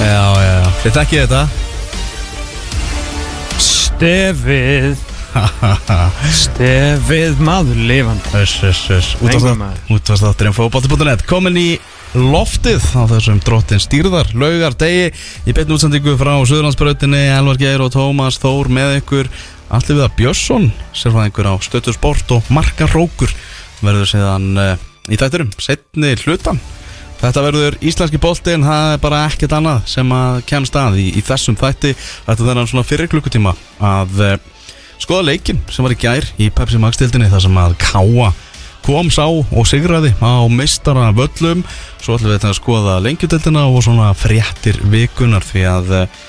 Já, já, já. Þið þekkið þetta? Stefið. Stefið maður lifandi. Öss Engum maður. Útvarstátturinn fókbóti.net Komin í loftið á þessum drottin stýrðar Laugar degi Í beinu útsendingu frá Suðurlandsbrautinni Elvar Geir og Tómas Þór með ykkur. Allir við að Björnsson Sérfæðingur á stöttur sport og margar rókur Verður síðan uh, í þætturum Setni hlutan Þetta verður íslenski bolti en það er bara ekkert annað sem að kemst að í, í þessum þætti. Þetta er svona fyrir klukkutíma að uh, skoða leikin sem var í gær í Pepsi Max dildinni þar sem að Káa kom sá og sigraði á meistara völlum svo ætlum við þetta að skoða lengjutildina og svona fréttir vikunar því að uh,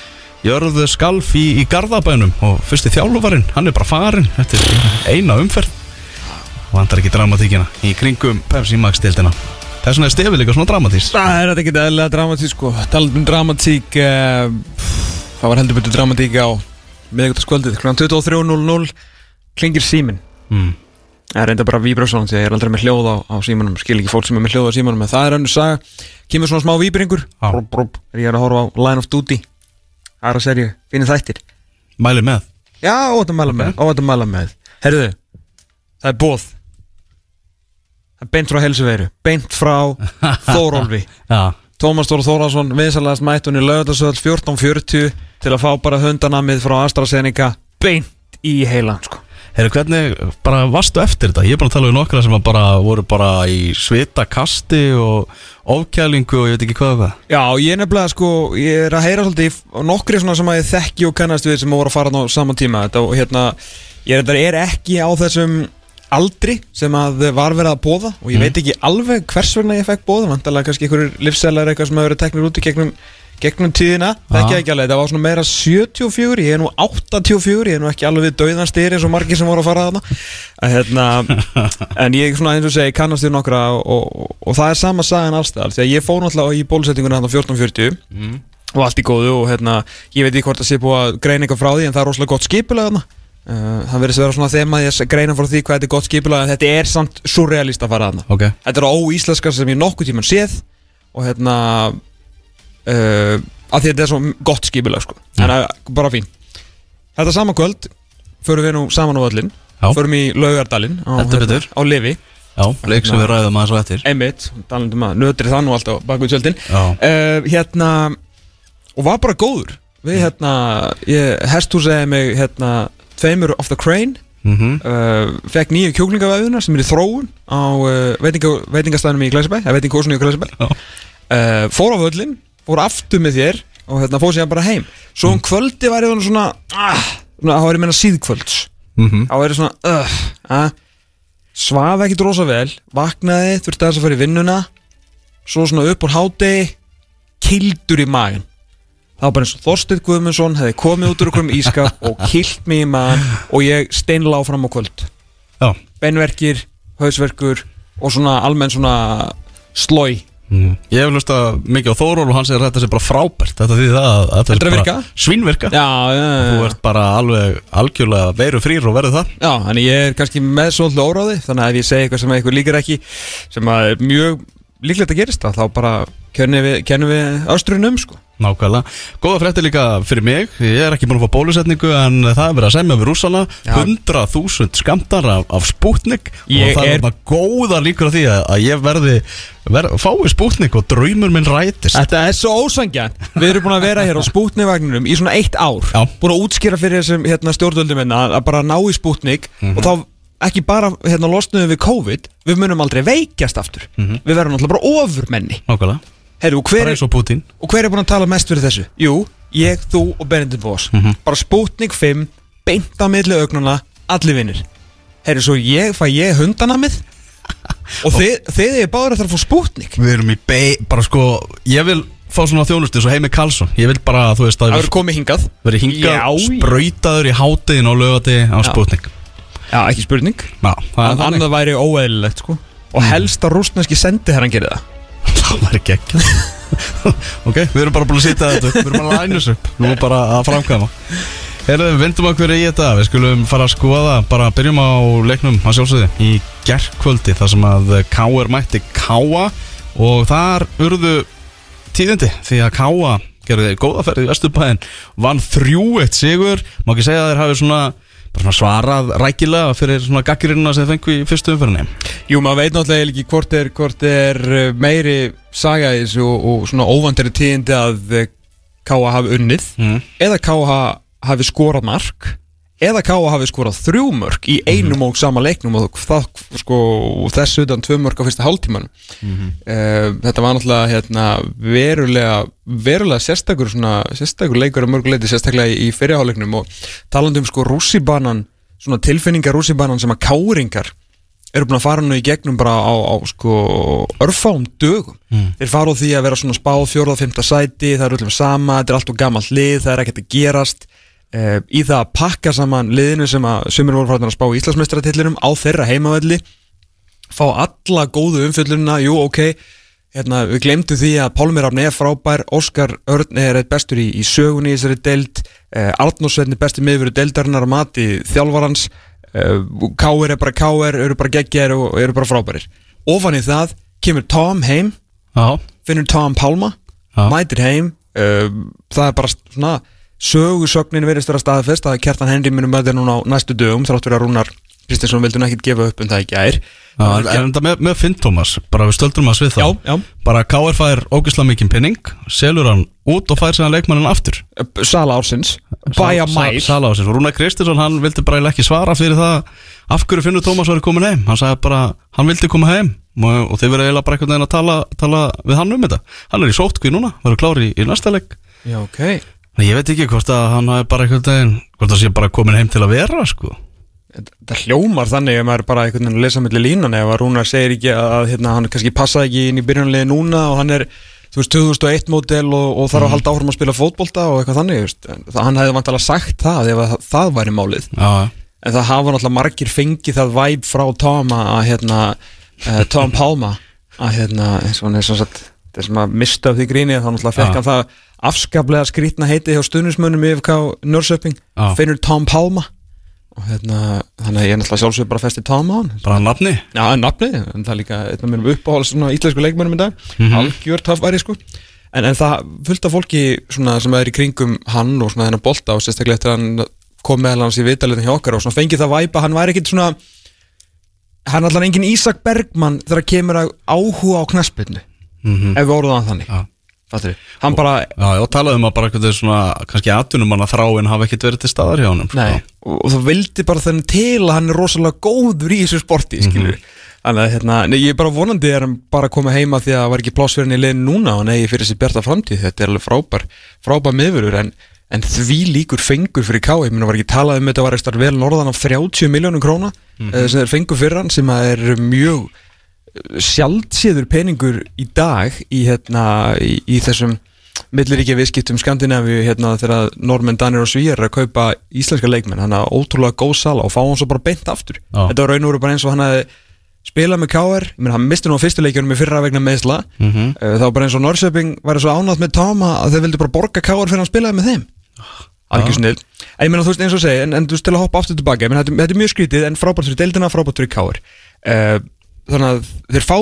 Jörðu Skalf í, í Garðabænum og fyrsti þjálfuvarinn, hann er bara farinn þetta er eina umferð. Vantar ekki dramatíkina í kringum Pepsi Max dildina vegna er stefið líka svona dramatís Það er þetta ekki eðlilega dramatík sko. Talað um dramatík uh, Það var heldur betur dramatík á miðvíkutaskvöldið kl. 23.00 klingir símin mm. Það er reynda bara víbrösson því að ég er aldrei með hljóð á, á símanum. Skil ekki fólk sem er með hljóð á símanum en það er önnur saga. Kemur svona smá víbringur. Já. brúb, brúb, er ég er að horfa á Line of Duty? Aðra serju, finnir þættir. Mæli með. Já, óvænt að mæla með, óvænt að mæla með. Herðu, það er bóð Það beint frá helsuveiru Beint frá Þórólfi Tómas Þór Þórásson Vinsalast mættunni lögðarsöld 14.40 Til að fá bara hundanamið frá AstraZeneca Beint í heilan sko. Heyrðu, hvernig bara varstu eftir þetta? Ég er bara að tala um nokkra sem bara voru bara í svita kasti og ofkælingu og ég veit ekki hvað Já, ég er nefnilega sko Ég er að heyra svolítið Nokkri svona sem að ég þekki og kannast við Sem voru að fara á saman tíma Þetta, og hérna Ég er, er ekki á þessum aldri sem að var verið að bóða og ég veit ekki alveg hvers vegna ég fekk bóða vantarlega kannski einhverjur livsælar eitthvað sem hefur verið teknir út í gegnum, gegnum tíðina ég ekki alveg, það var svona meira 74 ég er nú 84, ég er nú ekki alveg við dauðan styrir eins og margir sem voru að fara að, hérna, en ég svona eins og segi kannast við nokkra og, og, og það er sama sagan allstæðal því að ég fór náttúrulega í bólusettinguna þarna 1440 og allt í góðu og hérna, ég veit ekki hvort það sé búið að greina eitthvað frá því en það er rosalega gott skipulega þarna Uh, það verðist að vera svona þema því að greina frá því hvað þetta er gott skipulag en þetta er samt surrealist að fara þarna. Ok, Þetta er á óíslenska sem ég nokkuð tíman séð og hérna uh, að því þetta er svo gott skipulag sko. en það er bara fín. Þetta sama kvöld förum við nú saman á öllin förum í Laugardalinn á, betur. á Livi. Já, leik sem við ræðum aðeins og eftir. Einmitt, talandum að nötri það nú alltaf bak við tjöldin. Uh, Hérna og var bara góður. Við hérna, ég hesthúsaði mig hérna, tveimur off the crane. Mm uh, fekk nýju kjúklingavæðunar sem er í þróun á uh, veitinga, veitingastæðinum í Glæsibæ eða veitingahúsinu í Glæsibæ Já. uh, fór á völlin, fór aftur með þér og hérna fór síðan bara heim. Svo um kvöldi væri það svona ah, svona, þá er ég meina síðkvölds. -hmm. þá er ég svona uh, uh, svaf ekkit rosa vel vaknaði, þurfti aðeins að fara í vinnuna. Svo svona upp úr hádegi kildur í magan það var bara eins og Þorsteinn Guðmundsson hefði komið út úr okkur um ískap og kilt mig í magan og ég steinlá fram á kvöld. Já, beinverkir, hausverkur og svona almenn svona slói mm. ég hef hlusta mikið á Þóról og hann segir að þetta sé bara frábært. Þetta því það að þetta að bara virka? svínvirka. Já, já, Þú já, ert bara alveg algjörlega veru frýr og verður það. Já, en ég er kannski með svolítið óráði þannig að ef ég segi eitthvað sem eitthvað líkar ekki sem að er mjög líklegt að gerist þá bara kennum við, við östrunum sko. Nákvæmlega. Góða frétti líka fyrir mig, ég er ekki búin að fá bólusetningu en það er verið að semja við rússana. Já. 100.000 skamtar af, af Sputnik. Ég og það er er- bara góða líkur á því að, ég verði, verði fái Sputnik og draumur minn rætist. Þetta er svo ósangjan Við erum búin að vera hér á spútnivagninum í svona eitt ár. Já. Búin að útskýra fyrir þessum hérna, stjórnvöldum minna að bara ná í spútnik og þá ekki bara hérna, losnuðum við COVID við munum aldrei veikjast aftur. Við verðum alltaf bara ofurmenni. Nákvæmlega, Heru, og, hver bara er, og hver er búin að tala mest fyrir þessu? Jú, ég, þú og Benedikt Vos bara spútnik 5 beint á milli augnuna, allir vinnir Herru, svo ég, fæ ég hundanamið og þið, þið er að það að fá spútnik Við erum í bei, bara sko, ég vil fá svona þjónustu svo Heimi Karlsson. Ég vil bara, þú veist, að Það verður komið hingað. verið hingað sprautaður í hátiðin og lögati á. Sputnik. Já, ekki spurning. Já, það Annað væri óeðlilegt sko. Og helst að rústneski sendi herran gerir það Það var ekki ekki Ok, við erum bara búin að sýta þetta Við erum að læna þessu upp. Nú er bara að framkvæma. Herðu, vindum okkur í þetta. Við skulum fara að skoða Bara byrjum á leiknum að sjálfsögði Í gerkvöldi þar sem að K.R. mætti K.A. Og þar urðu tíðindi Því að K.A. gerði góða ferð í Vesturbæðin vann þrjú eitt sigur. Má ekki segja að þeir hafi bara svona svarað rækilega fyrir svona gaggrinna sem fengu í fyrstu umferðinni Jú, maður veit náttúrulega ekki hvort er, hvort er uh, meiri þessu og, og svona óvandari tíðindi að uh, K.A. hafi unnið mm. eða K.A. hafi skorað mark eða K.A. hafi skorað þrjú mörg í einum og sama leiknum og það, sko, þessu utan tvö mörg á fyrsta hálftíman uh, þetta var náttúrulega hérna, verulega verulega sérstakur, svona, sérstakur leikur að mörguleiti sérstaklega í, í fyrirháleiknum og talandi um sko rússibanan tilfinningar rússibanan sem að káringar eru búin að fara nú í gegnum bara á, á sko örfáum dögum Mm. þeir fara á því að vera svona spáð fjórða, fymta sæti það er öllum sama, þetta er allt og gamalt lið það er ekkert að gerast í það að pakka saman liðinu sem að sumir voru farin að spá í Íslandsmeistratillinum á þeirra heimavelli fá alla góðu umfyllunina, jú ok hérna, við glemtum því að Pálmir Rafn er frábær, Óskar Örn er eitt bestur í, í sögunni í þessari deild uh, Arnósveitn er bestur miðveru deildarinnar að mati þjálfarans uh, Káir er bara Káir, eru bara geggjar og eru bara frábærir. Ofan í það kemur Tom heim Já, finnur Tom Pálma mætir heim uh, það er bara svona sögusögnin verðist vera staðfest að Kjartan Henry munum með þetta núna á næstu dögum þrátt fyrir að Rúnar Kristinsson vildi hún ekkit gefa upp um það ekki ær en, þetta með, með Finn Thomas, bara við stöldrum að svið það. Já, já, Bara KR fær ógislega mikinn pinning Selur hann út og fær síðan leikmannin aftur. Sala ársins. Bæja mæl. Sala á sér, og Rúnar Kristinsson hann vildi bara ekki svara fyrir það. Af hverju Finnur Thomas var komin heim? Hann sagði bara, hann vildi koma heim. Og, þeir verið eiginlega bara einhvern veginn að tala, tala við hann um þetta. Hann er í sótkví núna, verður klári í, í næsta leik. Já, ok Nei, Ég veit ekki hvort að hann hafi bara einhvern veginn Hvort það sé bara komin heim til að vera sko. Það hljómar þannig ef maður bara einhvern veginn að lesa mellir línan ef að Rúnar segir ekki að hérna, hann kannski passaði ekki inn í byrjunarliði núna og hann er þú veist 2001 módel og, og þarf að halda áfram að spila fótbolta og eitthvað þannig veist. Það, hann hefði vantilega sagt það ef að það, væri málið Já, en það hafa náttúrulega margir fengið það væp frá Tom að að, hérna, uh, Tom Palma að hérna eins og hann er svona satt þessum að mista af því gríni þá náttúrulega fekk hann það afskaplega skrítna heiti hjá stuðnismönnum í FK Nörsöping Já. finnur Tom Palma. Og hérna þannig að ég er náttúrulega sjálfsög bara festi Tom á hann. Bara nafni? Já, en nafnið, en það er líka einn af mínum uppáhalds svona íslensku leikmönnum í dag. Mhm. algjör töffæri sko. En, en það fullt af fólki svona sem er í kringum hann og svona þennan bolta og sérstaklega eftir að hann kom meðal hans í vitalitin hjá okkar og svona fengið það væpa, hann væri ekkit svona hann er allan engin Ísak Bergmann þegar kemur að áhuga á knaspinu mm ef við orðum það þannig. Já. Fattir hann bara, Já, ég talaði um að bara eitthvað svona kannski atvinnum hann að þráin hafa ekkert verið til staðar hjá honum sko. nei. Og, og það vildi bara þennan til að hann er rosalega góður í þessu sporti, Mhm. Þannig að hérna, nei, ég er bara vonandi er hann bara að koma heima því að það var ekki hann í liðin núna og nei fyrir þessi bjarta framtíð, þetta er alveg frábær frábær miðurur en, en því líkur fengur fyrir K, ég minna var ekki talað um þetta var eitthvað vel norðan af 30 miljónum króna mm sem þeir fengur fyrir hann sem að mjög sjálfséður peningur í dag í, hérna, í, í þessum milliríkja viðskiptum Skandinavíu hérna þegar normenn, danir og svíjar er að kaupa íslenska leikmenn, hann er ótrúlega góð sala og fá hann svo bara beint aftur. Já. þetta var raun og veru bara eins og hann hefði spilað með KR, hann misti nú á fyrstu leikjunum í fyrra vegna meðsla, Mhm. uh, þá var bara eins og Norrköping væri svo ánátt með Tama að þeir vildi bara borga KR fyrir að spilaði með þeim. Algjör snill, en ég meina þú veist eins og segi en, en þú veist til að hoppa aftur tilbaka, þetta, þetta er mjög skrítið en frábært fyrir deildina, frábært fyrir KR uh, þannig að þeir fá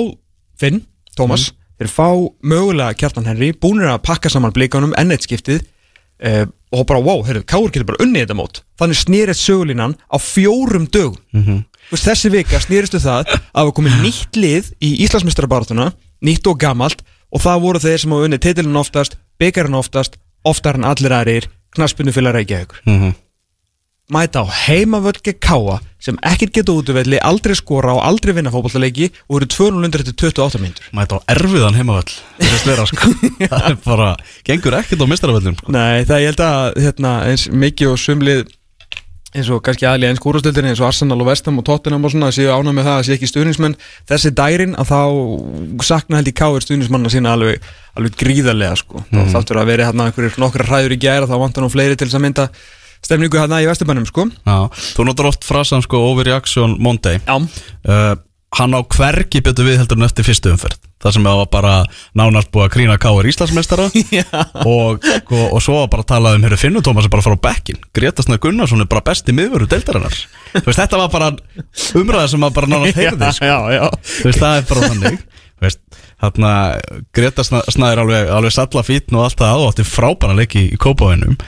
Finn, Tómas, þeir fá mögulega Kjartan Henry, búnir að pakka saman blíkanum enn eitt skiptið uh, og bara wow, heyrðu, Káur getur bara unnið þetta mót þannig snýrið sögulínan á fjórum Mhm. Þú veist, þessi vika snýristu það að við komið nýtt lið í Íslandsmeistarabartuna nýtt og gamalt og það voru þeir sem hafa unnið titilin oftast, byggarinn oftast oftar en allir aðrir, knaspinu fyrir Reykjavíkur Mhm. Mæta á heimavölge káa sem ekkert geta útvelli, aldrei skora og aldrei vinna fótballleiki og eru 200 til 28 mínútur Mæta á erfiðan heimavöll Það sko. Það er bara, gengur ekkert á mistaravöllum sko. Nei, það ég held að hérna, eins mikið og sumlið eins og kannski aðli eins kúrastöldinni eins og Arsenal og Vestham og Tottenham og svona séu ánað með það að séu ekki stuðnismenn þessi dærin að þá sakna held í káir stuðnismanna sína alveg, alveg gríðarlega sko mm. Þáttur að veri hérna einhverjir nokkra hræður í gæra þá vantar nú fleiri til þess að mynda stemningu hérna í Vesturbænum sko. Já, þú notar oft frasan sko overreaction Monday. Já, uh, Hann á hvergi betur við heldur en eftir fyrstu umferð. Það sem það var bara nánast búið að krína K.R. Íslandsmeistara. Og, og, og svo bara að tala um Herru Finnur Tómas er bara fara á bekkin Greta Snæð Gunnarsson er bara besti miðvöru deildarinnar. Veist, þetta var bara umræða sem að bara nánast heyrði sko. já, já. Þú veist, það er bara þannig. Þú veist, Þarna Greta Snær alveg, alveg salla fítn og allt það átti frábæra leiki í kópavinnum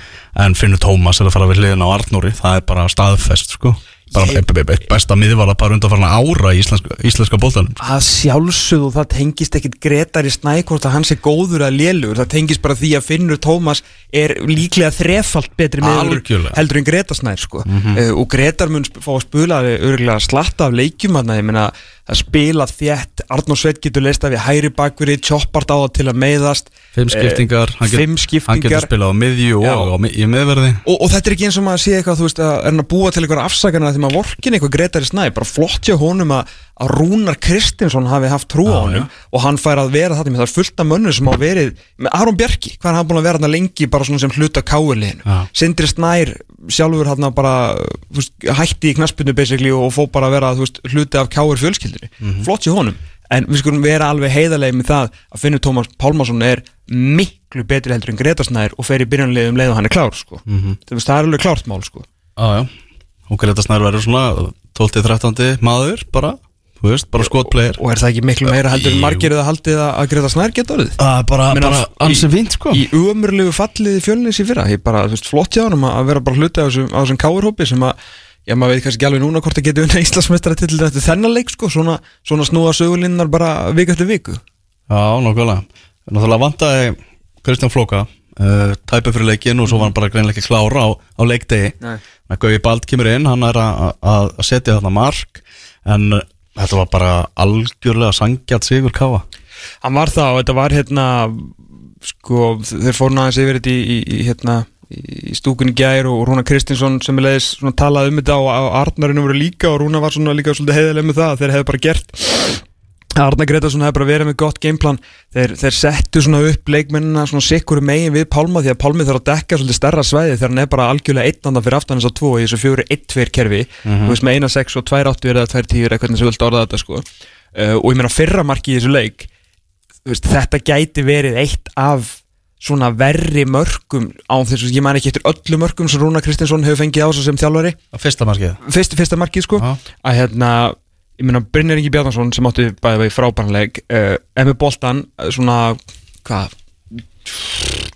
en Finnur Tómas að fara við hliðina á Arnóri. Það er bara staðfest sko bara besta miðvala bara undan ára í íslenska, íslenska bóltanum að sjálfsögðu það tengist ekkit Gretar í snækort að hann sé góður að lélugur það tengist bara því að Finnur Tómas er líklega þrefalt betri Algjörlega. heldur en Gretar snær sko. uh, og Gretar mun fá að spula örgulega slatta af leikjum að spila þétt. Arnór Sveit getur leist af í hæri bakveri choppart á það til að meiðast Fimm skiptingar, hann, get, fimm hann skiptingar getur spilað á miðju Já. og á, í miðverði og, og þetta er ekki eins og maður sé eitthvað þú veist að er hann að búa til eitthvað afsakana því maður vorkin eitthvað Gretari Snæ bara flott hjá honum að, að Rúnar Kristinsson hafi haft trú á honum já. og hann fær að vera þetta það er fullt af mönnum sem á verið með Aron Bjarki, hvað er hann búin að vera hann lengi bara svona sem hluta káurliðinu Já. Sindri Snær sjálfur hann bara þú veist, hætti í knaspinu basically og fó bara að vera þú veist, hluti af káur fjölskyldinu Mhm. flott hjá honum en við skulum vera alveg heiðarlega með það að Finnur Tómas Pálmarsson er miklu betri heldur en Greta Snær og fer í byrjanlega um leið og hann er klár sko. Það, veist, það er alveg klárt mál sko. Já og Greta Snær verður svona 12-13 maður bara, veist, bara skotplegir og er það ekki miklu meira heldur en margir eða haldið að Greta Snær geta orðið? Bara, bara í- ansi fínt sko. í umurlegu fallið í fjölnis í fyrra. Bara, þú veist, flott hjá hann að vera bara hluti á þessum káurhópi sem að já, maður veit kannski ekki alveg núna hvort það getur unna Íslandsmeistara til þetta þennan leik sko, svona, svona snúa sögulinnar bara viku eftir viku. Já, nokkulega Náttúrulega vantaði Kristján Flóka uh, tæpi fyrir leikin og svo var hann bara greinlega ekki klára á, á leikdegi. Nei. að Gauði Bald kemur inn, hann er að, setja þarna mark en þetta var bara algjörlega sangjart sigur káa. Hann var það og þetta var hérna sko, þeir fóru náðins yfir þetta í, í, í hérna í stúkunni gær og Rúna Kristinsson sem er leiðis talað um þetta og, og Arnarinu voru líka og Rúna var svona líka svolítið heiðileg með það að þeir hefðu bara gert Arnar Gretarsson hefði bara verið með gott gameplan. Þeir, þeir settu svona upp leikmennina svona sikkur megin við Pálma því að Pálmi þarf að dekka svolítið stærra svæði þegar hann er bara algjörlega einnanda fyrir aftan þess að tvo í þessu fjóri 1-2 kerfi. Þú veist með 1-6 og 2-8 eða 2-10 eða hvernig sem vilt orða þetta sko. Uh, og ég meina fyrra marki í þessu leik veist, þetta gæti verið eitt af svona verri mörgum á þessu, ég man ekki eftir öllu mörgum sem Rúna Kristinsson hefur fengið á þessu sem þjálfari. Fyrsta markið? Fyrst, fyrsta markið sko. Já. að hérna, ég meina Brynjar Ingi Bjarnason sem átti bæði vegi frábænleik uh, Emmi Boltan, eh, svona hvað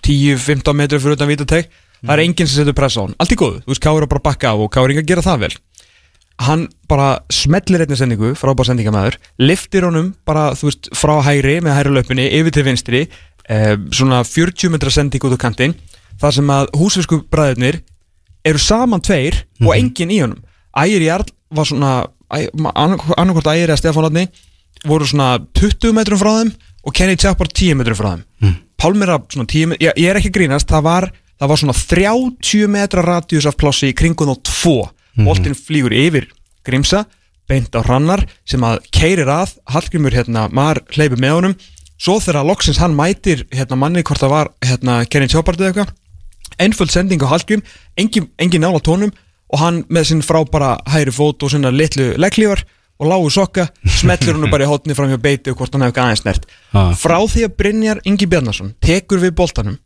10-15 metru fyrir utan vítateg það er enginn sem setur pressa á hann, allt í góðu. Þú veist, Káur er bara að bakka á og Káur er að gera það vel. Hann bara smellir einni sendingu frábær sendingamæður, liftir honum bara, þú veist, frá hægri með hægri löpunni yfir til vinstri uh, svona 40 metra sending út á kantinn þar sem að húsfisku bræðurnir eru saman tveir og enginn í honum. Ægir Jarl var svona annarkvort Ægir eða Stefán Átni voru svona 20 metrum frá þeim og Kenny Chappar 10 metrum frá þeim. Mm. Pálmir að svona 10 metrum, ég, ég er ekki grínast það var, það var svona 30 metra radíus af plássi í kringun og 2 boltinn flýgur yfir Grímsa, beint á hrannar sem að keirir að, Hallgrímur hérna, maður hleypur með honum svo þegar loksins hann mætir hérna manni hvort það var hérna Kenny Chappar eða eitthvað einföld sending á Hallgrím engin, engin nála tónum og hann með sinn frábara hægri fót og sinna litlu legglífar og lágu sokka smellur hann bara í hotni fram hjá beiti og hvort hann hefði aðeins snert Ha. frá því að Brynjar Ingi Bjarnason tekur við boltanum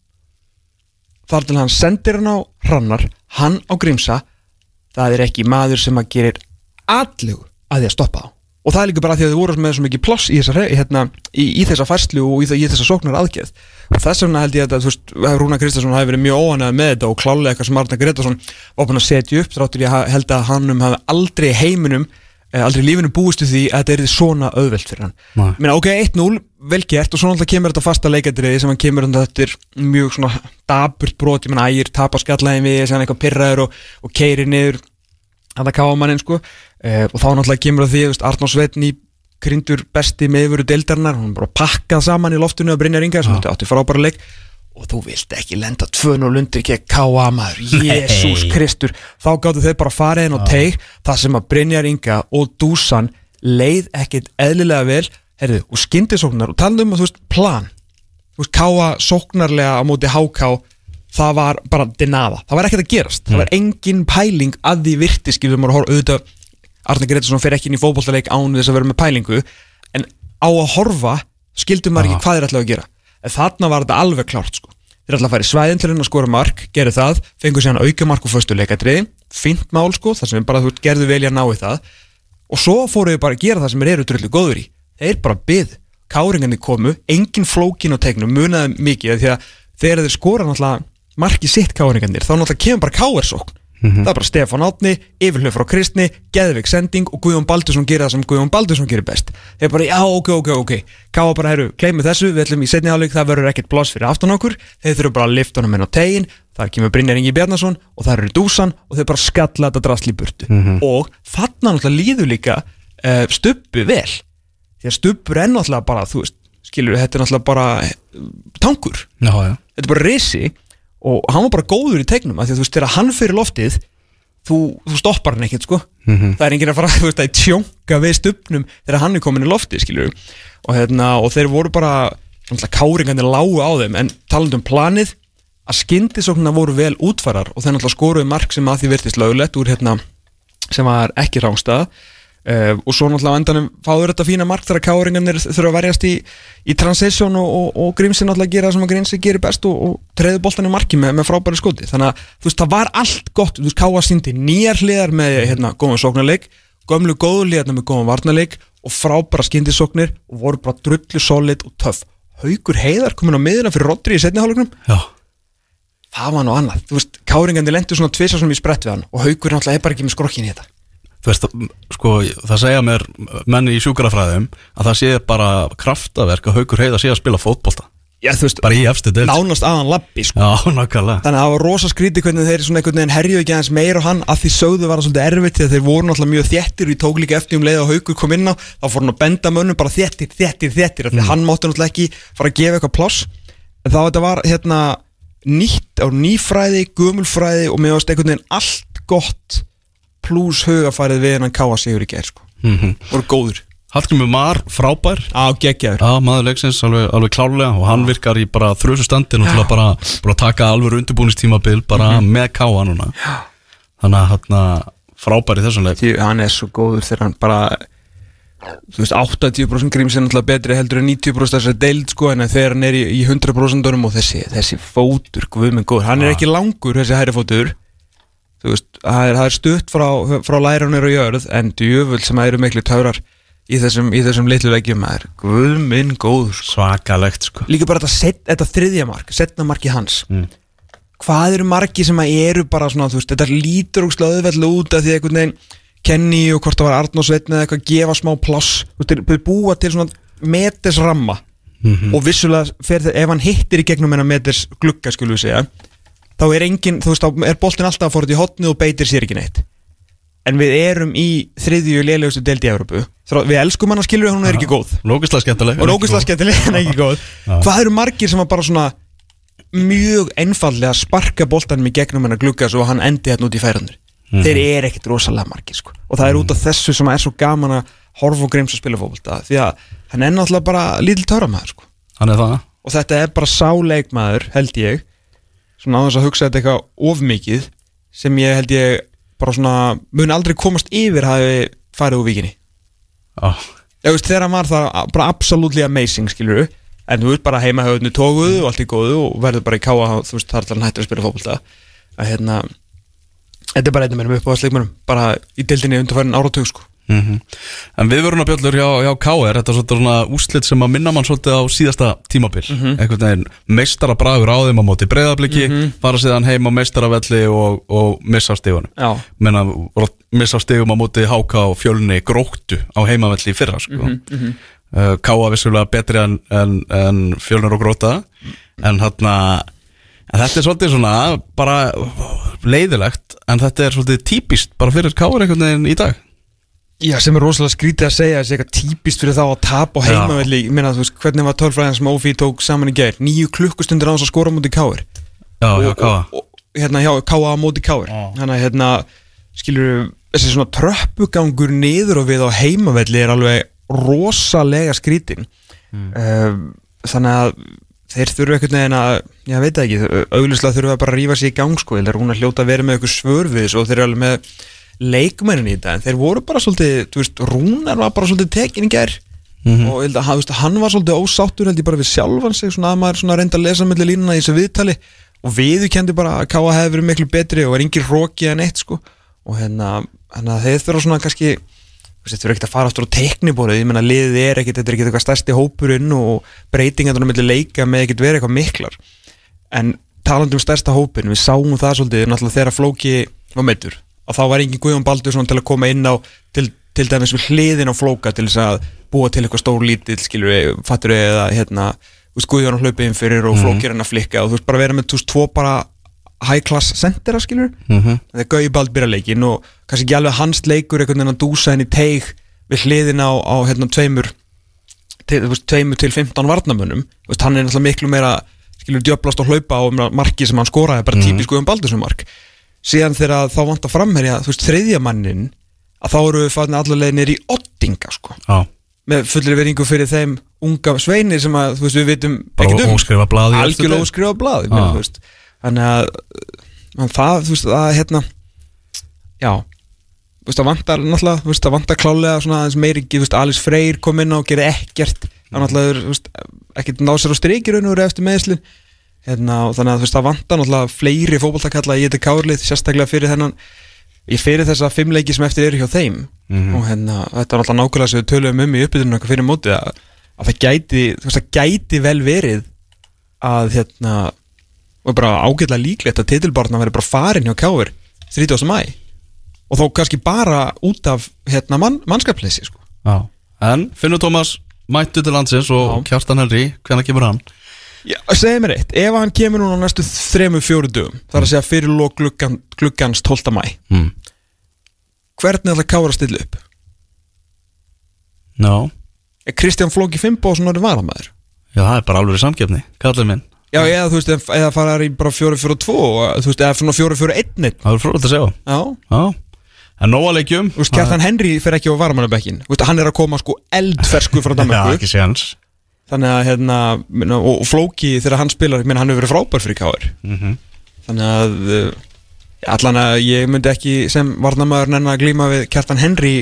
þar til hann sendir hann á hrannar hann á grímsa það er ekki maður sem að gerir allegu að því að stoppa þá og það er líka bara því að þið voru með svo mikið ploss í þessa, hérna, í, í þessa færslu og í, í þessa sóknar aðgerð og þess vegna held ég að þú veist, Rúna Kristjánsson hafi verið mjög óanægð með þetta og klálega eitthvað sem Arna Gretarsson var búin að setja upp þráttur ég held að hannum hafi aldrei heiminum eh, aldrei lífinu búistu því að þetta er svona auðvelt fyrir hann. Nei. Meina, ok, 1-0, vel gert og svo náttúrulega kemur þetta fasta leikadriði sem hann kemur undan þetta mjög svona daburt brot, ég menna ægir tapa skallaðin við, hann eitthvað pirraður og, og keiri niður að það káa mannin sko. Eh, og þá náttúrulega kemur að því, þú veist, Arnór Sveitn í grindur besti meðveru deildarinnar hún bara pakkað saman í loftinu að Brynjar Inga sem átti, átti frábæra leik. Og þú vilt ekki lenda 2-0 undir gegn káa maður, Jésús Kristur. Þá gáttu þeir bara farið inn og teig það sem að Brynjar Inga og Dúsan leið ekkit eðlilega vel. Herðu, og skyndisóknar og talað um að þú veist, plan. Þú veist, káa sóknarlega á móti háká það var bara denada, það var ekkert að gerast. Það var engin pæling að því virti skilum maður að horfa auðvitað Arne Gretarsson fer ekki inn í fótbollaleik án þess að vera með pælingu en á að horfa skildum maður ekki hvað þeir ætlaðu að gera. En þarna var þetta alveg klárt sko. Þeir fara í svæðin til henn að skora mark gerðu það, fengu sér hann auka mark og föstu leikadriði fínt mál sko, þar sem bara þú gerðu velja að ná í það. Og svo fóruðu bara að gera það sem þeir eru drullu góður í. Þeir bara byð káringandi komu, engin flókin á tegnum munaði mikið þegar þeir skora náttúrulega marki sitt káringandir þá náttúrulega kemur bara káersókn. Það er bara Stefán Átni, yfirhlöf frá Kristni Geðvik sending og Guðjón Baldursson gerir það sem Guðjón Baldursson gerir best. Þeir bara, já, ok, ok, ok. Káa bara, herru, kleimið þessu, við ætlum í setni áleik það verður ekkert bloss fyrir aftan okkur. Þeir þurfum bara að lifta honum inn á tegin þar kemur Brynjar Ingi Bjarnason og það eru Dúsan og þeir bara skalla þetta drasli burtu. Og þarna náttúrulega líður líka uh, stubbu vel. Því að stubbur er náttúrulega bara, þú veist skilur, þetta er náttúrulega bara eh, tankur. Já, já. Þetta er bara risi og hann var bara góður í tegnum því að þú veist, þegar hann fyrir loftið þú, þú stoppar hann ekkert sko. Það er enginn að fara, þú veist, að tjónka við stupnum þegar hann er komin í loftið, skilur og hérna, og þeir voru bara káringandi lágu á þeim en talandi um planið, að skyndisóknina voru vel útfarar og þeir náttúrulega skoruðu mark sem að því virtist lögulegt úr hérna sem var ekki rángstað Uh, og svo náttúrulega á endanum fáður þetta fína mark þegar káringarnir þurfa að verjast í, í transition og, og, og Grímsi náttúrulega gera það sem að Grímsi gerir best og, og treði boltan í marki með, með frábæri skoti. Þannig að þú veist það var allt gott. Þú veist Káa síndi nýjar hliðar með hérna góðan sóknarleik, gömlu góðu hliðarna með góðan varnarleik og frábæra skyndisóknir og voru bara drullu solid og töff. Haugur heiðar komin á miðuna fyrir Rodri í setnihálugnum Já, það var nú annað, þú veist káringarnir lendu svona tvisa sem í sprett við hann og Haugur náttúrulega er bara ekki með skrokkin í þetta veist, sko, það segja mér menni í sjúkrafræðum að það sé bara kraftaverk að haukur heiða sé að spila fótbolta. Já, þú veist, bara í efstu deild. nánast aðan labbi sko. Þannig að það var rosa skríti hvernig þeir svona einhvern veginn herjuðu ekki aðeins meira á hann. Að því sögðu var það svolítið erfitt að þeir voru náttúrulega mjög þéttir og ég tók líka eftir um leið og haugur kom inn á þá fór hann að benda mönnum bara þéttir af því að hann mátti náttúrulega ekki fara að gefa eitthvað pláss. En þá þetta var hérna nýtt á nýfræði, gumulfræði og mér varst einhvern veginn allt gott pluss hugafærið við hennan káa sigur í gerð sko. mm voru góður Hallgrimur Mar, frábær. Á geggjaður. Já, maður leiksins, alveg, alveg klárlega og hann virkar í bara þrjusu standi náttúrulega bara, bara að taka alveg undirbúningstímabil bara með káa núna. Þannig að hann frábær í þessum leik. Því hann er svo góður þegar hann bara þú veist 80% gríms er náttúrulega betri heldur en 90% þessar deild sko en þegar hann er í, í 100% og þessi, þessi fótur guðminn góður, hann er ekki langur þessi hæri fótur veist, það er, það er stutt frá, frá lærunir og jörð en djöfull sem eru miklu taurar í þessum, í þessum litlu leikjum það er guðminn góður sko. Svakalegt sko. Líka bara þetta, set, þetta þriðja mark setna marki hans. Mm. hvað eru marki sem að eru bara svona veist, þetta lítur og slöðveld út af því einhvern veginn Kenny og hvort það var Arnó Sveitn eða eitthvað gefa smá pláss. Búa til svona metes ramma og vissulega ef hann hittir í gegnum hennar metes glugga skulum við segja þá er engin, þú veist, þá er boltin alltaf að fóra út í hotni og beitir sér ekki neitt. En við erum í þriðju lélegustu deild í Európu við elskum hann að skilur hún er ekki góð. Lókislega skemmtileg. Og nógustlega skemmtileg en ekki góð. Hvað eru margir sem að bara svona mjög einfallega sparka boltanum í gegnum hennar glugga svo að hann endi hérna út í færunir þeir eru ekkit rosalega margir sko. og það er út af þessu sem er svo gaman að horfa og greims að spila fókbalta því að hann er náttúrulega bara lítil töramæður sko. Hann er það. Og þetta er bara sáleikmaður held ég svona á þess að hugsa þetta eitthvað of mikið sem ég held ég bara svona mun aldrei komast yfir hafi farið úr vikinni Já, Ég veist, þegar hann var það bara absolutely amazing, skilur en þú veist bara heima höfðinu tóguðu og allt í góðu og verður bara í káa, þú veist, þar til hann hættir að spila fótbolta. Að hérna þetta er bara einn af mennum upp á sleikmönum bara í deildinni undarfærin áratug, sko mm En við vorum að bjöllur hjá, hjá KR Þetta er svona úslit sem að minna mann svolítið á síðasta tímabil. Einhvern veginn meistara bragur á þeim á móti breyðabliki fara síðan heim á meistaravelli og, og missa stigunum. Já, Menna, missa stigum á móti háka og fjölni gróttu á heimavelli í fyrra sko. mm Káa vissulega betri en, en, en fjölnir og gróta en hérna en þetta er svolítið svona bara leiðilegt en þetta er svolítið típist bara fyrir KR einhvern veginn í dag Já, sem er rosalega skrítið að segja þessi eitthvað típist fyrir þá að tapa á heimavelli ég meina, þú veist, hvernig var tölfræðin sem Ófi tók saman í gær? Nýju klukkustundir á þess að skora móti káir Já, já, Káa og, og hérna hjá Káa á móti káir Já. þannig að hérna skilur þessi svona tröppugangur niður og við á heimavelli er alveg rosalega skrítin mm. þannig að þeir þurfu einhvern veginn að ég veit ekki, auglustlega þurfu að bara rífa sig í gang sko, þeir eru hún að hljóta að vera með með leikmennin í en þeir voru bara svolítið, þú veist, Rúnar var bara svolítið tekin í gær. Og að, veist, hann var svolítið ósáttur held ég bara við sjálfan sig svona að maður svona reynda að lesa mellir línuna í þessu viðtali. Og viðurkendi bara að Káa hefði verið miklu betri og er engin róki en eitt sko. Og hérna, hérna þeir þurfa svona kannski þetta er ekkert að fara aftur á teknibórið, ég menna liðið er ekkert, þetta er ekkert eitthvað stærsti hópurinn og breytingarnar á milli leika með ekkert verið eitthvað miklar. En talandi um stærsta hópin, við sáum það svolítið náttúrulega þegar Flóki var meittur og þá var engin Guðjón Baldur til að koma inn á til, til dæmis við hliðin á Flóka til þess að búa til eitthvað stór lítill skilur við, fattur við eða hérna, Guðjón hlaupið inn fyrir og Flóki er hann að flikka og þú veist, bara vera með veist, tvo bara high class sendera skilur Mhm. það er Guðjón Baldur byrja leikin og kannski ekki alveg hans leikur einhvern veginn að dúsa henni teig við hliðin á, á hérna tveimur til, veist, tveimur til 15 varnamönnum veist, hann er náttúrulega miklu meira skilur djöflast og hlaupa og marki sem hann skoraði bara típisku um Baldursson mark síðan þegar þá vant að framherja þú veist, þriðja mannin að þá eru við farin allavega nýr í ottinga sko. Já, með fullir veringu fyrir þeim unga sveinir sem að, þú veist, við vitum bara um. óskrifa blaði algjörlega óskrifa blað Já. þú veist. þannig að að það, þú veist, að hérna já. Þú veist, það vantar náttúrulega, þú veist, það vantar klálega svona aðeins meiri, þú veist, Alice Freyr kom inn á og gerði ekkert, það náttúrulega þú veist, ekkert náð sér á strykir raun og verið eftir meðslin hérna, og þannig að þú veist, það vantar náttúrulega fleiri fótboltakalla í þetta kárlið, sérstaklega fyrir þennan ég fyrir þessa fimmleiki sem eftir eru hjá þeim Mhm. og hérna, þetta er náttúrulega nákvæmlega sem við töluðum um í uppbytunum eitthvað fyrir mótið að, að það gæti, það gæti vel verið að hérna og bara ágætlega líklegt að titilbarna veri bara farin hjá Káir 30. mæ og þó kannski bara út af hérna mann, mannskapsleysi sko. En Finnur Tómas mættu til landsins og Kjartan Henry, hvenær kemur hann? Já, segið mér eitt, ef hann kemur núna næstu þremu fjóru dögum, þar að segja fyrir lók gluggan, gluggans 12. mæ Mm. hvernig ætla Káir að stilla upp? Já, Er Kristján Flóki Fimboðsson orðið varamæður? já, það er bara alveg samkeppni, kallið minn. Já, eða þú veist, eða fara í bara 4-4-2 og þú veist, eða svona 4-4-1 Það er frólægt að segja Já, Já, en nóa leikjum þú veist, Kjartan Henry fer ekki á varamannabekkin Þú veist, hann er að koma sko eldfersku frá Já, Danmarku ekki séans Þannig að, hérna, og, Flóki þegar hann spilar, minna, hann hefur verið frábær fyrir Káir Mhm. Þannig að uh, allan að ég myndi ekki sem varnamaður nenn að glíma við Kjartan Henry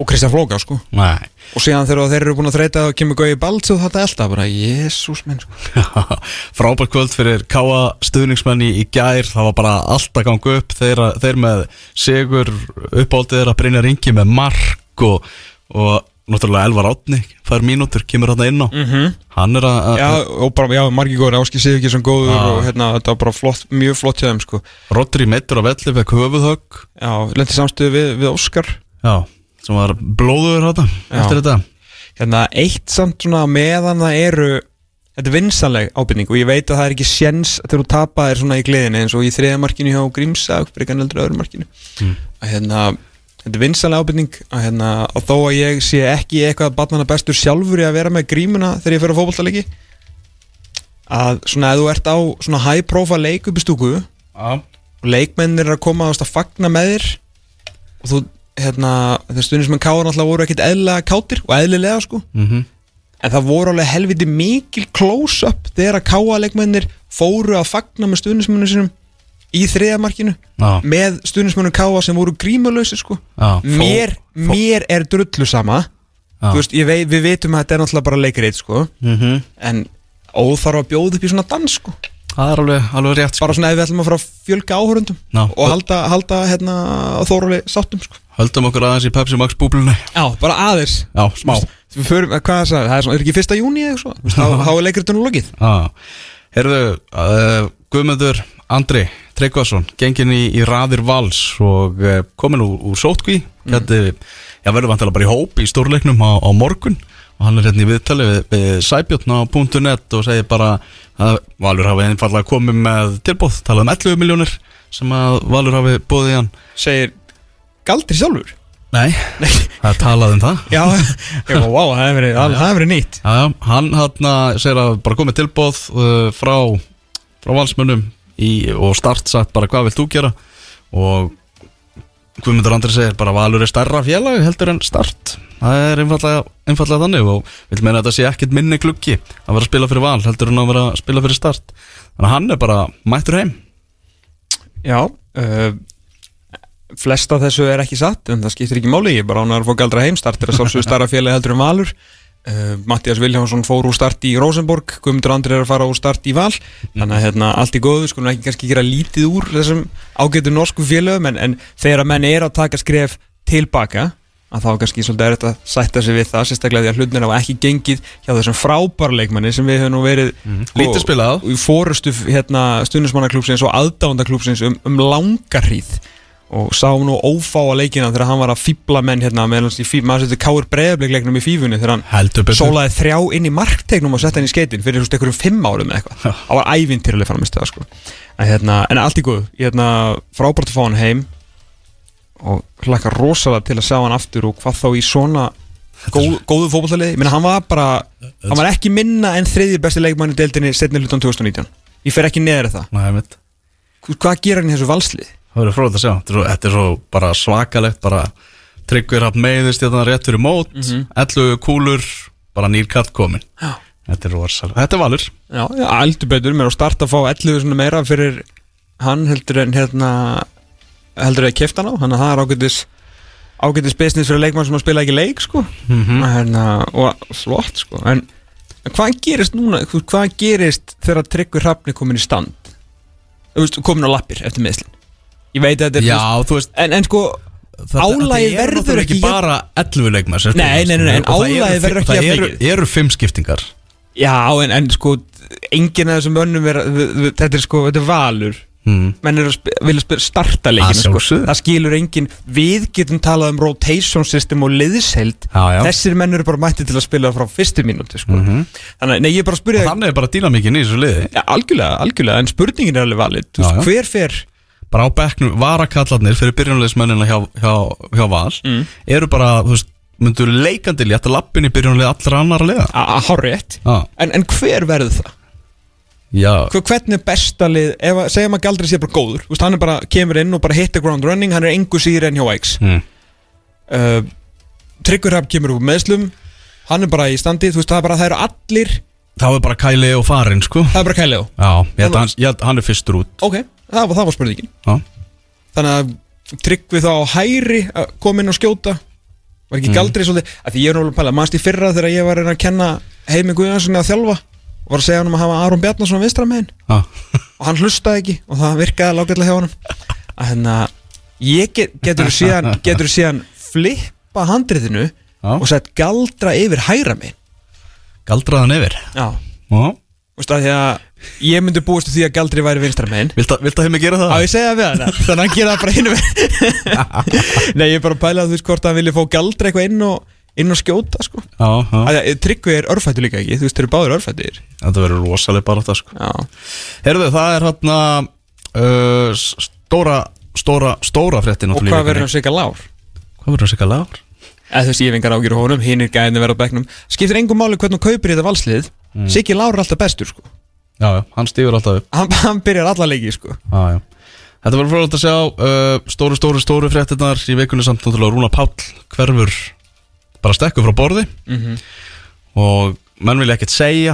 og Kristján Flóka, sko. Nei. Og síðan þegar þeir eru búin að þreita og kemur Gauði Balds og þetta elda, bara, jésús minn, sko. Frábært kvöld fyrir Káa stuðningsmenni í gær. Það var bara allt að ganga upp. Þeir, þeir með sigur uppáldið þeirra Brynja Ringi með mark og, og náttúrulega Elvar Átni fær mínútur, kemur hann inn á. -hmm. Hann er að Já, og bara, já, margir góður, Áski sig ekki sem góður og hérna, þetta var bara flott, mjög flott hjá þeim, sko. Rodri meittur á velli fekk höfuðhögg. Já, lendi samstöðu við, við Óskar. Já, sem var blóður Já. Eftir þetta. Hérna, eitt samt svona meðan það eru Þetta er vinsanleg ábyrning og ég veit að það er ekki sjens þegar þú tapaðir svona í gleðinni eins og í þriða markinu hjá Grímsa fyrir kanneldur öðru markinu. Mm. að hérna, þetta er vinsanleg ábyrning að hérna, og þó að ég sé ekki eitthvað barnana bestur sjálfur í að vera með grímuna þegar ég fer á fótboltalegi að svona ef þú ert á svona high profile leik upp í stúku Já, og leikmennir er að koma að fagna með þér og þú, hérna, þeir stundin sem að káður náttúrulega voru ekkit eðlilega kátir og eðlilega sko. Mhm. En það voru alveg helviti mikil close-up þegar að káa leikmennir fóru að fagna með stuðnismunum sinum í þriðamarkinu með stuðnismunum káa sem voru grímulösi sko. mér, mér er drullu sama. Veist, ég veit, við veitum að þetta er náttúrulega bara leikreit sko. Mhm. en óþarf að bjóða upp í svona dans sko. Það er alveg, alveg rétt sko. bara svona ef við ætlum að fara að fjölga áhörundum og halda, halda hérna, þóruli sáttum sko. Höldum okkur aðeins í Pepsi Max búblunni. Já, bara aðeins. Já, smá. Við förum, hvað er það, það er, er ekki fyrsta júni þá, er leikritunum lokið Já, heyrðu, uh, Guðmundur Andri Tryggvason, gengin í, í raðir vals og uh, komin úr, úr sótkví mm. já verður vantilega bara í hóp í stórleiknum á, á morgun. Og hann er hérna í viðtali við, við Sæbjörn á .net og segir bara að Valur hafi einfallega komið með tilbúð, talað um 11 miljónir sem að Valur hafi búið í hann. Segir Galdri sjálfur? Nei, það er talað um það. Já, já. Wow, það hefur verið, nýtt. Já, já, hann hann segir að bara komið tilbóð uh, frá, frá valsmönnum í, og start sagt bara hvað vilt þú gera? Og Guðmundur Andri segir bara Valur er stærra félag heldur en start. Það er einfallega, þannig og vil meina að þetta sé ekkit minni gluggi að vera að spila fyrir val heldur en að vera að spila fyrir start. Þannig að hann er bara mættur heim. Já uh, flest af þessu er ekki satt en það skiptir ekki máli, ég er bara ánægður að fá Galdra heim. Startir að sálsögur starra félagi heldur en Valur uh, Mattias Viljánsson fór úr start í Rosenborg, Guðmundur Andri er að fara úr start í Val. Þannig að hérna, allt í góðu skulum ekki kannski gera lítið úr þessum ágætu norsku félögum en, en þegar að menn er að taka skref tilbaka að þá er kannski svolítið erfitt að sætta sig við það sérstaklega því að hlutnir hafa ekki gengið hjá þessum frábæra leikmanni sem við höfum nú verið sko, Lítið spilað. í fórustu hérna, stundismannaklúpsins og aðdándaklúpsins um, um langa hríð og sáum nú ófáa leikina þegar hann var að fýbla menn hérna meðan í fí- maður setur káur breiðablikleiknum í fífunni þegar hann sólaði þrjá inn í marktegnum og setta hann í skeitin fyrir svona einhverjum fimm árum eða eitthvað. Það var ævintýrlega framist það sko. En, hérna, en allt í góð, hérna, frábært að fá hann heim og hlaka rosalega til að sjá hann aftur og hvað þá í svona góð, góðu fótballtaliði, ég meina hann var bara hann var ekki minna en þriðji besti leikmann í deildinni setni hlutan 2019 ég fer ekki neður það, ég hvað gerir hann í þessu valslið? Það verður fróðið að sjá. Þetta er svo, þetta er bara svakalegt bara tryggver hafn meiðist hérna rétt fyrir mót mm Mhm. 11 kúlur bara nýr kall komin Já. Þetta er rosalega Þetta er valur. Já, já, aldur betur, mér á start að fá 11 svona meira fyrir hann heldur en hérna heldur en kefta hann á, þannig að það er ágætis ágætis business fyrir leikmann sem að spila ekki leik sko, mm hérna, og flott sko, en, hvað gerist núna, hvað gerist þegar Tryggur Hrafni komin í stand? Komin á lappir eftir meðslin ég veit að þetta er Já, þú veist en, en sko, þetta eru verður ekki ekki bara 11 leikmar Nei, nei, nei, en og það eru verður ekki Það eru, mikið. eru fimm skiptingar. Já, en, en sko enginn af þessum önnum er, þetta er sko, þetta er valur. Mm. menn eru að vilja starta Að leikina sko. það skilur enginn. Við getum talað um rotation system og liðsheld þessir menn eru bara mætti til að spila frá fyrstu mínúti sko. Mhm. þannig að nei, ég er bara að Og spyrja þannig er bara díla mikið í þessu liði. Ja, algjörlega, algjörlega, en spurningin er alveg valid. Hver fer Bara á bekknum, varakallarnir fyrir byrjunleismennina hjá, hjá, hjá Val Mm. Eru bara, þú veist, myndur leikandi létta lappin í byrjunleið allra annara liða. Að hár rétt Já, en, en hver verður það? já. Hver, hvernig er besta lið? Ef að segja maður galdri sé bara góður veist, hann er bara, kemur inn og bara hit the ground running hann er engu síður en hjá X mm. uh, Tryggur Hafn kemur úr meðslum hann er bara í standi, þú veist, það er bara það eru allir Það var bara Kæli og Farin, sko. Það er bara kælið á Já, ég að hann, ég að hann er fyrstur út. Ok, það var, það var spurningin. Já, Þannig að tryggvi þá á hæri að koma inn og skjóta. Var ekki Mm. galdri svolítið að Því ég er náttúrulega að pæla, mannst í fyrra þegar ég var að reyna að kenna Heimi Guðjanssoni að þjálfa? Og var að segja hann um að hafa Aron Bjarnason að vinstra með hinn já, og hann hlustaði ekki og það virkaði lágætlega hjá honum. Að hérna ég get, getur síðan, getur síðan flippa handriðinu og sett galdra yfir hægra megin? Galdraðan yfir? Já, Já. Þú veist að því að ég myndi búist því að galdri væri vinstra megin Viltu viltu að heim að gera það? Á ég segja það við hana Þannig að hann gera það bara hinn Nei, ég er bara að pæla að þú veist hvort hann vilja fá galdra eitthvað inn og, inn og skjóta sko. Já, já að, Tryggvi er örfættu líka ekki Þú veist, þeir eru báður örfættir Þetta verður rosalega bara þetta, sko Já, Herðu, það er hérna uh, Stóra, stóra, stóra fréttin og hvað verður hann sigga lár? Hvað verður að segja lagur? Eða þú veist, ég hef engar ágjur honum Hinn er gæðin að vera á bekknum Skiptir engum máli hvernig hún kaupir þetta valslið mm. Siggi lár er alltaf bestur sko. Já, já, hann stífur alltaf upp. Hann, hann byrjar alla leiki sko. Já, já. Þetta verður frólægt að sjá uh, Stóru, stóru, stóru fréttinnar Í vikunni samt náttúrulega Rúna Páll hverfur Bara stekku frá borði. Mm Og menn vilja ekkert segja.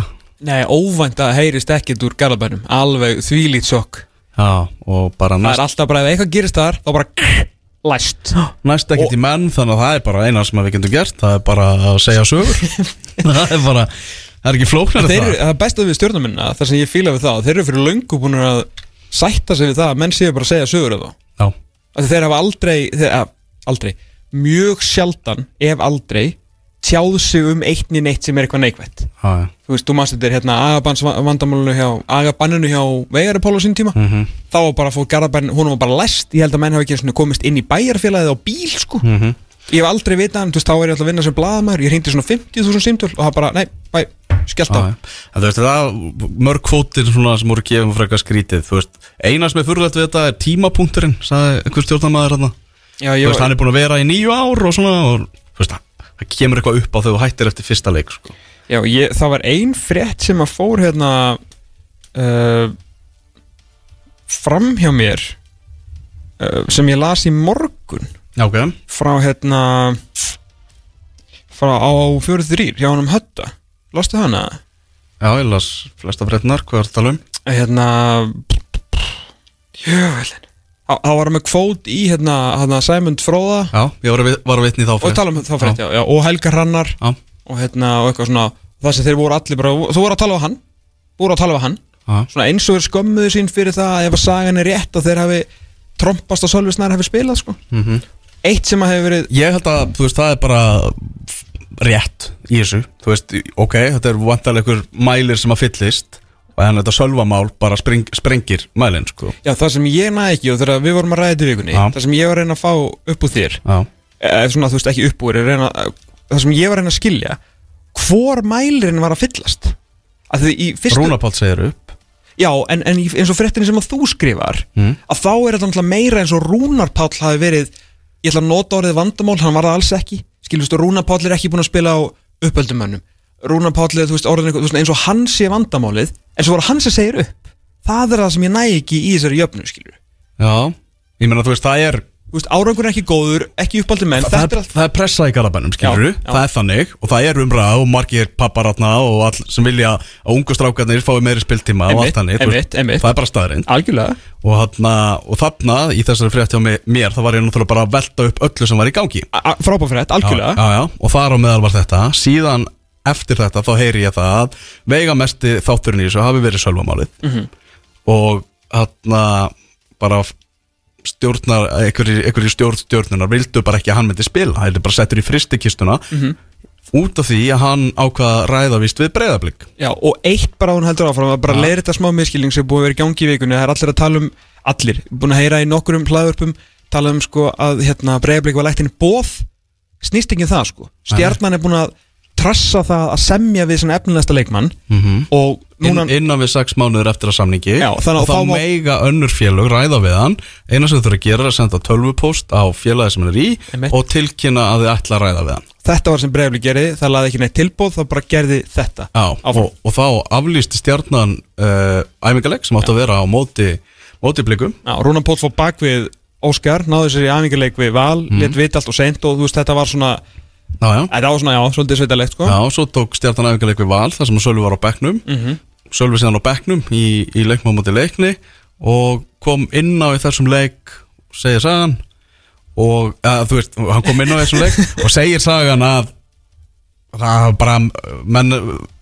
Nei, óvænt að heyrist ekkert úr garabænum Alveg þvílít sjokk. Já, og bara Það er næst, alltaf bara ef eitthvað gerist þar Þá bara læst. Næst ekkert í menn Þannig að það er bara eina sem við getum gert. Það er bara að segja sögur. Það er bara Það er ekki flóknar Þeir, það. eru- það er besta við stjórnarminna Það sem ég fíla við það Þeir eru fyrir löngu búin að sætta sig við það að menn séu bara að segja sögur af það því Þeir hafa aldrei, þeir, að, aldrei. Mjög sjaldan, ef aldrei Tjáð sig um eitt nýn eitt sem er eitthvað neikvætt. Já, já. Þú veist, þú mást þetta er hérna Agabanns vandamálinu hjá Agabanninu hjá Vegari Póla sín tíma. Mm Þá var bara fór Garabæn, hún var bara læst Ég held að menn hafa ekki komist inn í bæjarfélagið á bíl sko. -hmm. Ég hef aldrei vitað, en þú veist, þá er ég alltaf að vinna sem blaðamæður Ég hringdi svona 50.000 símtöl og það bara, nei, bæ, skellt á þú veist, það mörg kvótir svona sem voru gefum frekar skrítið. Þú veist, eina sem er fyrirlegt við þetta er tímapunkturinn sagði einhver stjórnarmæður hérna. Já, Þú veist, hann er búin að vera í nýju ár og svona og þú veist, það kemur eitthvað upp á þegar þú hættir eftir fyrsta leik sko. já ég, það var ein frétt sem að fór hérna uh, Fram hjá mér uh, Sem ég las í morgun Já, ok. Frá hérna Frá á fjóruð þrýr Hjá hann um hötta Lastu hana? Já, ég las flesta fréttinar, hvað er það að tala um? Hérna Jöfnvelin Það var með kvót í hérna, hérna Sæmund Fróða Já, ég var að, var að vitni þá og tala um þá frétt, já. Já, og Helga Hrannar. Já, og hérna og eitthvað svona það sem þeir voru allir bara, þú voru að tala um hann voru að tala um hann, eins og þeir skömmuðu sín fyrir það að ef að sagan er rétt og þeir hafi trompast og Sölvi Snær hafi spilað sko. Mhm, Eitt sem að hefur verið Ég held að, þú veist, það er bara rétt í þessu. Þú veist, ok, þetta er vantarlega ykkur mælir sem að fyllist og þannig að þetta sölvamál bara spreng, sprengir mælinn, sko. Já, það sem ég næ ekki og þegar við vorum að ræða þetta í vikunni Já. Það sem ég var að reyna að fá upp úr þér Já, eða svona, þú veist, ekki upp úr reyna, Það sem ég var að reyna að skilja Hvor mælirinn var að fyllast? Að því í fyrstu Rúnapáll segir upp. Já, en, en í- eins og fréttinni sem að þú skrifar Mm. Að þá er þetta náttúrulega meira eins og Rúnar Páll hafi verið Ég ætla að nota orðið vandamál, hann var það alls ekki. Skilvistu, Rúnar Páll er ekki búin að spila á uppöldumönnum Rúnar Páll þú veist, orðin eitthvað, þú veist, eins og hann sé vandamálið En svo var hann sem segir upp Það er það sem ég næ ekki í þessari jöfnu, skilju Já, ég meina, þú veist, það er Þú veist, árangur er ekki góður, ekki uppöldumenn það, Þetta er, er það er pressa í garabænum, skilur Já, já. Það er þannig og það er umræða og margir papparatna og all sem vilja að ungu strákarnir fái meiri spiltíma og allt þannig þú einmitt, einmitt. Það er bara algjörlega. Og, og þarna í þessari frétt hjá mér, það var ég náttúrulega bara að velta upp öllu sem var í gangi. Frábær frétt, algjörlega. Já, já, og þar á meðal var þetta. Síðan eftir þetta þá heyri ég það að veigamesti þátturinn í þessu hafi verið sölvamálið. Mhm. og þarna bara stjórnar, einhverjir stjórn stjórnunar vildu bara ekki að hann myndi spila það er bara settur í fristikistuna Mhm. út af því að hann ákvað að ræða vist við breyðablík Já, og eitt bara hún heldur áfram að bara Já. leiðir þetta smá miskilning sem búið í gangi í vikunni það er allir að tala um, allir, búin að heyra í nokkurum hlaðvörpum, tala um sko að hérna breyðablik var lægt inn bóð snýst ekki um það sko stjarnan er búin að trassa það að semja við svona efnilegsta leikmann mm og núna, Inn, innan við sex mánuður eftir að samningi. Já, og þá þá má- meiga önnur félög ræða við hann. Eina sem þú þurfa að gera er að senda tölvupóst á félagi sem hann er í Einmitt. og tilkynna að þið ætla að ræða við hann. Þetta var sem breyðablik gerði það laði ekki neitt tilbóð, það bara gerði þetta. Já, og, og þá aflýsti stjarnan uh, æfingaleg sem átti að vera á móti, móti blikum Já, Rúnan Póll fór bak við Óskar, náðu sér í aðvingarleik við Val, mm. let vita allt og seint og þú veist þetta var svona, Þetta var svona, já, svolítið sveitalegt sko. Já, svo tók stjarnan æfingaleg við val þar sem Sölvi var á bekknum. Mhm. Sölvi síðan á bekknum í, í leikmá móti leikni og kom inn á þessum leik segir sagan og, að, þú veist, hann kom inn á þessum leik og segir sagan að það bara menn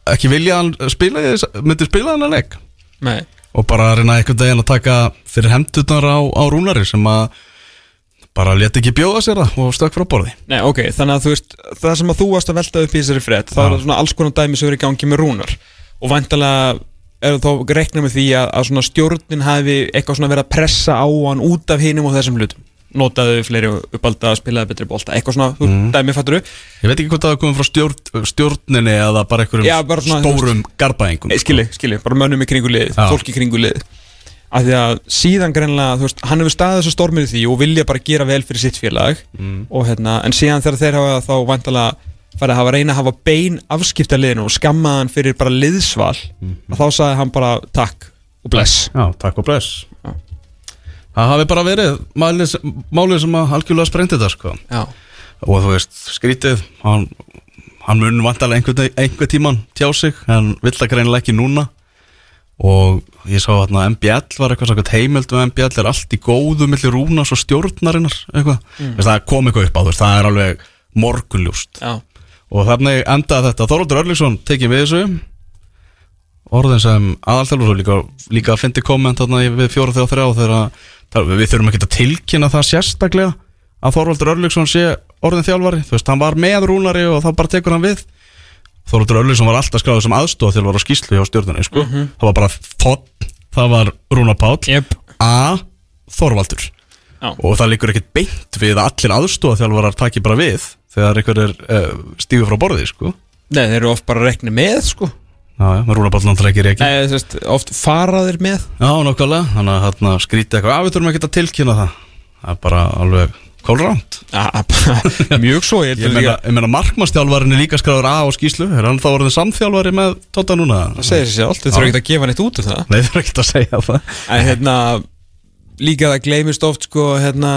ekki vilja að hann spila myndi spila þennan leik. Nei, og bara reyna einhvern veginn að taka fyrir hendurnar á, á rúnari sem að bara leti ekki bjóða sér það og stökk frá borði. Nei, ok, þannig að þú veist það sem að þú varst að velta upp í þessari frétt þá er það svona alls konar dæmi sem eru í gangi með Rúnar. Og vantalega er þá reikna með því að, að svona stjórnin hafi eitthvað svona verið að pressa á hann út af hinum og þessum hlutum. Notaðu fleiri uppalda, spilaðu betri bolta eitthvað svona, þú Mm. dæmi fattur ég veit ekki hvort það er komið frá stjórn, stjórninni eða bara svona, stórum garbaengum skilji, skilji, bara mönnum í kringu liðið, Já. fólk í kringu liðið af því að síðan greinlega, veist, hann hefur staðið þessu stormir í því og vilja bara gera vel fyrir sitt félag Mm. og hérna, en síðan þegar þeir hafa þá vantalega farið að hafa reyna að hafa bein afskipta liðinu og skamma hann fyrir bara liðsval Mhm. og þá sagði hann bara takk og bless Já, takk og bless Já. Það hafi bara verið málið, málið sem að algjörlega sprengti þetta sko og þú veist, skrítið hann, hann mun vantarlega einhvern, einhvern tíman tjá sig en vill það greinilega ekki núna og ég sá hérna MBL var eitthvað sagt heimild með MBL er allt í góðu millir rúnas og stjórnarinnar eitthvað, mm. það kom eitthvað upp á veist, það er alveg morgunljúst já, og þannig endaði þetta. Þorvaldur Örlíksson tekið við þessu. Orðin sem aðalþjálfur líka, líka að fyndi komment við fjóra þegar þrjá þegar að, við þurfum ekki að tilkynna það sérstaklega að Þorvaldur Örlíksson sé orðin þjálfari, þú veist, hann var með rúnari og þá bara tekur hann við Þorvaldur Örlíksson var alltaf skráður sem aðstofa þjálfar á skýslu hjá stjórnunni, sko. Það var bara þott, það var Rúnar Páll Jep. A. Þorvaldur. Já. og það líkur ekkert beint við að allir aðstofa þjálfarar taki bara við þegar einhver er uh, stígur frá borði, sko. Nei, þeir eru oft bara að rekna með sko. Já, með Rúnar Páll náttúrulega ekki reiki Nei, þú veist, oft faraðir með. Já, nokkvæmlega, þannig að skrítið eitthvað, að við þurfum ekki að tilkynna það. Það er bara alveg Já, Mjög svo, ég ég meina markmannstjálfarin er líka skráður A á skýslu Er hann þá orðin samþjálfari með Tóta núna? það segir sér allt, þið þurfum ekki að gefa neitt út um það. Nei, það er ekki að segja það. En hérna Líka það gleymist oft sko hérna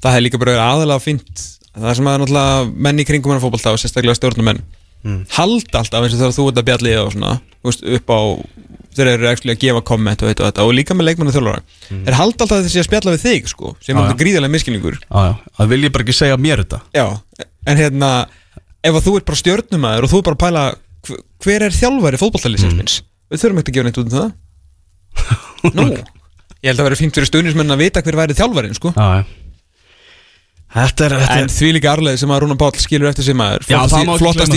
Það er líka bara verið aðalega fínt. Það sem að náttúrulega menn í kringum hennar fótbolta og sérstaklega stjórnumenn Mm. Halda alltaf eins og þegar þú ert að bjalli og svona veist, upp á þeir eru actually að gefa komment og, og, þetta, og líka með leikmennu þjólara mm. Þeir halda alltaf þessi að spjalla við þig sko sem er já. gríðarlega já, það vil ég bara ekki segja mér þetta. Já, en hérna ef þú ert bara stjórnumæður og þú bara að pæla hver, er þjálfari fótballtælisins Mm. við þurfum ekki að gefa neitt út um það. Nú, ég held að vera fínt fyrir stuðnismenn að vita hver væri þjálfarin sko. Já, já Þetta er, þetta En er því líka arleið sem að Rúnar Páll skilur eftir það má ekki Flottast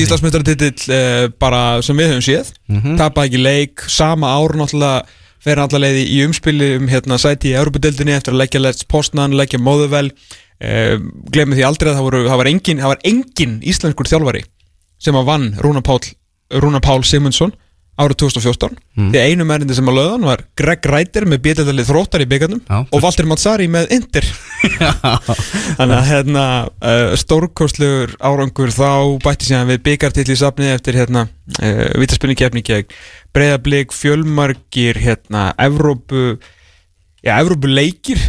uh, bara sem við höfum séð. Mm Mhm. Tapa ekki leik, sama ár náttúrulega fer hann allavega í umspili um hérna sæti í Európa-deildinni eftir að leggja Let's Postnan, leggja Móðuvel uh, Glemmi því aldrei að það, voru, það, var engin, engin íslenskur þjálfari sem að vann Rúnar Páll, Rúnar Pál Sigmundsson árið 2014 Mm. því einu mærindi sem að löðan var Greg Reiter með bjöldalið þróttar í byggarnum Já. og Valdir Mazzari með Inter. Þannig að hérna uh, stórkostlegur árangur. Þá bætti síðan við byggartill í safni eftir hérna uh, vítaspilni kefni gegn breyðablík, fjölmargir hérna Evrópu já, Evrópu leikir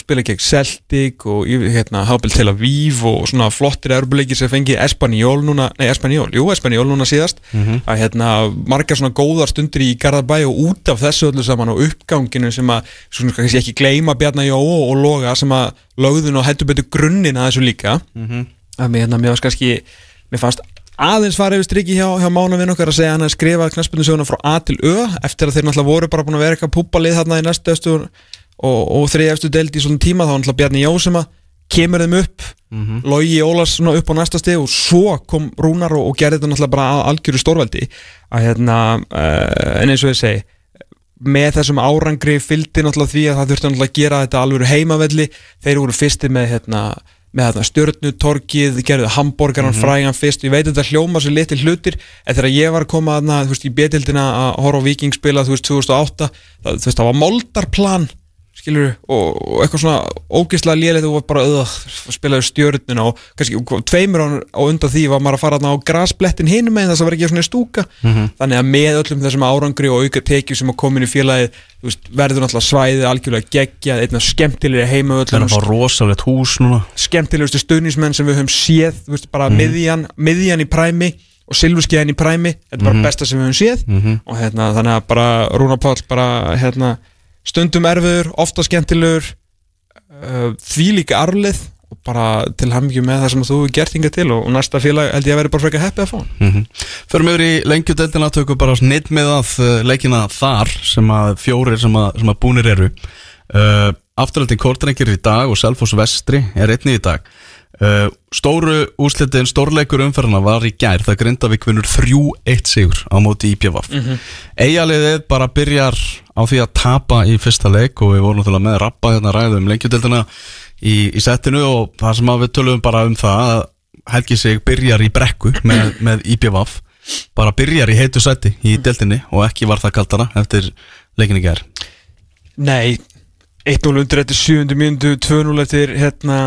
spila gegn Celtic og hérna Hábel Tel Aviv og svona flottir Evrópu leikir sem fengi Espanjól núna, nei Espanjól, jú Espanjól núna síðast. Að hérna margar svona góðar stundir í Garðabæ og út af þessu öllu saman og uppganginu sem að svona kannski ekki gleyma Bjarnar Jó og Loga sem að lögðun og hættu betur grunninn að þessu líka. Að mér, hérna, mér fannst kannski mér fannst aðeins fara yfir striki hjá, hjá mánavinn okkar að segja hann að skrifa knaspunni frá A til Ö eftir að þeir náttúrulega voru bara búin að vera eitthvað púpalið þarna í næstu efstu og, og þriði efstu deild í svona tíma þá var náttúrulega Bjarni Jó sem að kemur þeim upp Logi Ólars svona upp á næsta stið og svo kom Rúnar og, og gerði þetta náttúrulega bara að algjöru stórveldi. Að hérna uh, en eins og ég segi með þessum árangri fylgdi náttúrulega því að það þurfti náttúrulega að gera þetta alveg heimavelli. Þeir voru fyrstir með hérna með hérna stjörnutorkið, gerðu hambúrgaran frægan fyrst, ég veit þetta hljóma sér litil hlutir, en þegar ég var að koma þarna, þú veist, í betildina að horfa á Viking spila, þú veist, 2008, það, þú veist, það var moldarplan, skilur, og, og eitthvað svona ógeðslega lélegt og var bara öð, spilaði stjörnuna og kannski og tveimur á, undan því var maður að fara á grasplettin hinum með þess að vera ekki svona stúka. Þannig að með öllum þessum árangri og auka tekju sem að komin í félagið þú verður náttúrulega svæðið algjörlega geggjað einna skemmtilegri heima er hús núna. Skemmtilegustu stuðnismenn sem við höfum séð þú veist, bara Mhm. miðjan, miðjan í præmi og silfurskeiðan í præmi þetta er bara Mhm. besta sem við höfum séð. Og hérna, þannig að bara Rúnar Páll bara hérna, stundum erfiður, ofta skemmtilegur uh, því líka arlið og bara til hamingju með það sem þú hefur gert hingað til og, og næsta félag held ég að vera bara frekar heppið að fá mm Förum yfir í lengjudeldina tökum bara snitt með að uh, leikina þar sem að fjórir sem að, sem að búnir eru. Uh, Afturhaldin Kortrengir í dag og Selfoss Vestri er einni í dag uh, Stóru úslitin, stórleikur umferðina var í gær það Grindavík vinnur 3-1 sigur á móti IPVaf mm -hmm. Eyjaliðið bara byrjar á því að tapa í fyrsta leik og við vorum náttúrulega með rappa hérna ræðum lengjudeldina í, í settinu og það sem að við tölum bara um það að Helgi sig byrjar í brekku með, með IPVaf bara byrjar í heitu sæti í deildinni og ekki var það kaldara eftir leikinni gær Nei, 1-0 undir eftir 7. mínútu 2-0 eftir hérna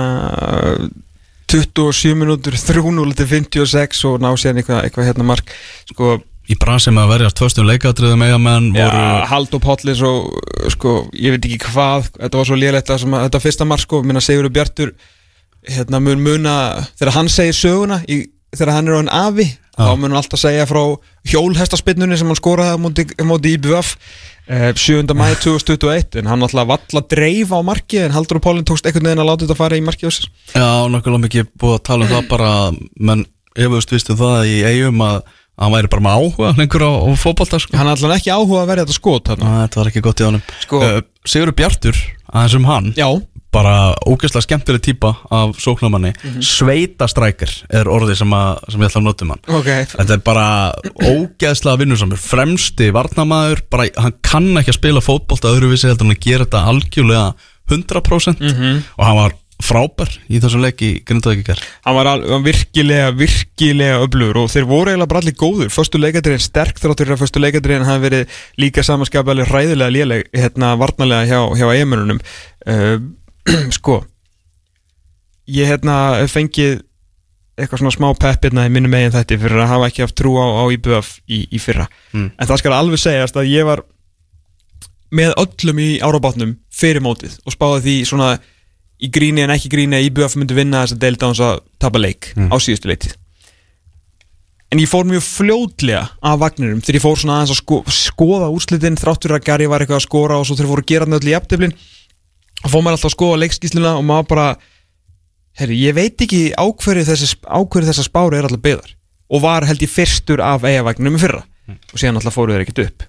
27 mínútur 3-0 eftir 56 og ná sér eitthvað, eitthvað hérna mark. Sko, í brasi með að verjast tvöstum leikatriðum eigamenn ja, voru Hald og Pollis og sko, ég veit ekki hvað þetta var svo að þetta fyrsta mark sko, minna Sigurður Bjartur hérna mun muna, þegar hann segir söguna í, þegar hann er á en afi þá mun hann alltaf segja frá hjólhestaspinnunni sem hann skoraði á móti, móti IBF eh, 7. mæði 2021 en hann alltaf valla dreif á marki en Haldur og Pólin tókst einhvern veginn að láta þetta fara í marki Já, nokkulega mikið búið að tala um það bara menn efust vistu það í eigum að hann væri bara með áhuga lengur á, á fótbolta sko. hann er alltaf ekki áhuga að verja þetta skot þarna. Æ, Þetta var ekki gott í honum Sko- uh, Sigurður Bjartur, aðeins um hann já, bara ógeðslega skemmtileg típa af sóknarmanni. Mhm. sveitastrækir er orðið sem, að, sem ég ætla að nota um hann. Ok. Þetta er bara ógeðslega vinnusamur. Fremsti varnamaður bara, Hann kann ekki að spila fótbolta öðruvísi heldur en að gera þetta algjörlega 100% Mhm. og hann var frábær í þessum leik í Grindavíkjar hann var, al, hann virkilega, virkilega öflugur og þeir voru eiginlega bara allir góður Föstu leikadriðin sterk þráttur að föstu leikadriðin hafi verið líka samanskapalið hræðilega léleg hérna varnarlega hjá, hjá eiginmörunum uh, sko ég hérna fengið eitthvað svona smá pepp hérna í minnum eigin þetta fyrir að hafa ekki haft trú á, á IBF í, í fyrra. Mm. en það skal alveg segjast að ég var með öllum í árabátnum fyrir mótið og spáði því svona í gríni en ekki gríni að IBF myndi vinna þess að deilda hans að tapa leik á síðustu leitið en ég fór mjög fljótlega af vagnirum þegar ég fór svona aðeins að sko, skoða úrslitin þráttur að Gary var eitthvað að skora og svo þeir fóru að gera hann öll í og fór maður alltaf að skoða leikskísluna og maður bara herri, ég veit ekki á hverju þessi, á hverju þessa spári er alltaf byggðar. Og var held ég fyrstur af eigavagninum í fyrra. Og síðan alltaf fóru þeir ekkert upp.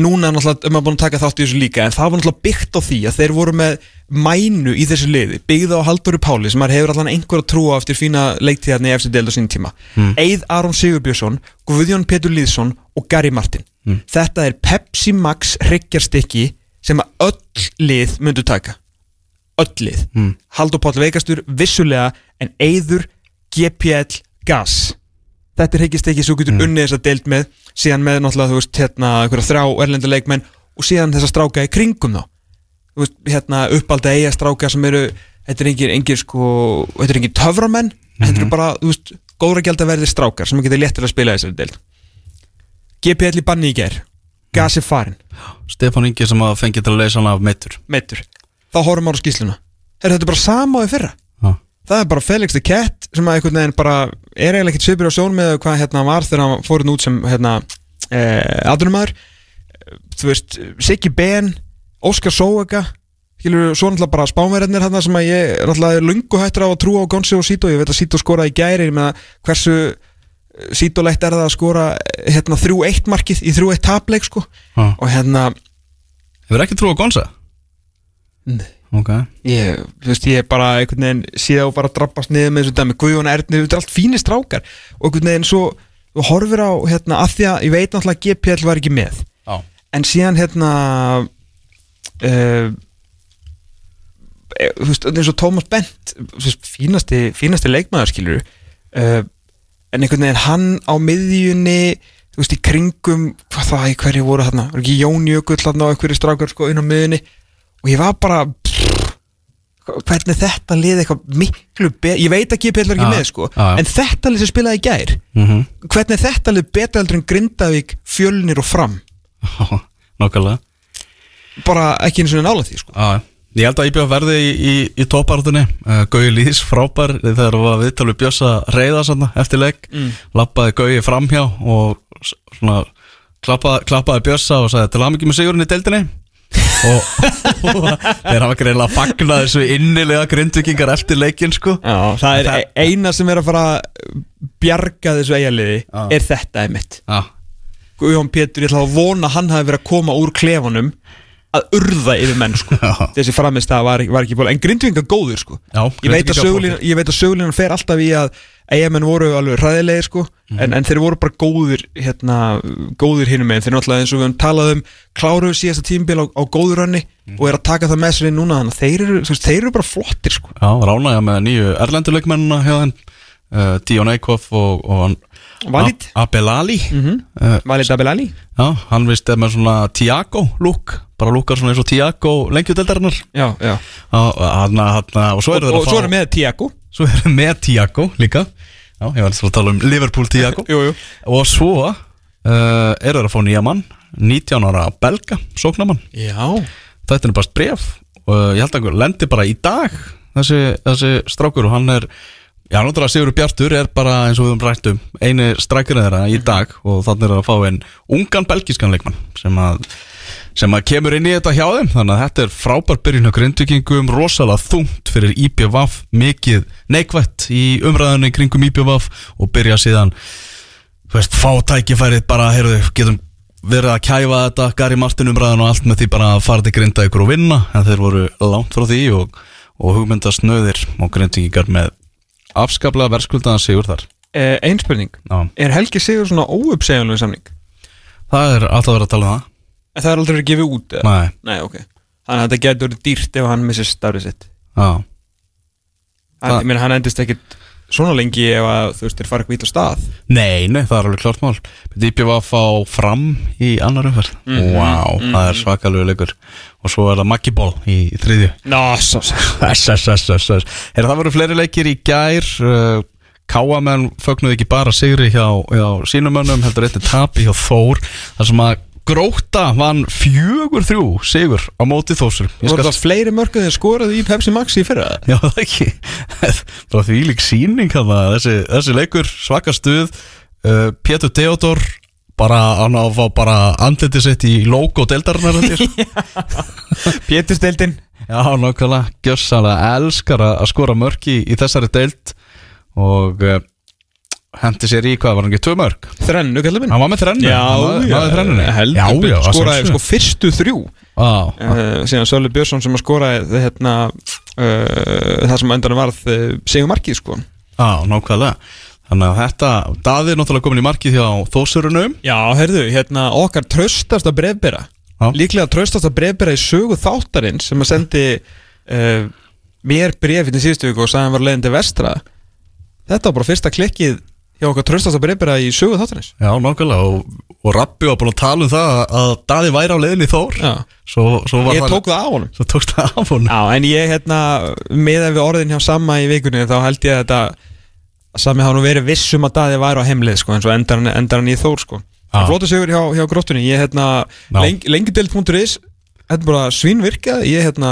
Núna er náttúrulega um að búin að taka þátt í þessu líka en það var náttúrulega byggt á því að þeir voru með mænu í þessu liði byggða á Halldóri Páli sem maður hefur allan einhver að trúa eftir fína leiktíðarni eftir deild á sín tíma. Mm. Eið Aron Sigurbjörnsson, Guðjón Petur Lýðsson og Gary Martin. Þetta er Pepsi Max hryggjarstykki sem að öll lið myndu taka. Öll lið. Mm. Haldur Páll veikastur vissulega en Eiður GPL gas. Þetta er hryggjarstykki sem þú getur unnið þess að deild með síðan með náttúrulega þú veist hérna einhverja þrjá erlendu leikmenn og síðan þessa stráka í kringum þá. Þú veist hérna uppalda eiga stráka sem eru þetta er engin, engin sko þetta er engin töframenn en þetta eru bara þú veist góðra gæld að verði strákar sem getur léttir að spila þessari deild. GPL í banni í ger Gasi farin Stefán Ingi sem að fengi til að leysa hann af meittur meittur þá horfum við á skýsluna er þetta bara sama á því fyrra? Já. það er bara Felix the Cat sem að einhvern veginn bara er eiginlega ekkert svipur á sjón með hvað hérna var þegar hann fór hérna út sem hérna eh, aðrunumæður þú veist, Siggi Ben Óskar Sóega skilur, svo náttúrulega bara spánverðinir hérna sem að ég er náttúrulega lungu hættur á að trúa á Gonsi og Sito, ég veit að Sito skoraði í gæri með að hversu Sítolegt er það að skora eh, hérna 3-1 markið í 3-1 tapleik sko. Já. og hérna Hefur ekki trú á Gonza? Nei. Ok. Ég, veist, ég er bara einhvern veginn síðan og bara drabbast niður með þessu dæmi. Guðjón Erni, þetta er allt fínir strákar. Og einhvern veginn svo, þú horfir á hérna, að því að ég veit náttúrulega að GPL var ekki með. Já. En síðan hérna uh, þú veist, eins og Tómas Bent fínasti, fínasti leikmaður skilur uh, en einhvern veginn hann á miðjunni þú veist, í kringum hvað það, í hverju voru þarna, var ekki Jón Jökull þarna og einhverju strákar sko inn á miðjunni? Og ég var bara pff, hvernig þetta liði eitthvað miklu betur, ég veit að GPL var ekki Já, með sko, já. en þetta lið sem spilaði í gær mm hvernig þetta lið betur heldur en Grindavík, Fjölnir og Fram? Nákvæmlega. Bara ekki eins og nála því sko ég held að ég bjóð verði í, í, í toppartunni uh, Gauði Lýðs frábær þegar það var viðtal við Bjössa reyða svona, eftir leik. Mm. lappaði Gauði framhjá og svona klappaði, klappaði Bjössa og sagði til að mikið með sigurinn í deildinni. Og, þeir hafa greinlega fagnað þessu innilega grindvikingar eftir leikin sko. Já, það er Það- e- eina sem er að fara að bjarga þessu eigaliði Já. er þetta einmitt. Guðjón Pétur, ég ætla að vona hann hafi verið að koma úr klefanum að urða yfir menn sko. Þessi framist það var, var ekki ból en grindvinga góður sko. Já, ég veit, að sögulínan, ég veit að sögulínan fer alltaf í að eigamenn voru alveg ræðilegir sko. Mhm. en, en þeir voru bara góðir hérna, góðir hinum með þeir náttúrulega eins og við höfum talað um kláruðu síðasta tímbil á, á góður ranni Mhm. og er að taka það með sér inn núna. Þannig að þeir eru, veist, þeir eru bara flottir sko. Já ránaði með nýju þeim uh, Dion Eikhoff og, og Valid Ab- Abelali mm -hmm. uh, Valid Abelali Já, hann vist er með svona Tiago lúk, bara lúkar svona eins og Tiago lengjudeldarinnar já, já. Og, hann, hann, og svo og, eru og að svo fá er með Tiago svo eru með Tiago líka. Já, ég var að tala um Liverpool Tiago jú, jú. og svo uh, eru þeir að fá nýja mann 19 ára belga, sóknamann já. Þetta er bara bref og uh, ég held að hann lendi bara í dag þessi, þessi strákur og hann er Já, náttúrulega Sigur Bjartur er bara eins og við höfum rætt um eini strækirinn þeirra í dag og þannig er að fá einn ungan belgískan leikmann sem að, sem að kemur inn í þetta hjá þeim. Þannig að þetta er frábær byrjun á grindvikingum rosalega þungt fyrir IPVAF mikið neikvætt í umræðunni kringum IPVAF og byrja síðan veist, fá tækifærið bara, heyrðu, getum verið að kæfa þetta Gary Martin umræðan og allt með því bara að fara til grinda ykkur og vinna. En þeir voru langt frá því og, og hugmyndast nöðir og grindvikingar með afskaplega verðskuldaðan sigur þar. Eh, Einn spurning. Já. Er Helgi Sigur svona óuppsegjanlega samning? það er alltaf verið að tala um En það er aldrei verið að gefa út eða? það Nei, Nei, ok. Þannig að þetta getur verið dýrt ef hann missir starfið sitt. Já, Hann, Það- ég meina, hann endist ekkit svona lengi ef að þú veist, þeir fara eitthvað ít á stað? Nei, nei, það er alveg klart mál. Dípjö var að fá fram í annar umferð. Mhm, Vá, það er svakalegu leikur. Og svo er það Maggi Ból í þriðju. Ná, svo svo. Það voru fleiri leikir í gær? Uh, Káamenn fögnuðu ekki bara sigri hjá, hjá sínumönnum heldur eitthvað tapi hjá Þór. Þar sem að Gróta vann fjögur þrjú sigur á móti Þórsur Ég Voru skal það fleiri mörgum þegar skoraðu í Pepsi Max í fyrra? Já, það ekki. Bara því lík síning hana, þessi, þessi leikur svaka stuð. Uh, Pétur Theodor bara hann á að fá bara andliti sitt í logo deildarinnar sko. Pétursteildin Já, nákvæmlega, gjössalega elskar að að skora mörki í, í þessari deild. Og uh, hendi sér í hvað, var hann ekki tvö mörg? Þrennu, kallar minn. Hann var með þrennu. Já, hann náði- náði þrennunni. heldur Já, já, að Skoraði sko fyrstu þrjú. Á, uh, Síðan Sölvi Björnsson sem að skoraði hérna, uh, Það sem endan varð uh, Sigur Markið sko. Á, nákvæmlega. Þannig að þetta, Daði er náttúrulega komin í markið hjá Þósurunum Já, heyrðu, hérna okkar tröstasta brefbera Já. Líklega tröstasta brefbera í sögu þáttarinn sem að sendi mér brefið í síðustu viku og sagði hann var leiðin til vestra. Þetta var bara fyrsta klikkið hjá okkar tröstasta brefbera í sögu þáttarins. Já, nákvæmlega og, og Rabbi var búin að tala um það að Daði væri á leiðinni í Þór. Svo, svo var Ég það tók það á honum. Svo tókst það af hún Já, en ég hérna meðan við orðin hjá Samma í vikunni þá held ég að þetta að Sami hafa nú verið vissum að daði væri á heimlið sko, en svo endar hann, endar hann í Þór sko. Flóta sigur hjá, hjá gróttunni. Ég hérna, leng, lengidelt.is þetta er bara svínvirkað ég hérna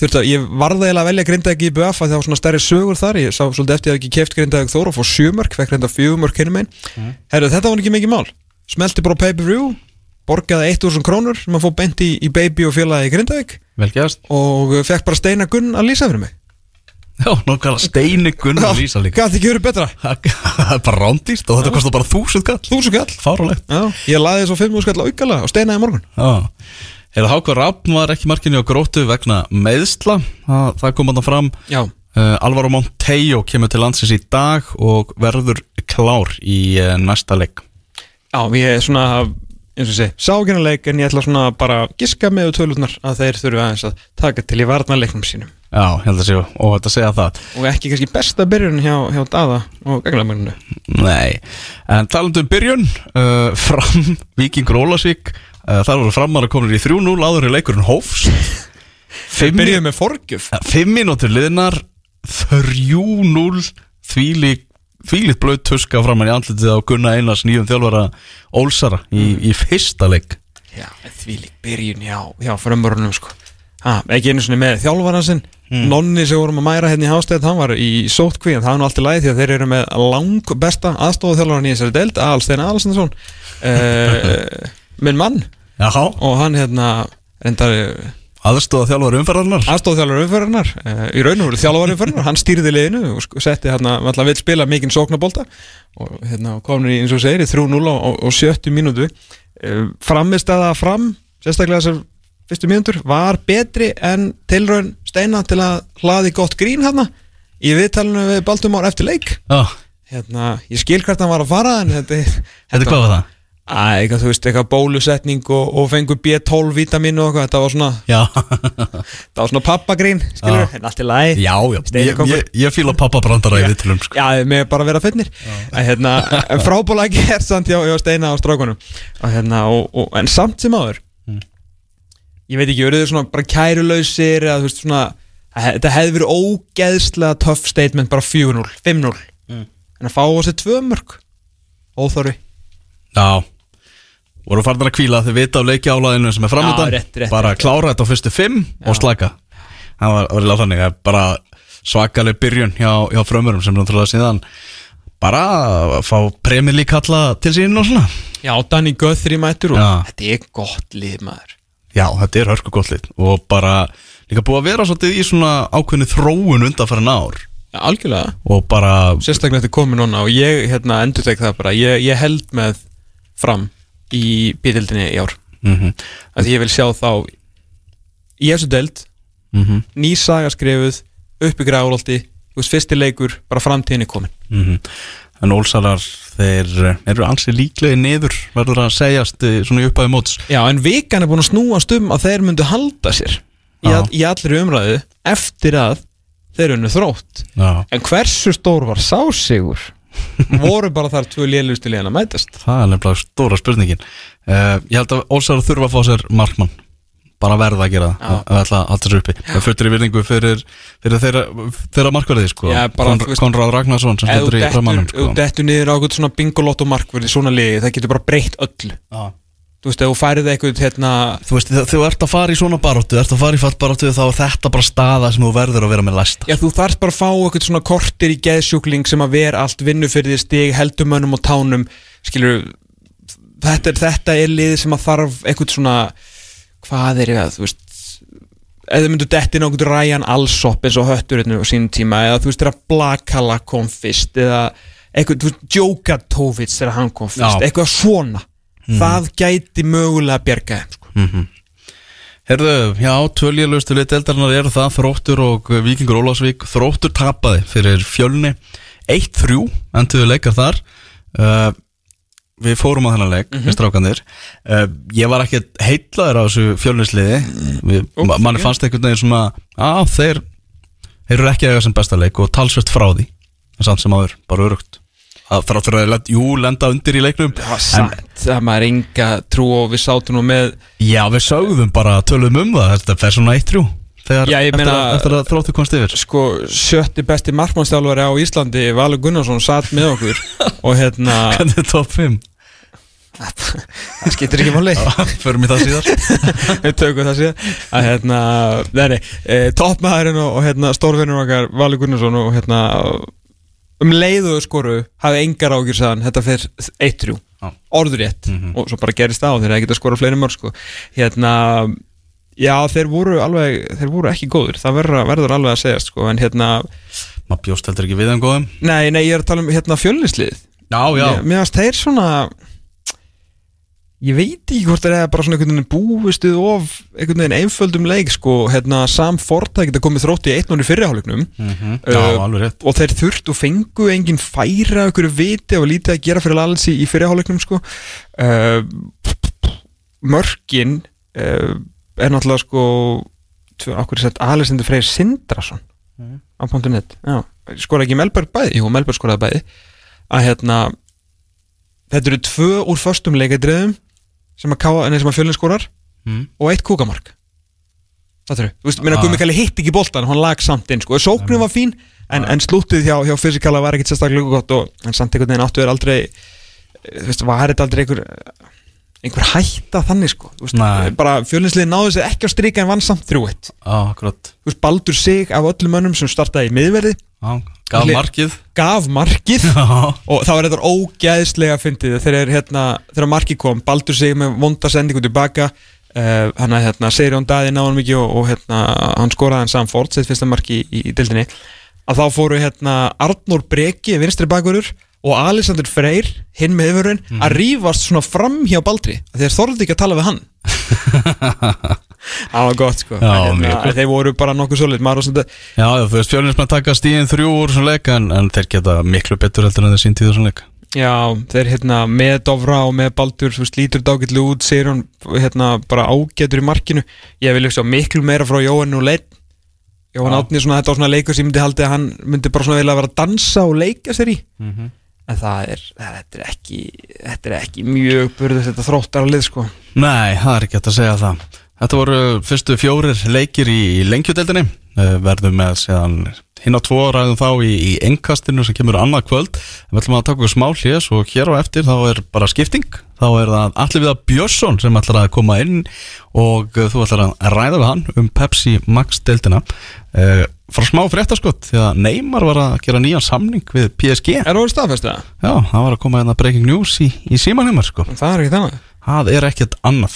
þurfti að, ég varði eiginlega að velja Grindavík í BF að það var svona stærri sögur þar. Ég sá svolítið eftir að ég ekki keft Grindavík Þór og fór sjömörk, fekk reynda fjögumörk hinum einn Mm. Herru, þetta var ekki mikið mál. Smelti bara á pay-per-view borgaði 1000 krónur sem að fór beint í, í baby og félagi í Grindavík Vel gæst og fekk bara Steina Gunn að lýsa fyrir mig. Já, nákvæmlega. Steini Gunnar Lísa líka. Gæti ekki verið betra. Það er bara rándýrt og þetta kostar bara þúsund kall. Þú svo kall ég laði svo 5 skall aukala og steinaði morgun. Já Eða Hákvar Rapp var ekki markinu á grótu vegna meðsla Það, það kom hann fram. Já, uh, Alvaro Montejo kemur til landsins í dag og verður klár í uh, næsta leik. Já, ég er svona eins og sé, sá ekki hennar leik en ég ætla svona bara að giska með tölutnar að þeir þurfu aðeins að taka til í varnarleiknum sínum. Já, held að séu og þetta segja það. Og ekki kannski besta byrjun hjá, hjá Dada og Gaglamagnu Nei, en talandum um byrjun uh, Fram, Víkingur Ólasvík uh, Þar voru framar að komin í 3-0 áður í leikurinn hófst. Fimm, Byrjuðu með forgjöf. Fimm mínútur liðnar 3-0 Þvílík Þvílíkt blöð tuska framann í andlitið á Gunna Einars nýjum þjálfara Ólsara í, í fyrsta leik. Já, því lík byrjun hjá, hjá frömmurunum sko. Ha, Ekki einu svona með þjálfara sinn. Nonni sem vorum að mæra hérna í hástæð hann var í sótkví en það var nú allt í lagi því að þeir eru með lang besta aðstofa þjálfaran í þessari deild Alstein Alstensson uh, minn mann. Jaha, og hann hérna reyndar aðstóða þjálfara umferðarnar aðstofþjálfur umferðarnar uh, í raun og veru þjálfur umferðarnar hann stýrði liðinu og setti hérna alltaf vil spila mikinn sóknabólta og hérna komin í eins og segir í 3-0 á, á, á 70 mínútu. Uh, framist að það fram sérstaklega þessar fyrstu mínútur var betri en tilraun Steina til að hlaði gott grín hérna í viðtalinu við Baltimore eftir leik. Já, hérna, ég skil hvert hann var að fara en þetta, þetta hvað var það? Æ, eitthvað, þú veist, eitthvað bólusetning og, og fengur B12 vítamin og eitthvað, þetta var svona það var svona pappagrín, skilur, en allt í lagi. Já, já. Steini Ég, ég, ég fíla pappabrandara í viðtölum sko. Já, með bara að vera fennir En hérna, frábóla gert samt hjá, hjá Steina á strákunum. Og, hérna, og, og, En samt sem áður Mm. Ég veit ekki, eru þið svona bara kærulausir eða þú veist svona Þetta hefði verið ógeðslega töff statement bara 4-0, 5-0 Mm. En að fá á sig tvö mörg Óþorri. Já voru farin að kvíla þau vita á leiki álæðinu sem er framöndan Já, bara klára þetta á fyrstu fimm og slaka. Það var orðilega þannig. Að bara svakaleg byrjun hjá, hjá frömmurum sem náttúrulega síðan bara að fá premjali kalla til sín og svona. Já, Danny Guthrie mættur og Já. þetta er gott lið maður. Já, þetta er hörku gott lit og bara líka búið að vera svolítið í svona ákveðni þróun undanfærin ár. Já, algjörlega. Og bara Sérstaklega þetta komið núna og ég hérna, endur tek það bara. Ég, ég held með fram í bítildinni í ár. Mm að ég vil sjá þá í þessu deild -hmm, ný saga skrifuð upp í gráðaldi fyrsti leikur, bara framtíðinni komin mm en Ólsarar þeir eh, eru ansi líklega niður verður að segjast eh, svona í upphæði móts. Já, en vikan er búin að snúast um að þeir myndu halda sér í, all, í allri umræðu eftir að þeir unnu þrótt. Já. En hversu stór var sásigur voru bara þar tvö lélustu liðan að mætast? Það er nefnilega stóra spurningin. Uh, Ég held að Ólsar þurfa að fá sér markmann. Bara verða að gera það að ætla að halda sér uppi. Það fyrir virðingu fyrir, fyrir þeirra, þeirra markverði sko. Já, bara, Kon, Konráð Ragnarsson sem stendur í framannum sko. þú dettur niður á eitthvað svona bingolotto markverði svona liði, það getur bara breytt öllu. Já. Þú veist, þú færið eitthvað hérna, Þú veist, þú ert að fara í svona baróttu ert að fara í fallbaróttu þá er þetta bara staða sem þú verður að vera með læst já þú þarft bara að fá eitthvað svona kortir í geðsjúkling sem að vera allt vinnu fyrir því stig, heldumönnum og tánum. Skilur þetta er, þetta er liði sem að þarf eitthvað svona hvað er það, þú veist eða myndu detti nokkuð Ryan Alsop eins og hötturinn á sínum tíma eða þú veist þegar Blakala kom fyrst eða eitthvað, þú veist, Djokatovich þegar hann kom fyrst, Já. eitthvað svona það gæti mögulega að bjerga þeim sko. Herðu, já, tvöljulegustu lit eldarinnar eru það Þróttur og Víkingur Ólafsvík. Þróttur tapaði fyrir fjölni 1-3, enduðu leikar þar. Uh, Við fórum á þennan leik, við strákanir uh, Ég var ekki heitlaður á þessu fjölnisliði. Ú, ma- Manni fannst einhvern veginn svona að þeir, þeir eru ekki að eiga sem besta leik og talsvert frá því en samt sem áður, bara örugt að þrátt fyrir að, lend- jú, lenda undir í leiknum. Já, samt, það maður enga trú og við sátum nú með Já, við sögðum bara, töluðum um það Þetta fer svona 1-3 Þegar, Já, eftir, meina- að, eftir að þróttu komst yfir. Sko sjötti besti markmannstjálfari á Íslandi Valur Gunnarsson satt með okkur og hérna Hvernig er top 5? það skiptir ekki máli. Förum í það síðar. Við tökum það síðan hérna, nei, nei, e, toppmaðurinn og, og hérna, stórfinnur okkar Valur Gunnarsson og hérna um leiðu skoru hafði engar ágjur saðan þetta fyrir 1-3 Já. orðurétt og svo bara gerist það og þeir hefði getað skora fleiri mörg sko. hérna já þeir voru alveg þeir voru ekki góður það verður, verður alveg að segja sko. en hérna Maður bjóst heldur ekki við þeim góðum nei nei ég er að tala um hérna fjölnislið Já, já Mér- varst þeir svona Ég veit ekki hvort það er bara svona einhvern veginn búistuð of einhvern veginn einföldum leik sko, hérna Sam Forta geta komið þrótt í 1-0 í fyrirháleiknum Mhm. Já, Uh, og þeir þurft og fengu engin færa okkur viti og lítið að gera fyrir Lalsi í fyrirháleiknum sko. Uh, Mörkin uh, er náttúrulega sko okkur sett Alessandur Freyr Sindrason Mhm. á .net? Já, skora ekki Melberg bæði, jú Melberg skoraði bæði. Að hérna þetta eru tvö úr föstum leikadriðum sem að, að fjölinn skorar mm. og eitt kúkamark. Það eru, þú veist, minna Ah. Gumi Kalli hitt ekki boltan hann lag samt inn, sko, sóknum var fín en, en slútið hjá, hjá fysikala var ekkit sérstaklega gott og en samt einhvern veginn áttu er aldrei eh, þú veist, var þetta aldrei einhver einhver hætta þannig, sko. Þú veist, bara fjölinsliði náðu sér ekki á strika en vann samt þrjúitt, veist, Baldur sig af öllum mönnum sem startaði í miðverði. Já, gaf markið. Gaf markið. Og það var þetta ógæðslega fyndið. Þegar, hérna, þegar markið kom Baldur sig með vonda sendingu tilbaka. Uh, hann að hérna, Seirjón Daði náðan mikið og, og hérna, hann skoraði hann Samford sitt fyrsta marki í, í, dildinni að þá fóru hérna Arnór Breki vinstri bakverður og Alexander Freyr hinn með yfirun að rífast svona fram hjá Baldri. Þeir þorði ekki að tala við hann það var gott sko. Já, hérna, þeir voru bara nokkuð svona já, já, þú veist, fjölinsmenn taka stíðin þrjú úr svona leik en, en þeir geta miklu betur heldur en þeir sín tíður svona leik. Já, þeir hérna með Dovra og með Baldur, veist, lítur dágætlu út segir hann hérna bara ágætur í markinu. Ég vil sjá miklu meira frá Jóhann og Leitt Jóhann. Átni, þetta var svona leikur sem ég myndi haldi að hann myndi bara svona vilja vera að dansa og leika sér í. Mhm. en það er, þetta er ekki þetta er ekki mjög burðið þetta þróttar að lið sko. Nei, það er ekki hægt að segja það Þetta voru fyrstu fjórir leikir í lengjudeldinni Eh, Verðum með síðan hinn á tvo ræðum þá í, í engkastinu sem kemur annað kvöld. Við ætlum að taka okkur smá hlés og hér á eftir þá er bara skipting. Þá er það allir við að Björnsson sem ætlar að koma inn og eh, þú ætlar að ræða við hann um Pepsi Max deildina. Uh, Frá smá fréttaskott því að Neymar var að gera nýjan samning við PSG Er það staðfest það? Já, það var að koma hérna breaking news í, í símanheimar sko. Það er ekki þannig Það er ekkert annað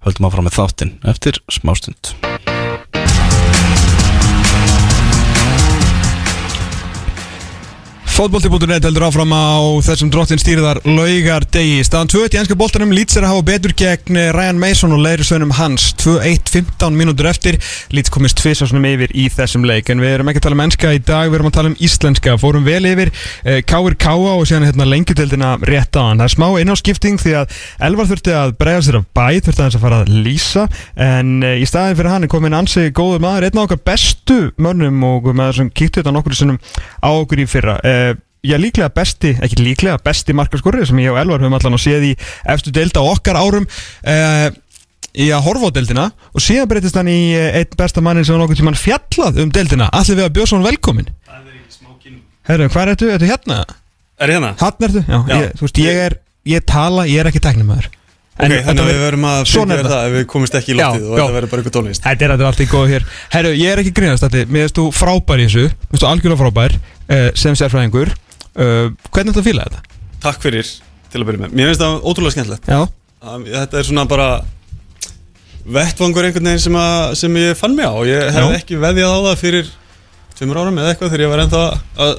Höldum fara með þáttinn eftir smástund Fótbolti.net heldur áfram á þessum drottin stýriðar laugar degi. Staðan 2-1 í ennska boltanum. Leeds er að hafa betur gegn Ryan Mason og leiður sönum hans. 2-1 15 mínútur eftir. Leeds komist tvisasunum yfir í þessum leik. En við erum ekki að tala um ennska í dag við erum að tala um íslenska, fórum vel yfir eh, Káir Káa og síðan hérna lengjudeldina rétt á hann. Það er smá innáskipting því að Elvar þurfti að bregja sér af bæ þurfti aðeins að fara að lýsa. En eh, í staðin fyrir hann er komin ansi góður maður einn af okkar bestu mönnum og með þessum kíktu þetta nokkur sinnum á okkur í fyrra uh, Já, líklega besti, ekki líklega, besti markaskorri sem ég og Elvar höfum allan að séð í eftir delta okkar árum uh, í að horfa á deildina og síðan breytist hann í eh, einn besta mannin sem var nokkuð tímann fjallað um deildina Allir við að bjóða svona velkomin Herru, hvað ertu? Ertu hérna? Er ég hérna? Hann ertu? Já, Já. Ég, þú veist, ég er, ég tala, ég er ekki teknumöður Ok, þannig að við verum að fylgja það ef við komumst ekki í Já, loftið og þetta verður bara eitthvað tónlist. Þetta er þetta allt í góðu hér. Herru, ég er ekki grínast þetta Mér finnst þú frábær í þessu. Mér finnst þú algjörlega frábær uh, sem sérfræðingur. Uh, Hvernig þetta fíla þetta? Takk fyrir til að byrja með. Mér finnst það ótrúlega skemmtilegt. Þetta er svona bara vettvangur einhvern veginn sem, að, sem ég fann mig á. Ég hefði Já. ekki veðjað á það fyrir tveimur árum eða eitthvað þegar ég var ennþá að,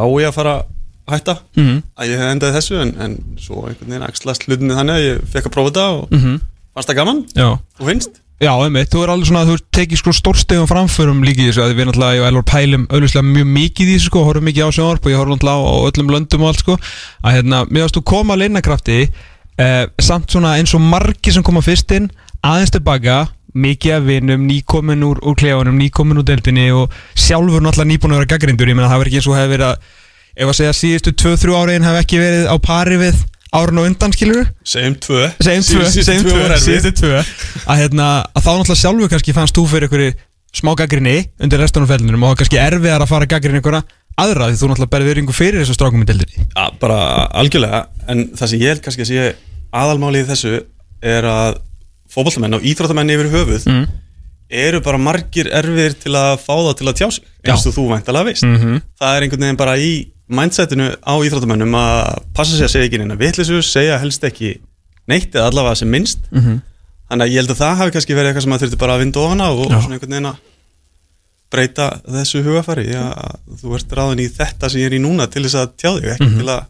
að sjálfur og svona að ég að að hætta að hef endaði þessu en, en svo einhvern veginn axlast hlutinni þannig að ég fekk að prófa þetta og Mhm. fannst það gaman. Já. Og finnst? Já, einmitt, þú er alveg svona, þú tekið sko stórstegum framförum líka í þessu, að við náttúrulega, ég og Elvar pælum auðvitað mjög mikið í þessu sko, horfum mikið á sjónvarp og ég horfum náttúrulega á, öllum löndum og allt sko, að hérna, mér varst þú koma að leinakrafti, eh, samt svona eins og margir sem koma fyrst inn, aðeins tilbaka, mikið af vinum, nýkomin úr, úr klefunum, nýkomin úr deildinni og sjálfur náttúrulega nýbúin að vera gaggrindur, ég meina það verður ekki eins og hefur verið að, ef að segja síðustu 2-3 áriðin hef ekki verið á pari við árun og undan, skilur segjum tvö. Segjum tvö, Síðustu segjum tvö tvö, voru erfið. síðustu tvö. Að, hérna, að þá náttúrulega sjálfur kannski fannst þú fyrir einhverju smá gaggrinni undir restunum fellinum og kannski erfiðar að fara að gaggrinni einhverja aðra því þú náttúrulega berði viðringu fyrir þessu strákum í deildinni. Ja, bara algjörlega. En það sem ég held kannski að sé aðalmáli í þessu er að fótballtamenn og íþróttamenn yfir höfuð Mm. Eru bara margir erfiðir til að fá það til að tjá sig eins og þú væntalega veist Mhm. það er einhvern veginn bara í mindsetinu á íþróttamennum að passa sig að segja ekki neina vitlisu, segja helst ekki neitt eða allavega sem minnst Mhm. þannig að ég held að það hafi kannski verið eitthvað sem maður þurfti bara að vinda ofan á og, Já. svona einhvern veginn að breyta þessu hugafari Já, þú ert ráðin í þetta sem ég er í núna til þess að tjá þig, ekki Mhm. til að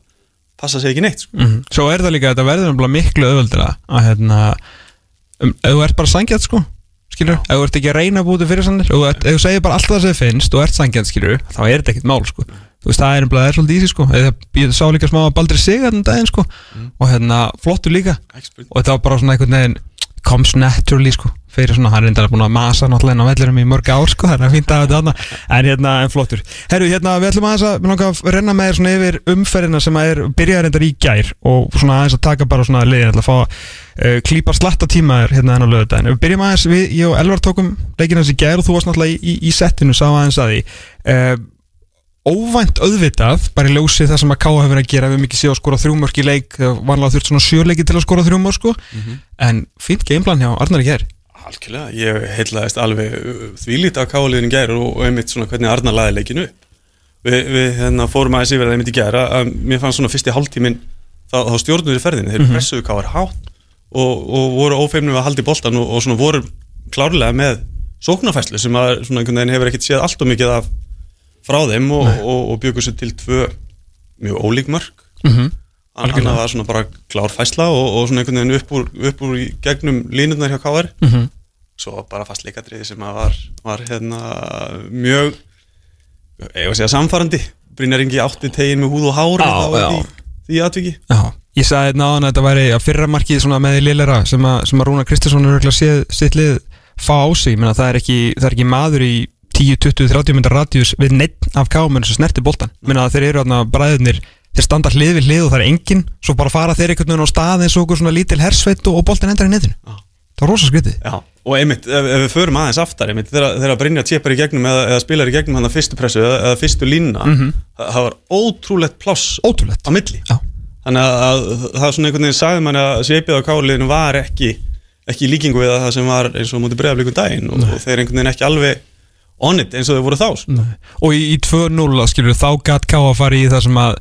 passa sig ekki neitt sko. -hmm. Svo er það líka að þetta verður miklu öðvöldra að hérna um, ef þú ert bara sangjart sko skilur, ef þú ert ekki að reyna að búti fyrir sannir og ef þú segir bara allt það sem þið finnst og ert sangjart skilur, þá er þetta ekkert mál sko. Þú veist, það er nefnilega það er svolítið ísi sko. Ég sá líka smá að Baldri sig þarna um daginn sko. Og hérna, flottur líka. Spurning. og þetta var bara svona einhvern veginn comes naturally sko fyrir svona, hann er reyndar búin að masa náttúrulega á vellurum í mörg ár sko, þannig að fínt að þetta þarna. En hérna, en flottur. Herru, hérna, við ætlum aðeins að við langar að renna með þér svona yfir umferðina sem að er, byrjaði reyndar í gær og svona aðeins að taka bara svona liðin, ætla að fá uh, klípa slatta tíma þér hérna enn á lögudaginn. Við byrjum aðeins, við, ég og Elvar tókum leikinn hans í gær og þú varst náttúrulega í, í, í settinu, sá aðeins að því uh, óvænt auðvitað bara í ljósi það sem að Káa hefur að gera við ekki séð að skora þrjúmörk í leik það vanlega þurft svona sjöleiki til að skora þrjúmörk sko. en fínt gameplan hjá Arnar í gær Algjörlega, ég heitlaðist alveg uh, þvílít af káliðin gær og, einmitt svona hvernig Arnar laði leikinu upp. Vi, við hérna, fórum aðeins yfir það einmitt í gær að, að mér fannst svona fyrsti hálftíminn þá, þá stjórnuður ferðinni, þeir pressuðu káar hátt og, og voru ófeimnum að halda í boltan og, og svona voru klárlega með sóknarfæslu sem að svona einhvern veginn hefur ekkert séð allt og mikið af frá þeim og, og, og bjögur sér til tvö mjög ólík mörk. Mm -hmm. Þannig að það var svona bara klár fæsla og, og svona einhvern veginn upp úr, upp úr gegnum línurnar hjá KR Mhm. svo bara fast leikadriði sem að var, var hérna mjög ég var að segja samfarandi. Brynjar Ingi átti tegin með húð og hár Já, þá já. í því atviki. Já, ég sagði náðan að þetta væri að fyrra markið svona með lillera sem að, sem að Rúna Kristinsson er örugglega séð sitt lið fá á sig, menna það er ekki, það er ekki maður í 10, 20, 30 myndar radíus við neitt af kámennu sem snerti boltan menna þeir eru þarna bræðurnir þeir standa hlið við hlið og það er enginn. Svo bara fara þeir einhvern veginn á stað eins og okkur svona lítil hersveit og, boltin endar í netinu. Já. það var rosa skrítið. Já, og einmitt, ef, ef við förum aðeins aftar einmitt, þegar, Brynjar tjepar í gegnum eða, eða spilar í gegnum hann að fyrstu pressu eða, eða fyrstu línuna Mhm. það, það var ótrúlegt pláss á milli. Já. Þannig að, að það svona einhvern veginn sagði manni að sveipið á káliðinu var ekki ekki líkingu við það sem var eins og mútið bregðarleikum daginn og, og þeir einhvern veginn ekki alveg on it eins og þau voru þá sko. Og í, í 2-0 skilur þá gatt Ká að fara í það sem að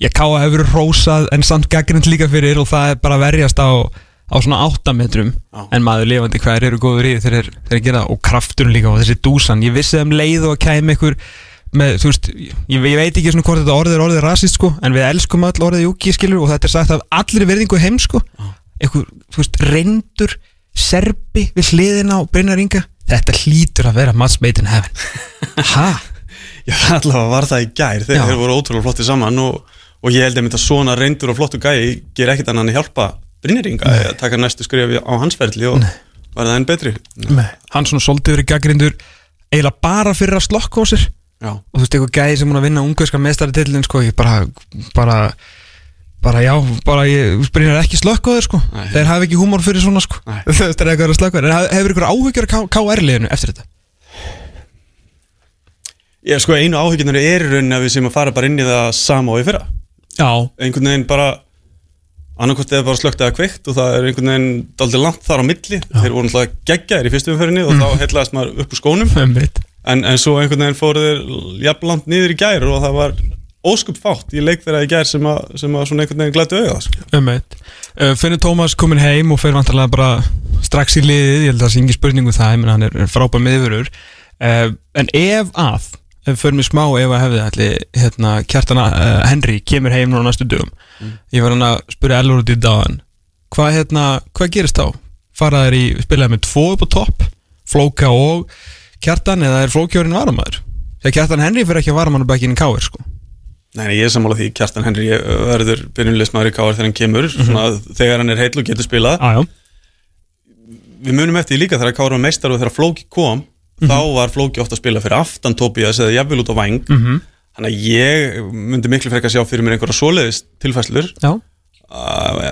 já, Ká hefur hrósað en samt gaggrind líka fyrir og það er bara verjast á, á svona 8 metrum Já. en maður lifandi hvað eru góður í þeir, þeir, þeir gera og krafturinn líka og þessi dúsan ég vissi um leið og að kæmi ykkur með, þú veist, ég, ég veit ekki svona hvort þetta orðið er orðið rasist sko en við elskum öll orðið júki skilur og þetta er sagt af allir virðingu heim sko. Ykkur, þú veist, reyndur serbi við hliðina og Brynjar Inga. Þetta hlýtur að vera match made in heaven. Ha? Já, allavega var það í gær. Þeir, þeir voru ótrúlega flotti saman og, og ég held að svona reyndur og flottu gæi ger ekkit annan að hjálpa Brynjaringa að taka næstu skrif á hans ferli og verða enn betri. Nei. hann svona svolítið verið gaggrindur eiginlega bara fyrir að slokka á sér Já, og þú veist eitthvað gæði sem hún að vinna ungverska mestari tillin sko, ég bara bara, bara já, bara ég spyrir ekki slökk á þér sko. Nei. þeir hafa ekki húmor fyrir svona sko. Þeir slökka á þér En hef- hefur ykkur áhyggjur af KR-liðinu eftir þetta? ég sko einu áhyggjurnar er í rauninni að við sem að fara bara inn í það sama og í fyrra. Já, einhvern veginn bara annarkvæmt eða bara slögt eða kveikt og það er einhvern veginn daldið langt þar á milli. Þeir voru náttúrulega geggjaðir í fyrstu umferðinni og þá um en, en svo einhvern veginn fóru þeir jafn langt niður í gær og það var óskup fátt í leik þeirra í gær sem að, sem að svona einhvern veginn glætu auða sko. um eitt uh, Finnur Tómas komin heim og fer vantarlega bara strax í liðið, ég held að það sé ekki spurningu það, ég menn hann er frábær miðurur uh, en ef að ef fyrir mig smá ef að hefði allir hérna, kjartana uh, Henry kemur heim núna næstu dögum. Ég var hann að spyrja Elur út í dagan hvað hérna, hvað gerist þá? fara þær í, spilaði með tvo upp á topp Flóka og Kjartan eða er Flókjörinn varamæður? þegar Kjartan Henry fyrir ekki að varamann og bekkin í káir sko. Nei, nei, ég er sammála því Kjartan Henry verður byrjunleismæður í káar þegar hann kemur svona, þegar hann er heill og getur spilað. Ah, Við munum eftir líka þegar káar var meistar og þegar Flóki kom þá var Flóki ofta að spila fyrir aftan Tobias eða jafnvel út á væng. -hmm. Þannig að ég myndi miklu frekar sjá fyrir mér einhverja svoleiðist tilfæslur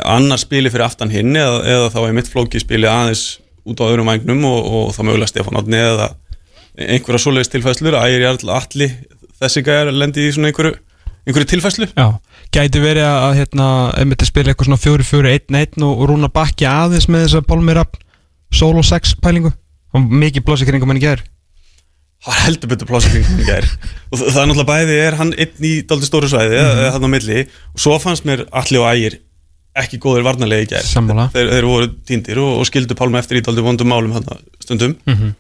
annar spili fyrir aftan hinn eða, eða þá er mitt Flóki spili aðeins út á öðrum vægnum og, og þá mögulega Stefán Átni eða einhverja svoleiðist tilfæslur Ægir Jarl Alli þessi gæjar lendi í svona einhverju, einhverju tilfæslu já Gæti verið að, að hérna, einmitt að spila eitthvað svona 4-4-1-1 og, og rúna bakki aðeins með þessa Pálmi Rapp solo 6 pælingu. Og mikið blósi kringum henni gerð Það er heldur betur plássetning í gær. Og það er náttúrulega bæði er hann einn í daldi stóru svæði mm -hmm. hann á milli. Og svo fannst mér allir og ægir ekki góðir varnarlega í gær. Sammála. þeir, þeir voru týndir og, og skildu Pálma eftir í daldi vondum málum hann stundum. Mm -hmm.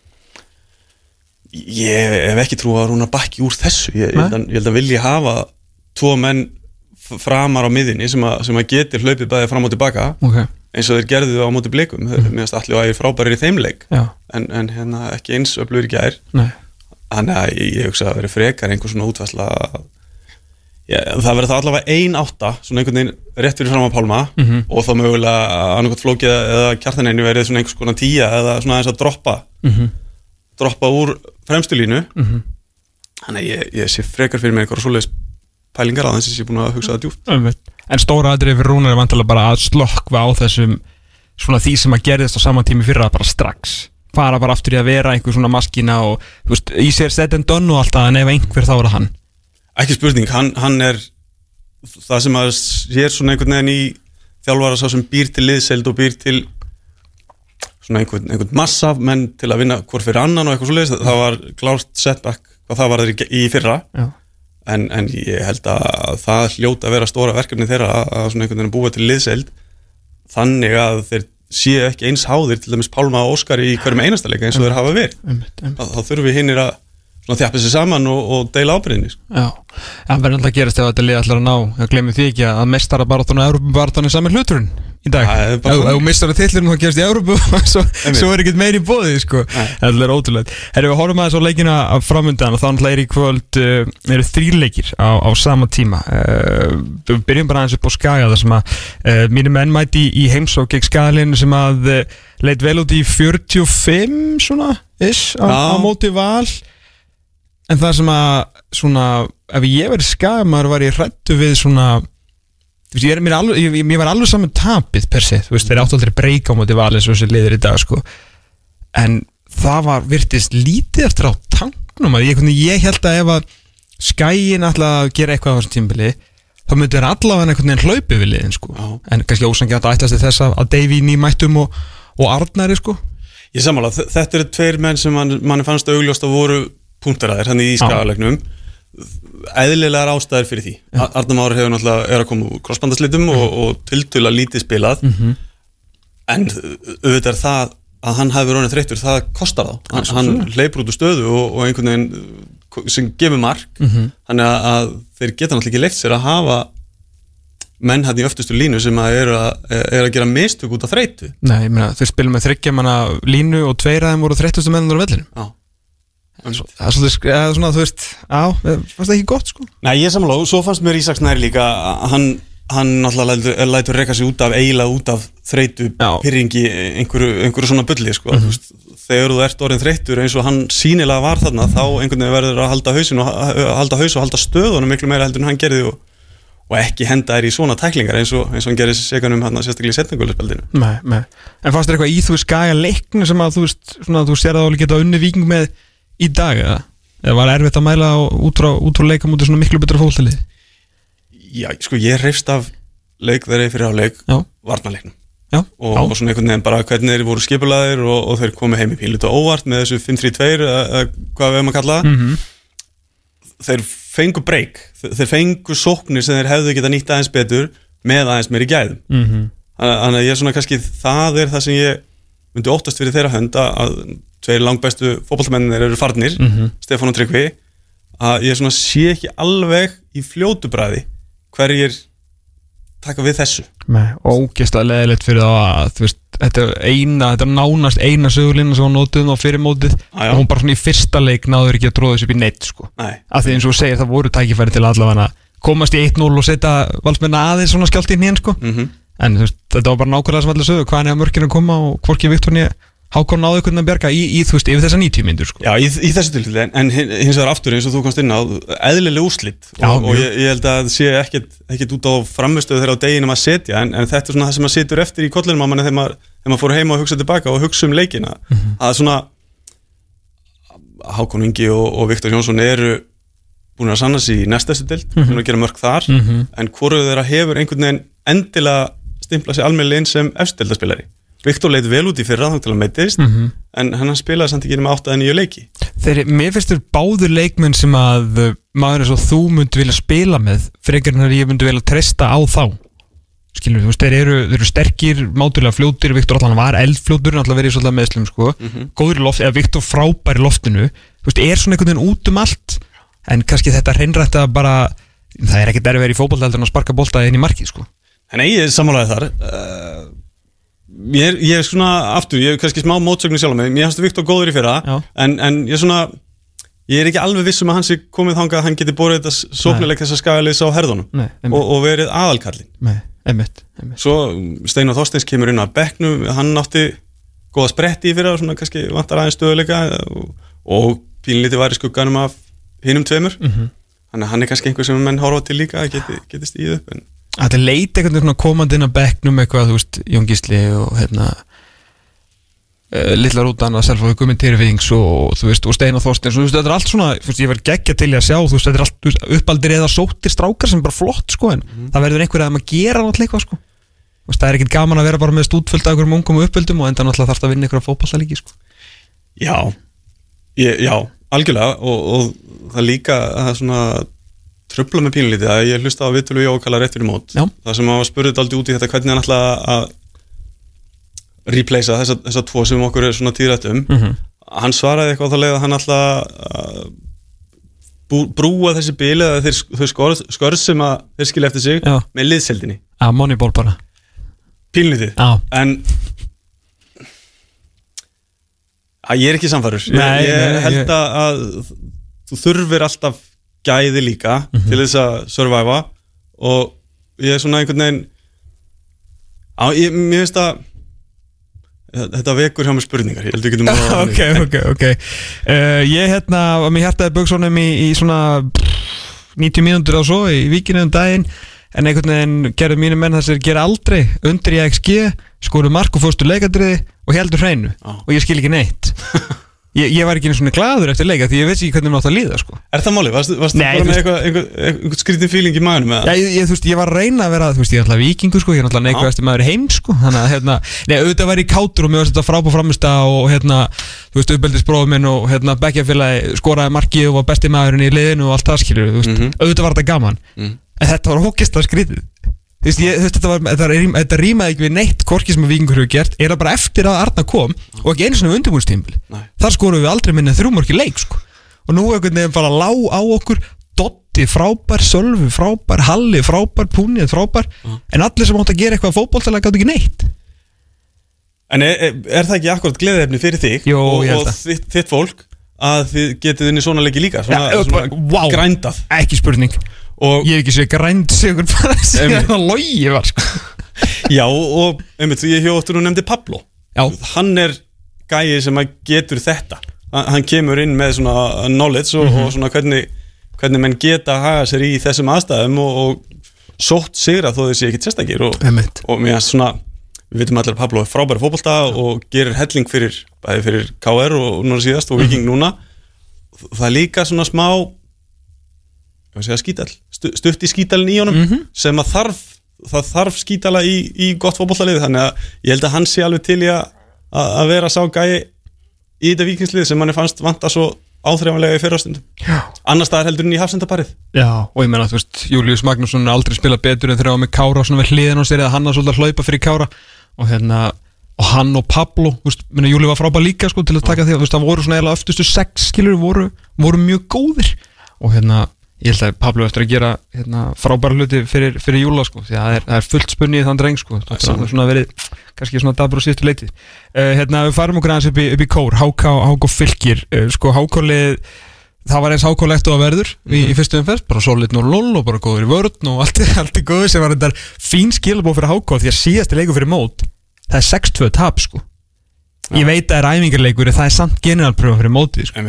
Ég hef ekki trú að rúna bakki úr þessu. Ég, ég, held, að, ég held að vilja hafa tvo menn framar á miðinni sem að, sem að getur hlaupið bæði fram og tilbaka Ok, eins og þeir gerðu á móti blikum. Mm -hmm. meðan allir og ægir frábærir í þeim leik já, en, en hérna ekki eins öflugur gær. Nei. Þannig að ég, hugsa að það veri frekar einhver svona útvæsla Já, það verður það allavega ein átta svona einhvern veginn rétt fyrir fram að pálma. Mhm. og þá mögulega annarkot flókið eða kjartanenni verið svona einhvers konar tíja eða svona aðeins að droppa. Mhm. droppa úr fremstu línu Mhm. þannig að ég, ég sé frekar fyrir mig einhverja svoleiðis pælingar á þess að ég er búin að hugsa það djúpt Einmitt. En stóra aðrið fyrir Rúnar er vantilega bara að slökkva á þessum svona því sem að gerðist á sama tími fyrir að bara strax fara bara aftur í að vera einhver svona maskina og þú veist, í sér set and done og alltaf en ef einhver þá er það hann ekki spurning, hann, hann er það sem að sér svona einhvern veginn í þjálfara sá sem býr til liðseld og býr til svona einhvern, einhvern massa menn til að vinna hvort fyrir annan og eitthvað svo leiðis það var klárt setback hvað það var þeir í fyrra. Já, en, en ég held að það hljóta að vera stóra verkefni þeirra að, svona einhvern veginn búa til liðseld. Þannig að þeir séu ekki eins háðir til dæmis Pálma og Óskar í hverjum einasta leika eins og þeir hafa verið. Þá, þurfum við hinnir að þjappa sér saman og, og deila ábyrðinni sko. Já, það verður alltaf að gerast ef þetta lið ætlar að ná, ég glemir því ekki að mestara baráttuna Európa-baráttuna er saman hluturinn í dag. Það Ef þú mistar að tillirinn þá gerast í Európa svo, svo er ekkert meiri bóði sko. Það er ótrúlega Herri, við horfum aðeins á leikina af framundan og þá náttúrulega er í kvöld uh, eru þrýleikir á, á sama tíma. Uh, Við byrjum bara aðeins upp á skaga þar sem að uh, mínir menn mæti í, í heimsók gegn skagalinn sem að uh, leit vel út í 45 svona is á, á móti val En það sem að svona, ef ég verið skamaður var ég hrættu við svona þú veist, ég, er, alveg, ég, ég- var alveg saman tapið per se, þú veist, þeir áttu aldrei breyka á móti val eins og þessi liður í dag sko. En það var virtist lítið eftir á tanknum að ég, ég held að ef að skæin ætla að gera eitthvað á þessum tímbili þá myndi þeir allavega einhvern veginn hlaupi við liðin sko. Já. en kannski ósangjátt að ætlast til þess að, Davey nýmættum og, og Arnari sko. Ég sammála, þ- þetta eru tveir menn sem mann, mann fannst augljóst að voru punktaraðir hann í skagalegnum. Eðlilegar ástæðir fyrir því. Ja. Arnum Ári hefur náttúrulega er að koma úr krossbandaslitum og, og tiltöla lítið spilað. Mhm. en auðvitað er það að hann hafi verið þreyttur, það kostar þá. Hann, hann hleypur út úr stöðu og, og einhvern veginn sem gefur mark. Mhm. þannig að, að þeir geta náttúrulega ekki leift sér að hafa menn hann í öftustu línu sem að eru að, er að gera mistök út af þreytu. Nei, ég meina, þeir spilum með þryggja manna línu og tveir aðeim voru þreyttustu menn á vellinu Já Það er svona, þú veist, á, fannst það ekki gott, sko? Nei, ég og svo fannst mér Ísaks næri líka að hann, hann náttúrulega lætur, lætur reyka sig út af eiginlega út af þreytu Já. pyrringi einhverju, einhverju svona bulli sko. mm -hmm. þegar þú ert orðin þreytur eins og hann sínilega var þarna þá einhvern veginn verður að halda hausin og að halda haus og halda stöðunum miklu meira heldur en hann gerði og, og ekki henda þær í svona tæklingar eins og, eins og hann gerði segunum hann sérstaklega í setningulispeldinu Nei, nei. En fannst þér eitthvað í þú skaga leiknu sem að þú veist, svona, þú sér að þú geta unni viking með í dag, eða? Eða var erfitt að mæla út frá, frá leika mútið svona miklu betra fólktalið? Já, sko ég reyfst af leik þegar ég fyrir á leik Já, varnarleiknum já, og, og svona einhvern veginn bara hvernig þeir voru skipulaðir og, og þeir komu heim í pílut og óvart með þessu 5-3-2 eða hvað við hefum að kalla það Mhm. þeir fengu breyk þeir fengu sóknir sem þeir hefðu geta nýtt aðeins betur með aðeins meiri gæðum mm -hmm. þannig að ég er svona kannski það er það sem ég myndi óttast fyrir þeirra hönd að, tveir langbæstu fótballtamenninir eru farnir Mhm. Stefán og Tryggvi að ég svona sé ekki alveg í fljótu bræði hverjir taka við þessu Ógeðslega leðilegt fyrir þá að veist, þetta er eina, þetta er nánast eina sögulína sem hún nótuð á fyrir mótið Já, já. og hún bara svona í fyrsta leik náður ekki að tróða þessu upp í neitt sko. Nei, af því eins og segir það voru tækifæri til allavega komast í 1-0 og setja valsmenna aðeins svona skjált í nýjan sko. mm en veist, þetta var bara nákvæmlega sem allir sögðu hvaðan er mörkina að koma og hvorki Viktor nýja Hákon náðu einhvern veginn að bjarga í, í, þú veist, yfir þessa 90 myndur sko. Já, í, í þessu tilfelli, en, en hin- hins vegar aftur eins og þú komst inn á, eðlileg úrslit Já, og, og mjög. ég, ég held að það sé ekkit út á framistöðu þeirra á deginum að setja en, en þetta er svona það sem maður situr eftir í kollinum á manni þegar maður, þegar maður fór heima og hugsa tilbaka og hugsa um leikina Mhm. að svona Hákon Ingi og, og Viktor Jónsson eru búin að sanna sig í næstastu dild, Mhm. búin að gera mörg þar en hvoru þeirra hefur einhvern veginn endilega stimplað sér almennilega inn sem efstildaspilari Viktor leit vel út í fyrra þá til að meitist Mhm. en hann spilaði samt ekki með 8 að 9 leiki. Þeir, mér finnst þér báður leikmenn sem að uh, maður eins og þú myndi vilja spila með frekar en að ég myndi vilja treysta á þá. Skilur þú veist, þeir eru, þeir eru sterkir mátulega fljótir, Viktor allan var eldfljótur en alltaf verið svolítið meðslum sko. Góður í loft, eða Viktor frábær í loftinu. Þú veist, er svona einhvern veginn út um allt en kannski þetta hreinrætt að bara það er ekkert erfið í fótbolta en að sparka bolta inn í markið sko Nei, ég er sammálaðið þar. Uh, ég, er, ég er svona aftur, ég er kannski smá mótsögnu sjálf með mér. Finnst Viktor góður í fyrra. En, en ég er svona ég er ekki alveg viss um að hann sé komið þangað að hann geti borðið þetta sóknuleik þess að skagaliðs á herðunum og, og verið aðalkallin Nei, einmitt, einmitt. svo Steinar Þorsteins kemur inn að bekknum. Hann átti góða spretti í fyrra og svona kannski vantar aðeins stöðuleika og, og pínlítið var í skugganum af hinnum tveimur. Mhm. þannig að hann er kannski einhver sem menn horfa til líka að geti, geti stíð upp en Þetta er leit einhvern veginn svona komandi inn að bekknum eitthvað, þú veist, Jón Gísli og hérna uh, Lilla Rútan að selfa Gummi Tyrfings og þú veist, og Steinar Þorsteins. Og þú veist, þetta er allt svona, þú veist, ég verð geggja til í að sjá þú veist, þetta er allt veist, uppaldir eða sóttir strákar sem er bara flott, sko, en það verður einhver að maður gera náttúrulega eitthvað, sko. Þú veist, það er ekkert gaman að vera bara með stútfullt af einhverjum ungum uppöldum og enda náttúrulega einhverja fótballtalíki, sko. Ég, og, og það tröfla með pínlítið að ég hlusta á viðtölu og kalla rétt fyrir mót. Já. það sem að spurði aldrei út í þetta hvernig hann ætla að replacea þessa, þessa tvo sem okkur er svona tíðrætt um. Mhm. hann svaraði eitthvað á það leið að hann ætla að brúa þessi bíli eða þeir, þau skörð, skörð sem að þeir skilja eftir sig Já. með liðseldinni, að Moneyball bara. Pínlítið en að ég er ekki samfærur ég, ég held ég- að, að þú þurfir alltaf gæði líka Mhm. til þess að surviva. Og ég er svona einhvern veginn á, ég, mér finnst að þetta vekur hjá mér spurningar ég held við getum að ok, ok, ok. Uh, Ég hérna, mér hjartaði buksónum í, í svona pff, 90 mínútur á svo í vikinu um daginn en einhvern veginn gerðu mínu menn þess að gera aldrei. Undir í XG, skoru mark og fórstu leikadriði og heldur hreinu. Já. og ég skil ekki neitt ég, ég var ekki einu svona gladur eftir leika því ég veist ekki hvernig mér átt að líða sko. Er það málið? Varstu, varstu Nei, bara þú með eitthvað, einhver, einhver skrítin feeling í maðunum Já, ég, ég, veist, ég var að reyna að vera, veist, ég er alltaf vikingur sko, ég er alltaf neikvæðasti maður heim sko, þannig að, hérna, nei, auðvitað var ég kátur og mér varst þetta frábúr framista og, hérna, þú veist, uppbeldisbróður minn og, hérna, bekkjafélagi skoraði markið og var besti maðurinn í liðinu og allt það veist, Mhm. auðvitað var þetta gaman, Mhm. en þetta var hókist að skrítið, þú veist, ég, þetta var, þetta, rým, þetta rýmaði ekki við neitt korki sem að vikingur hefur gert, er það bara eftir að Arna kom og ekki einu svona undirbúinstímbil, Nei. þar skorum við aldrei minni þrjúmörki leik sko. og nú einhvern veginn bara lá á okkur Dotti frábær, Sölvi frábær Halli frábær, Púnið frábær en allir sem átt að gera eitthvað fótboltalega gátt ekki neitt En er, er, er það ekki akkurat gleðefni fyrir þig Jó, og, og þitt, þitt fólk að þið getið inn í svona leiki líka svona, Ja, svona vá. grændað ekki spurning, og, ég hef ekki séð grænt sigur bara síðan það logi var sko. Já, og einmitt, því ég hjóttur og nefndi Pablo. Já, hann er gæi sem að getur þetta. Hann kemur inn með svona knowledge og, Mhm. og svona hvernig, hvernig menn geta að haga sér í þessum aðstæðum og, og sótt sigra þó þau sé ekki sérstakir og, og mér finnst svona við vitum allir að Pablo er frábæri fótbolta og gerir helling fyrir, fyrir KR og núna síðast og Viking núna. Það er líka svona smá ég var að segja skítal? Stu, stutt í skítalin í honum Mhm. sem að þarf það þarf skítala í, í gott fótboltalið þannig að ég held að hann sé alveg til í að, að að vera sá gæi í þetta vikingslið sem hann er fannst vanta svo áþreifanlega í fyrrastundum Já. Annars staðar heldur en í hafsendaparið. Já, og ég menna, þú veist, Július Magnússon er aldrei spilað betur en var með Kára svona við hliðin á sér eða hann að svolítið að hlaupa fyrir Kára. Og hérna, og hann og Pablo Júli var frábæð líka sko til að taka því veist, það voru svona eða öftustu sex skilur voru, voru mjög góðir. Og hérna, ég held að Pablo eftir að gera hérna, frábæra hluti fyrir, fyrir Júla sko, því að það er, það er fullt spunni í þann dreng sko, það er svona verið kannski svona dabur og síðustu leiti. Uh, hérna, við farum okkur aðeins upp í, upp í kór Háká, Háká fylgir, uh, sko Hákálið það var eins hákálegt og að verður í, í fyrstu umferð, bara solid og lol og bara góður í vörn og allt, allt er góður sem var þetta fín skilabóð fyrir háká því að síðasti leikur fyrir mót það er 6-2 tap sko. Ég veit að það er æfingarleikur það er samt generalpröfa fyrir mótið sko.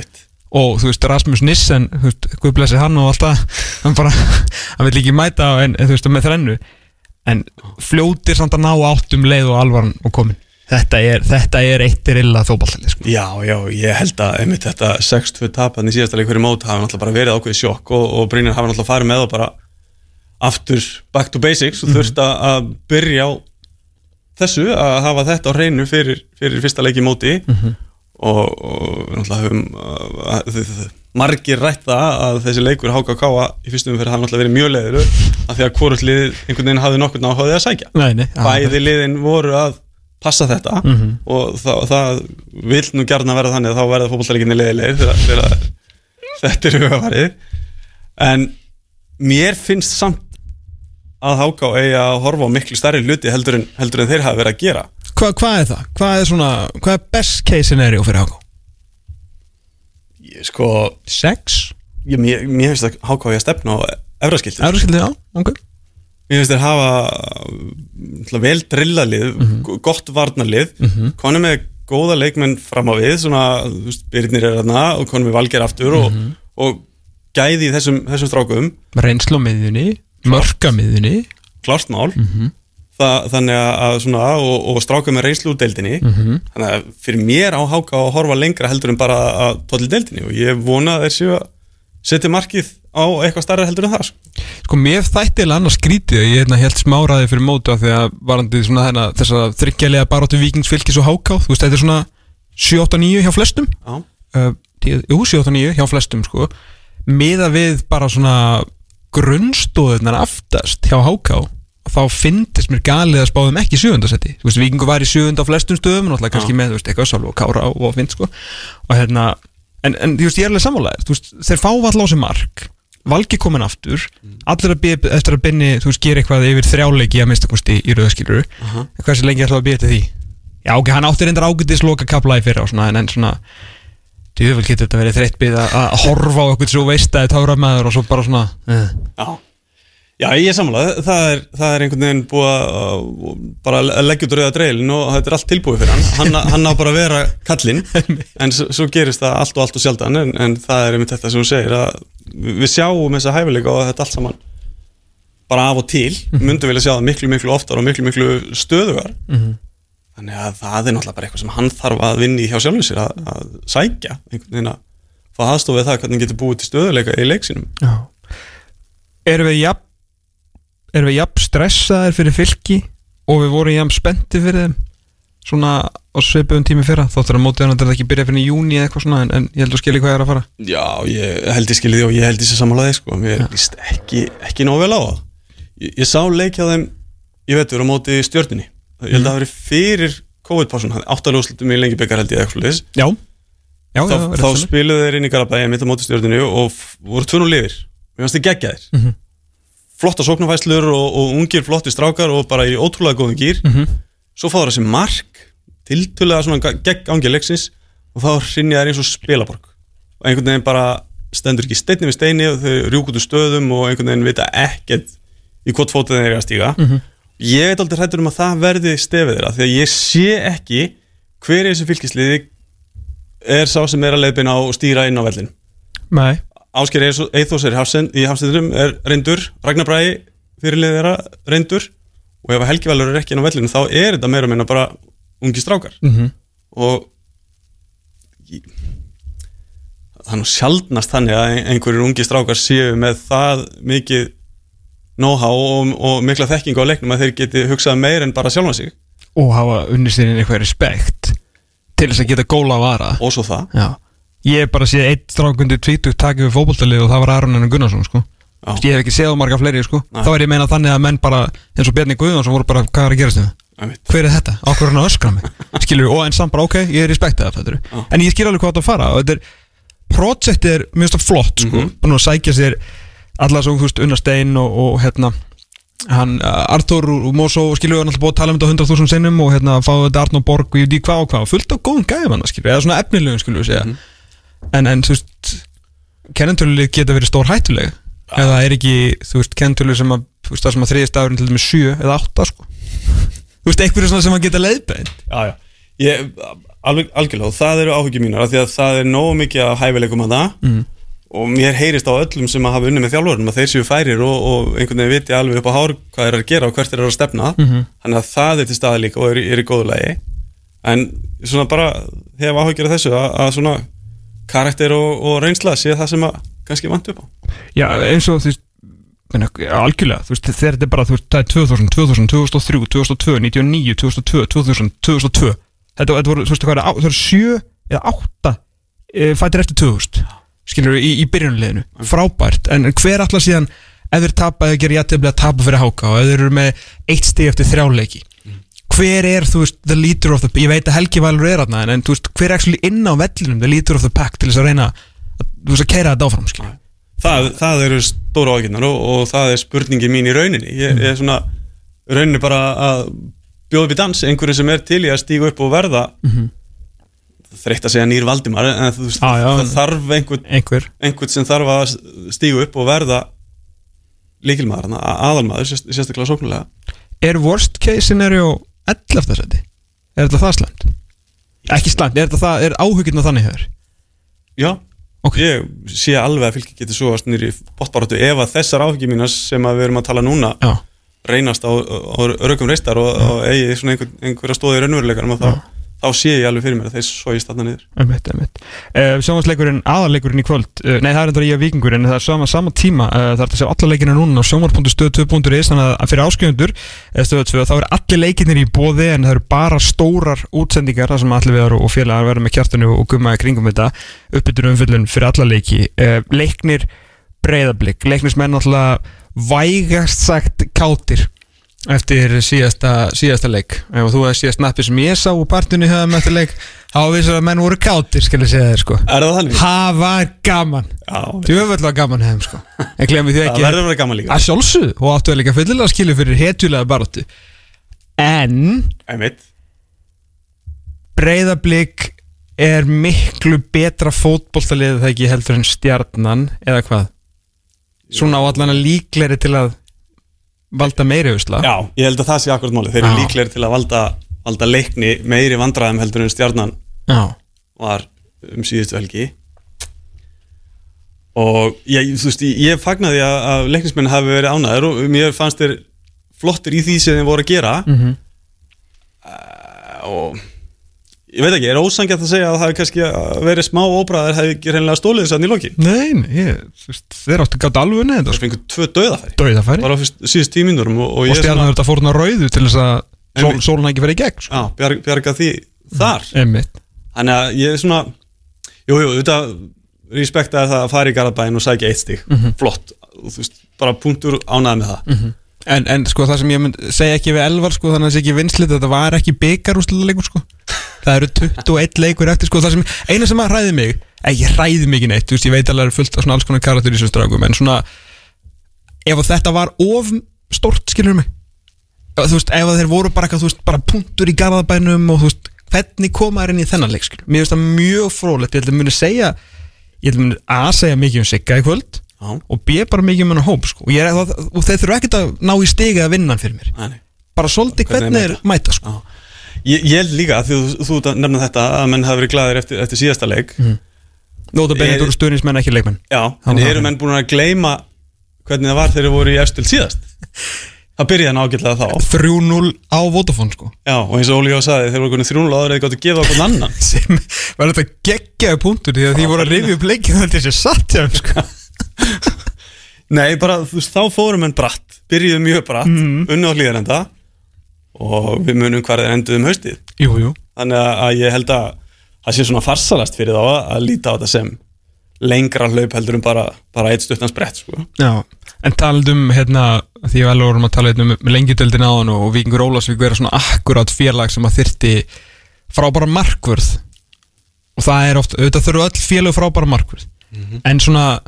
Og þú veist Rasmus Nissen þú veist, Guð blessi hann og allt það hann bara, hann vil ekki mæta en, þú veist, með þrennu en fljótir samt að ná áttum leið og alvaran og komin þetta er, þetta er eittir illa þóbaltali sko. Já, já, ég held að einmitt þetta 6-2 tapan í síðasta leik fyrir mót hafa náttúrulega bara verið ákveðið sjokk og, og Brynjar hafa náttúrulega farið með og bara aftur back to basics og Mhm. þurft að- að byrja á þessu að hafa þetta á hreinu fyrir, fyrir fyrsta leiki móti Mhm. Og, og náttúrulega höfum að, margir rætt það að þessi leikur HKK í fyrstum fyrir hafa náttúrulega verið mjög leiður af því að hvort lið einhvern veginn hafði nokkurn áhugaði að sækja. Nei, nei, bæði liðin voru að passa þetta Mhm. og það, það vil nú gjarna verða þannig að þá verða fótballtælikinni leiðilegir þegar, þegar þetta er hugafarið en mér finnst samt að Háká eigi að horfa á miklu stærri hluti heldur en, heldur en þeir hafa verið að gera Hva, hvað er það? Hvað er svona, hvað er best case scenario fyrir Háká? ég, sko, 6? ég, mér, mér finnst að Háká eigi að stefna á efraskilti. Euróskildi, já, ok. Mér finnst þeir hafa náttúrulega vel drillalið, mm gott varnarlið. Konum með góða leikmenn fram á við, svona, þú veist, Byrnir er þarna og konum með valger aftur og, og gæði í þessum, þessum strákum. Mörka miðjunni klárt mál Þa, þannig að, að svona, og, og stráka með reynslu úr deildinni. Þannig að fyrir mér á háka að horfa lengra heldur en bara að tóli deildinni og ég vona að séu að setja markið á eitthvað starra heldur en það sko. Sko mér þætti eða annars skrítið ég hérna held smáraði fyrir mótu af því að varandi svona þennan þess að þryggjalega baróttu vikingsfylgis og háká þú veist þetta er svona 7-8-9 hjá flestum. Uh, Jú, 7-8-9 hjá flestum sko. Miða við bara svona grunnstóðunar aftast hjá háká þá finnst mér galið að spáðum ekki sjöfundasetti þú veist, vikingu var í sjöfund á flestum stöðum náttúrulega kannski með, þú veist, eitthvað Sálf og Kára og, og Vind sko. Og hérna, en, en þú veist, ég er alveg sammálaðir þú veist, þeir fá alltaf á sig mark Valgi komin aftur allir að bíða eftir að binni, þú veist, gera eitthvað yfir þrjáleiki að mista kosti í rauðskiluru uh Aha. hversu lengi ætlaðu að bíða til því? Já, ok, hann átti reyndar ágætis loka kapla í fyrra og svona, en, en svona djúvel getur þetta verið þreytt bíð að horfa á eitthvað svo veist að tára maður og svo bara svona uh. Já. Ég er sammála, það er, það er einhvern veginn búið að bara leggja út rauða dreilin og þetta er allt tilbúið fyrir hann. Hann, hann á bara að vera kallinn en svo, svo gerist það allt og allt og sjaldan en, en það er einmitt þetta sem þú segir að við sjáum þessa hæfileika og þetta allt saman bara af og til. Myndum vilja sjá það miklu miklu oftar og miklu miklu stöðugar. Þannig að það er náttúrulega bara eitthvað sem hann þarf að vinna í hjá sjálfum sér að, að sækja einhvern veginn að fá aðstofið það hvernig getur búið til stöðuleika í leiksinum Já. Erum við jafn Erum við jafn stressaðir fyrir fylki og við vorum jafn spennti fyrir þeim? Svona á svipum tími fyrra? Þóttur að mótið hann að þetta ekki byrja fyrir júni eða eitthvað svona en, en ég held að skilja hvað ég er að fara. Já, ég held ég skilði því og ég held ég sé samanlega sko. Mér líst ekki, ekki nóg vel á það. Ég, ég sá leik hjá þeim Ég veit, við erum á móti stjörnunni. Ég held að það hafi verið fyrir COVID-pásun Áttalúslutum í lengi byggar held ég eitthvað Já, já, Þá, já þá spiluðu þeir inn í Garabæja mitt á móti stjörnunni og voru tvun og lifir Mér Flotta sóknarfæslur og, og ungir flotti strákar og bara í ótrúlega góðum gýr Mhm. Svo fá það þessi mark tiltölulega svona gegn gangi leiksins og þá hrinja þær eins og spilaborg. Og einhvern veginn bara stendur ekki steinni við steini og þau rjúk út úr stöðum og einhvern veginn vita ekkert í hvort fótið þeir eru að stíga. Ég veit aldrei hrættur um að það verði stefið þeirra því að ég sé ekki hver er þessi fylgisliði er sá sem er að leiðbeina á stýra inn á vellin Nei, Ásker Eithos er í Hafsend- í Hafsendrum er reyndur, Ragnar Bræði fyrirlið þeirra reyndur. Og ef Helgi Valur er ekki inn á vellinu þá er þetta meira meina bara ungi strákar. Og ég, það er nú sjaldnast þannig að einhverjir ungi strákar séu með það mikið know-how og, og mikla þekking á leiknum að þeir geti hugsað meir en bara sjálfa sig. Og hafa unnist þér inn eitthvað respekt til þess að geta góla að vara. Og svo það. Já, Ég hef bara séð eitt strákundi tvítugt takið við fótboltalið og það var Aron Enn Gunnarsson sko. Ég hef ekki séð á marga fleiri sko. Þá er ég meina þannig að menn bara eins og Bjarni Guðjónsson voru bara hvað er að gerast þeim Einmitt. hver er þetta, ákveður hann að öskra mig skilur, og en samt bara ok, ég er respektið af þetta en ég skil alveg hvað þetta fara og þetta er, projektið er mjög stað flott sko, Mhm. búin að sækja sér alla svo, þú veist, Unnar Stein og, og hérna hann, uh, Arthur og Mosó við hann alltaf búið að tala um þetta 100.000 sinnum og hérna fá þetta Arnó Borg og ég veit ekki hvað og hvað fullt af góðum gæðum hann, við, eða svona efnilegum við segja, Mhm. En, en þú veist kennentölulið geta verið stór hættuleg? Eða er ekki, þú veist, kennentölulið sem að, þú veist, það sem að þriðist dagurinn til dæmis 7 eða 8 sko? Þú veist, einhverju svona sem að geta leiðbeint? Já, já. Ég, alveg, Algjörlega, og það eru áhuggjum mínar af Því að það er nógu mikið að hæfileikum að það. Mm. Og mér heyrist á öllum sem að hafa unnið með þjálfurum Að þeir séu færir og, og einhvern veginn viti alveg upp á hár Hvað er að gera og hvert er að stefna. Mhm. Þannig að það er er, er karakter og, og reynsla sé það sem að kannski vant upp á. Já, eins og meina, algjörlega, þú veist, þegar þetta er bara veist, það er 2000, 2000, 2003, 2002, 99, 2002, 2000, 2002 þetta, þetta voru, þú veist, það, eru sjö eða átta e, fættir eftir 2000 skilur í, í byrjunleginu, frábært. En hver allar síðan, ef þeir tapa eða gerir jættið að tapa fyrir háka og ef þeir eru með eitt stig eftir þrjáleiki hver er, þú veist, the leader of the ég veit að Helgi Valur er aðna en þú veist, hver er actually inn á vellinum, the leader of the pack til þess að reyna, að, þú veist, að keira þetta áfram, skilur Það, það eru stóra ágjörnar og, og það er spurningi mín í rauninni. Ég, ég er svona rauninni bara að bjóða upp í dans einhverju sem er til í að stíga upp og verða þreytt að segja nýr Valdimar en þú veist, Já, já. það þarf einhvern, einhver. einhvern sem þarf að stíga upp og verða líkilmaður, aðalmaður sérst, sérstaklega sóknulega er worst case scenario 11. seti er þetta það slæmt? ekki slæmt, er, þetta það, er áhugirna þannig hefur? Já, Ok. ég sé alveg að fylki getur svo að snýri bóttbaráttu ef að þessar áhugjum mínas sem við erum að tala núna Já, reynast á, á rökum reistar og, og eigi einhver, einhverja stóði í raunveruleikanum og þá, þá sé ég alveg fyrir mér að þeir sóist þarna niður. Einmitt, einmitt. Uh, Sjónvarsleikurinn, aðarleikurinn í kvöld uh, Nei, það er endur í að vikingur en það er sama, sama tíma uh, Það er að sjá alla leikina núna á sjónvar.stöð2.is Þannig að fyrir áskjöfundur stöðu 2 þá eru allir leikinir í bóði en það eru bara stórar útsendingar þar sem allir viðar og félagar verða með kjartanu og gummaði kringum þetta. Uppbyttur umfyllun fyrir alla leiki. Leiknir breyðablик Leiknismenn alltaf vægast sagt kátir eftir síðasta, síðasta leik. Ef þú hefði síðast snappi sem ég sá úr partinu þeim eftir leik þá vissum að menn voru kátir skal ég segja þér sko. Er það þannig? það var gaman. Já, djöfell var gaman hefum sko. En glemir því það ekki. verður að vera gaman líka. Að sjálfsögðu. Og áttu að líka fyllilega skilu fyrir hetjulega baróttu en Einmitt. Breyðablík er miklu betra fótboltalið það ekki heldur en stjarnan eða hvað? Svona á allan að líkleri til að valda meiri usla. Já, ég held að það sé akkurat máli Þeir eru líklegir til að valda, valda leikni meiri vandræðum heldur en stjarnan Já. var um síðustu helgi. Og ég, þú veist, ég, fagnaði að, að leiknismenn hafi verið ánæður og mér fannst þeir flottir í því sem þeir voru að gera. Mhm. uh, og ég veit ekki, er ósangjart að segja að það hefði kannski verið smá óbræðar hefði ekki reynilega stólið þess að í loki Nei, ég, þeir áttu gátt alveg neða það fengur tvö döðafæri Dauðafæri? Bara á síðust tímindurum og, og Og verður þetta fórna rauðu til þess að sól, sólun ekki verið í gegn sko. já, bjarg, bjarga því þar. Einmitt. Þannig að ég er svona Jú, jú, þetta respektaði það að fara í Garabæn og sækja eitt stig. Flott, og þú veist, bara punktur ánæði með það En, en sko það sem ég mynd segja ekki við Elvar sko þannig að það sé ekki vinslit þetta var ekki byggarúslega leikur sko. Það eru 21 leikur eftir sko það sem eina sem að hræði mig ekki hræði mig ekki neitt þú veist ég veit alveg að það er fullt af svona alls konar karakter í þessum strákum en svona ef þetta var of stort skilur mig? Þú veist ef þeir voru bara eitthvað, þú veist bara punktur í garðabænum og þú veist hvernig koma þeir inn í þennan leik skilur mér finnst það mjög frólægt ég held að muni segja ég held að muni Já, og B bara mikið um hennar hóp sko. og, er, og, og þeir þurfa ekkert að ná í stiga að vinna hann fyrir mér. Nei, bara svolítið Hvernig þeir er mæta sko. Já. Ég, ég líka því þú, þú ert að nefna þetta að menn hafi verið glæðir eftir, eftir síðasta leik. Nóta benið Er- voru stuðnismenn ekki leikmenn. Já, en eru menn búin að gleyma hvernig það var þegar þeir voru í efstil síðast? Það byrjaði hann ágætlega þá 3-0 á Vodafone sko. Já, og eins og Óli á sagði, þeir voru konið þrjúnulega áður eða gáttu að gefa okkur annan. Sem var þetta geggjaði punktur því að því voru að rifja upp leikið þannig að þessi satt hjá þeim, sko. Nei, bara þú veist, þá fórum enn bratt Byrjuðu mjög bratt, Mhm. unnu á hlýðarenda Og við munum hvað þeir enduðum haustið. Jú, jú. Þannig að- ég held að það sé svona farsalast fyrir þá að, að líta á þetta sem lengra hlaup heldur um bara, bara eitt stuttan sprett sko. Já, en talað um hérna, því að vel vorum að tala hérna um lengjudeldin á hann og Víkingur Ólafsvík vera svona akkurát félag sem að þyrti frábæra markvörð. Og það er oft, auðvitað þurfu öll félag frábæra markvörð. En svona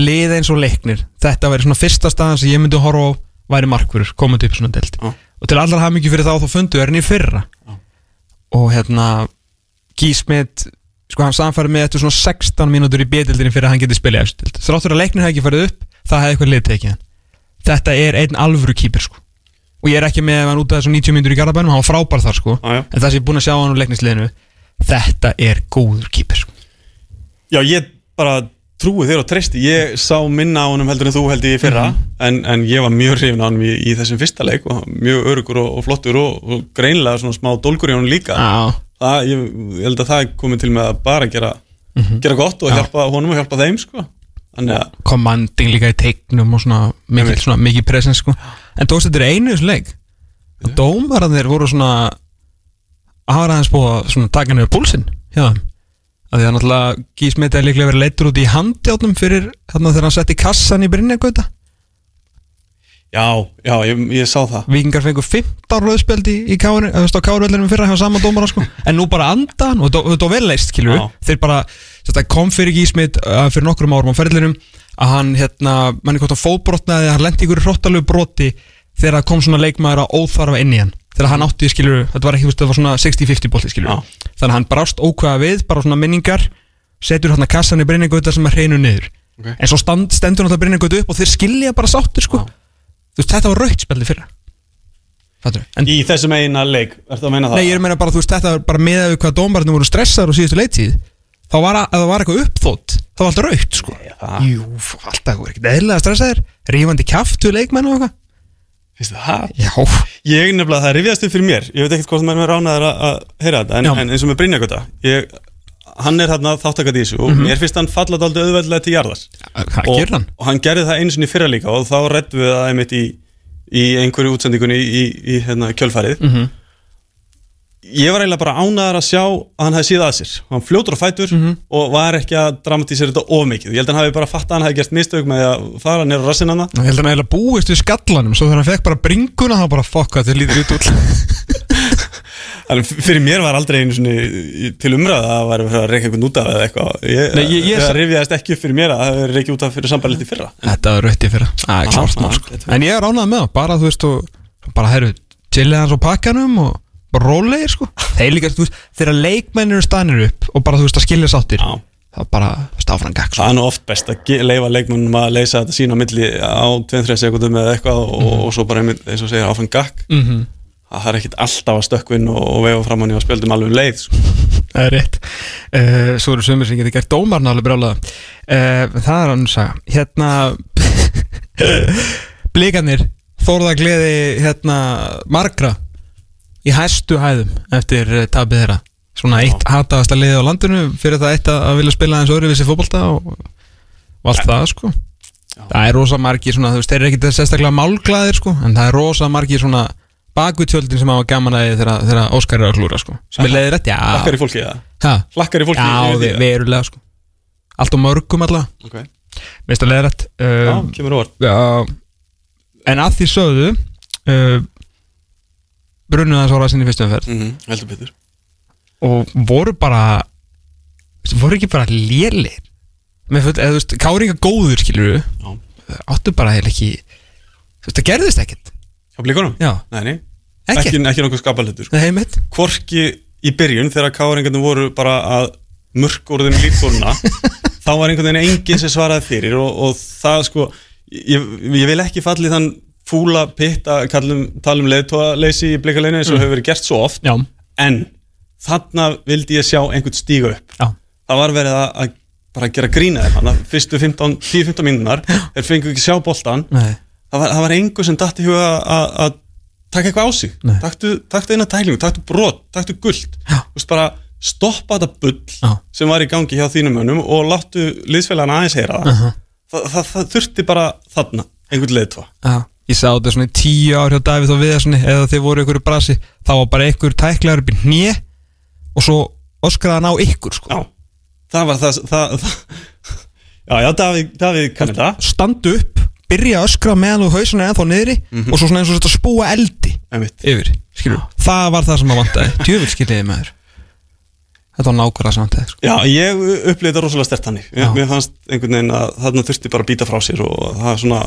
lið eins og leiknir. Þetta væri svona fyrsta staðan sem ég myndi að horfa á væri markvörður, komandi upp svona deld Já. og til allar hafa mikið fyrir þá þá fundu er henni í fyrra. Og hérna Gísmit sko hann samfæri með eftir svona 16 mínútur í B-dildinni fyrir að hann geti spilið eftir þráttur að leiknir hefði ekki farið upp það hefði eitthvað lið tekið hann. Þetta er einn alvöru kýpir sko. Og ég er ekki með hann út af þessum 90 mínútur í Garabænum hann var frábær þar sko. Já. en það sem ég er búin að sjá hann úr leiknisliðinu þetta er góður kýpir sko. Já, ég bara trúi þér og treysti. Ég sá minna á honum heldur en þú held ég fyrra. En, en ég var mjög hrifin á honum í, í þessum fyrsta leik og mjög örugur og, og flottur og, og greinlega svona smá dólgur í honum líka. Já, það, ég, ég held að það komið til með að bara gera, gera gott og Já. hjálpa honum og hjálpa þeim sko. commanding líka í teiknum og svona mikið, mikið presens sko. En tókst þetta er einu í þessu leik? Og dómararnir voru svona að hafa aðeins búið að taka niður púlsinn hjá þeim að því að náttúrulega Gísmeti er líklega verið leittur út í handjátnum fyrir þarna þegar hann setti kassan í Brynjargöta já, já, ég, ég sá það. Víkingar fengur 15 rauðspjöld í, í kárvellinum fyrra hjá sama dómara sko. En nú bara andan og þetta var vel leist skilur Já. þeir bara, þetta kom fyrir Gísmit uh, fyrir nokkrum árum á ferðlinum að hann hérna, manni hvort hann fótbrotnaði hann lendi ykkur hróttalegu broti þegar það kom svona leikmaður að óþarfa inn í hann þegar hann átti skilur, þetta var ekki veist, þetta var svona 60-50 bolti skilur Já. þannig að hann brást ókvæða við, bara svona minningar setur hann kassan í Brynjargöta sem er hreinu niður. Ok. en svo stand, stendur hann Brynjargöta upp og þeir skilja bara sáttir sko. Þú veist, þetta var raukt spjaldi fyrra? En, í þessum eina leik, ertu að meina það? nei, ég er að meina bara, þú veist, þetta var bara með við hvað dómarinn voru stressaður á síðustu leittíð þá var, að, að það var eitthvað uppþótt þá var alltaf raukt, sko. Jú, alltaf, Ég nefnilega, það rifjast upp fyrir mér. Ég veit ekkert hvort maður er ránaður að, heyra þetta en, en eins og með Brynjakota ég, Hann er þarna þáttakat í þessu og mér finnst hann falla dálítið auðveldlega til jarðar. Hvað og, hann? og hann gerði það sinni í fyrra líka og þá við það einmitt í, í einhverju útsendingunni í, í, í hérna, kjölfarið. Mhm. Ég var eiginlega bara ánæður að sjá að hann hefði síða að sér. Hann fljótur á fætur Mhm. og var ekki að dramatísera þetta of mikið. Ég held að hann hafi bara fatt að hann hefði gert mistök með að fara nýra rassin hann Ég held að hann eiginlega búist við skallanum Svo þegar hann fekk bara bringuna þá bara fokka þetta lítur út. Þannig fyrir mér var aldrei einu svona til umræða að það verið að reyka einhvern út af eða eitthvað. Ég, Nei, ég- ég- Það rifjaðist ekki upp fyrir mér að það hefði reykja út af fyrir sambarliti fyrra. Þetta var í fyrra. Er Aha, klart aha, sko. En ég er ánægð með það Bara þú veist og Bara herru Chillið hans á pakkanum Og rólegir sko. Þeir líka þú veist Þegar leikmennir eru stanir upp Og bara þú veist að skilja sáttir Já. Það bara Stáfran gag sko. Það er nú oft best að leyfa leikmennum að leysa þetta sín á milli á 2-3 sekundum eða eitthvað og, og svo bara einmitt, eins og segir áfram gakk mm -hmm. Það er ekkit alltaf að stökkvinn og, og vefa fram hann í að spjöldum alveg um leið sko. Það er rétt. Uh, Svo eru sömur sem getur gert dómarna alveg brálaða uh, Það er hann saga. Hérna Blikarnir Þórða gleði hérna margra í hæstu hæðum eftir eh, tapið þeirra. Svona eitt hataðasta liði á landinu fyrir það eitt að vilja spila eins öðruvísi fótbolta og, og allt það sko. Það er rosa margir svona, þú veist, þeir eru ekki sérstaklega málglæðir sko, en það er rosa margir svona bakutjöldin sem hafa gaman að því þegar, Óskar er að klúra sko, sem er leiðir rétt, já. Hlakkar í fólki það ha, Hlakkar í fólki já, við, verulega sko. Allt og mörgum allavega, okay. minnst að leiðir rétt Já, um, kemur óvart. Já, en að því sögðu uh, brunnuð hans ára sinni fyrstu umferð. Mm betur. Og voru bara voru ekki bara lélir? Eða þú veist, káringa góður skilur við, áttu bara heil ekki þú veist, það gerðist ekkert. Hjá blíkunum? já, Nei, nei. Ekkert? Ekki, ekki nokkuð heim mitt Hvorki í byrjun þegar káringarnir voru bara að mörk orðin lítfóruna þá var einhvern veginn enginn sem svaraði fyrir og, og það sko ég, ég vil ekki falli þann fúla pitt að kallum, tala um leiðtóðaleysi í blikaleginu eins og hefur verið gert svo oft. Já, en þarna vildi ég sjá einhvern stíga upp. Já, það var verið að, að bara gera grína þeim þannig að fyrstu 15 10-15 mínúnar þeir fengu ekki sjá boltan nei, það var, var einhver sem datt í huga að- að taka eitthvað á sig. Taktu, taktu eina tælingu, taktu brot, taktu veist bara stoppa þetta bull Já. sem var í gangi hjá þínum mönnum og láttu liðsfélagana aðeins heyra það. Aha. það, það, það þurfti bara þarna einhvern leiðtva já ég sá þetta svona í tíu ár hjá Davíð og Viðarssoni eða þeir voru ykkur í brasi þá var bara ykkur tæklaður upp í hnje og svo öskraði hann á ykkur sko. Já, það var það, það, það Já, já, Davíð, Davíð kanni það standu upp, byrja að öskra meðan þú hausin er ennþá niðri og svo svona eins og þetta spúa eldi Einmitt. yfir, skilur það var það sem að vantaði, djöfil skiljiði maður þetta var nákvæmlega vantaði sko. Já, ég upplýði þetta rosalega stert Já. Mér, mér fannst einhvern veginn að þarna þurfti bara að býta frá sér og það er svona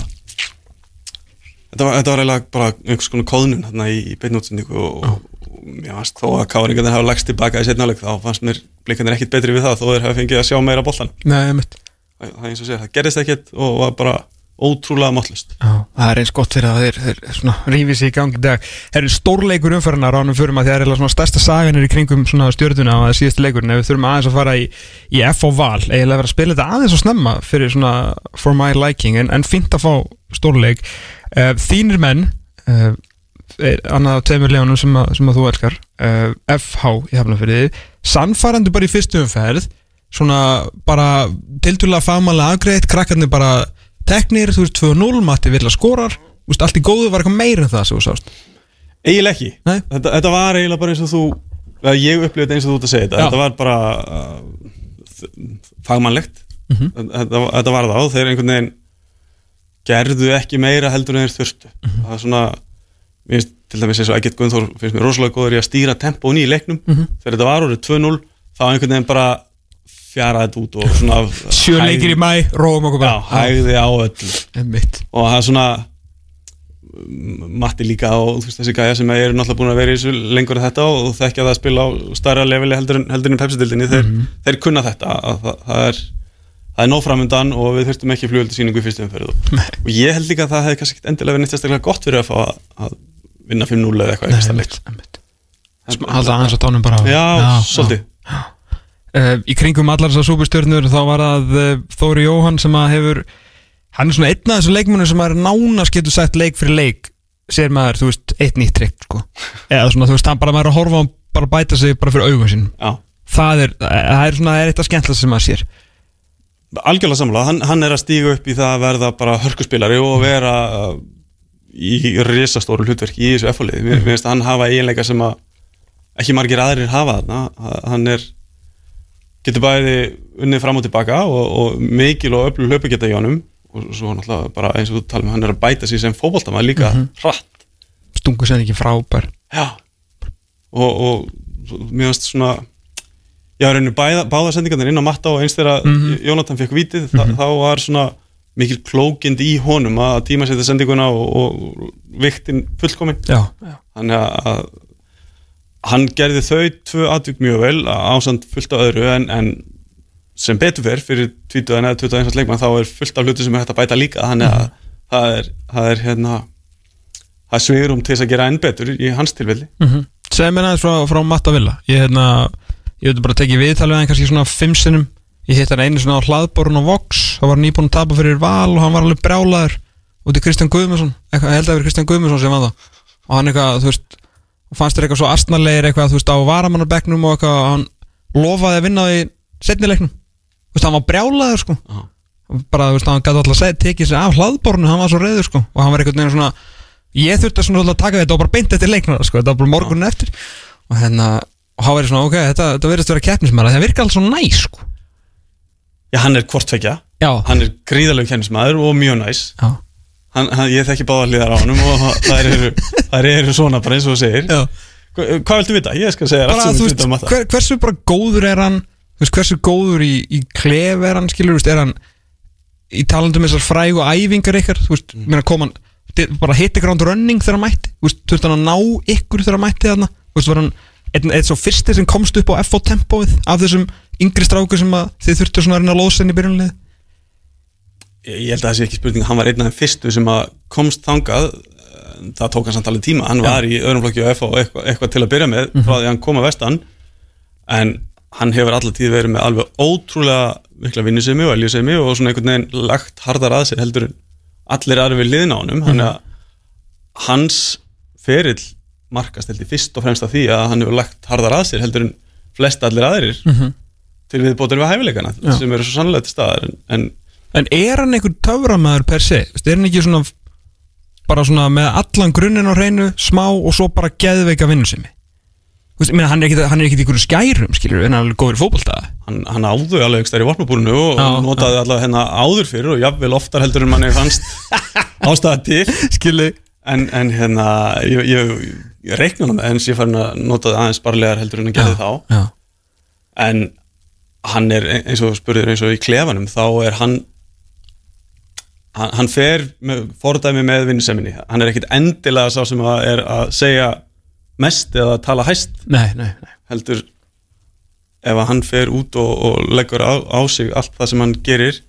Þetta var, þetta var eiginlega bara einhvers konar kóðnun þarna í, í beinnútsendingu og, og mér fannst þó að káringarnir hafa lagst tilbaka í setnáleik þá fannst mér blinkarnir ekkit betri við það þó þeir hafa fengið að sjá meira boltan Nei, mitt það það er eins og segja, það gerist ekkit og var bara ótrúlega mátlust Já, það er eins gott fyrir að þeir, þeir rífið sér í gangi dag. Það eru stórleikur umferðina ránum fyrir að það er stærsta saganir í kringum svona stjörðuna á það síðustu leikurinn. Ef við þurfum aðeins að fara í, í F og Val eiginlega vera að spila þetta aðeins og snemma fyrir svona for my liking en, en fínt að fá stórleik. Uh, Þínir menn er annað af tveimur legunum sem, sem að þú elskar FH í hafnafyrði sannfærandi bara í fyrstu umferð svona bara tildulega fagmælega afgreitt, krakkarnir bara teknir, þú veist 2-0, Matti vill að skorar veist, allt í góðu var eitthvað meira en það sem þú sást Eiginlega ekki Nei. þetta, þetta var eiginlega bara eins og þú ég upplifði þetta eins og þú ert að segja þetta Já. Þetta var bara uh, fagmannlegt Mhm. þetta, þetta var það og þeir einhvern veginn gerðu ekki meira heldur en þeir þurftu Mhm. það er svona mér finnst til dæmis eins og Egert Gunnþór finnst mér rosalega góður í að stýra tempón í leiknum Mhm. þegar þetta var orðið 2-0 þá einhvern veginn bara fjaraði út og svona sjö leikir í mæ, róum okkur já, bara hægði á öllu. Einmitt. og það er svona mm, Matti líka og þú veist, þessi gæja sem eru náttúrulega búin að vera í þessu lengur en þetta og þekkja það að spila á stærra leveli heldur en, heldur en pepsitildinni þeir, þeir kunna þetta að það, það er það er nóg framöndan og við þurftum ekki flugöldu síningu í fyrstu umferð. Og, og ég held líka að það hefði kannski endilega verið neitt sérstaklega gott fyrir að fá að, að vinna 5-0 eða eitthvað Nei, einmitt, einmitt. Halda aðeins á tónum bara. Já, svolítið í kringum allar þessar súpustjörnur þá var það uh, Þóri Jóhann sem að hefur hann er svona einn af þessu leikmunum sem að er nánast getur sagt leik fyrir leik sér maður, þú veist, eitt nýtt trikk sko. eða svona, þú veist, hann bara maður að horfa hann bara bæta sig bara fyrir augum sín Já, það er, það er svona, það er eitt af skemmtilega sem maður sér. Algjörlega samlega, hann, hann er að stíga upp í það að verða bara hörkuspilari og vera uh, í risastóru hlutverki í þessu mér mér finnst að hann hafa eiginleika sem að ekki margir aðrir hafa þarna, hann er getur bæði unnið fram og tilbaka og, og mikil og öllu hlaupu geta í honum. Og svo náttúrulega bara eins og þú talum hann er að bæta sér sem fótboltamaður líka hratt. Stungu sem ekki frábær. Já. Og, og mér finnst svona Já, reynu bæða, báða sendingarnir inn á matta og eins þegar Jónatan fekk vitið þa þá var svona mikil klókind í honum að tíma setja sendinguna og, og viktin fullkomin já, þannig að hann gerði þau tvö atvik mjög vel ásand fullt af öðru en, en sem betur fer fyrir 20 eða 21 leikmann þá er fullt af hluti sem er hægt að bæta líka þannig að það er, það er hérna það er svigurum til þess að gera enn betur í hans tilfelli. Mm -hmm. segð mér aðeins frá, frá Matta Villa. Ég, hérna, ég veit bara að tekja viðtalið en kannski svona fimm sinnum. Ég hitt hann einu svona á hlaðborun og Vox. Þá var hann nýbúin að tapa fyrir val og hann var alveg brjálaður út í Kristján ég held að það verið Kristján Guðmundsson sem var það og hann eitthvað, þú veist og fannst þér eitthvað svo astnarlegir eitthvað, þú veist, á varamannabeknum og eitthvað, og hann lofaði að vinna því setnileiknum, þú veist, hann var brjálaður sko, Já. bara, þú veist, hann gæti alltaf að segja, tekið sér af hlaðborunu, hann var svo reyður sko, og hann var veginn svona ég þurfti að svona að taka þetta og bara beint eftir leiknara sko, þetta var bara morgunin eftir. Og hérna, og hann verið svona, ok, þetta, þetta verðist vera keppnismæra, það virkar alltaf svo næs sko. Já, hann er hvortvekja, já, hann er gríðalegu kennismæður og mjög næs. Já, hann, hann, ég þekki báða hliðar á honum og þær eru, þær eru svona bara eins og þú segir. Já. Hva, hvað viltu vita? Ég skal segja þér allt bara, sem þú þú veist, vita um þetta hver, hversu bara góður er hann? Þú veist, hversu góður í, í klef er hann skilur, þú veist, er hann í talandum þessar fræg og æfingar ykkar? Þú veist, mm. koma hann þið- bara hitti ground running þegar hann mætti? Þú veist, þurfti hann að ná ykkur þegar hann mætti þarna? Þú veist, var hann eitt svo fyrsti sem komst upp á FO tempóið af þessum yngri stráku sem þið þurftu svona að reyna að lósa inn í byrjunlið ég, held að það sé ekki spurning hann var einn af þeim fyrstu sem að komst þangað. Það tók hann samt alveg tíma. Hann var í öðrum flokki og FH og eitthvað, eitthvað til að byrja með frá því að hann kom að vestan. En hann hefur alltaf tíð verið með alveg ótrúlega mikla vinnusemi og eljusemi og svona einhvern veginn lagt hardar að sér heldur allir aðri við liðna á honum. Þannig að hans ferill markast held ég fyrst og fremst að því að hann hefur lagt hardar að sér heldur flest allir aðrir til viðbótur við hæfileikana Já. sem eru svo sannlega til staðar. En, en En er hann einhver töframæður per se? Er hann ekki svona bara svona með allan grunninn á hreinu, smá og svo bara geðveika vinnusemi? Hann er hann er í einhverjum skærum, skilur en hann er góður í fótbolta. Hann, hann áður alveg ekki stær í vopnabúrinu og Já, notaði allavega hennar áður fyrir og jafnvel oftar heldur en manni fannst ástæða til. Skilur en, en hérna ég, ég, ég reikna hann með eins ég farin að nota það aðeins barlegar heldur en að gera þá. Já, en hann er eins og þú spurðir eins og í klefanum þá er hann hann, hann fer með fordæmi með vinnuseminni. Hann er ekkit endilega sá sem að er að segja mest eða tala hæst. Nei, nei, nei. Heldur ef að hann fer út og, og leggur á, á sig allt það sem hann gerir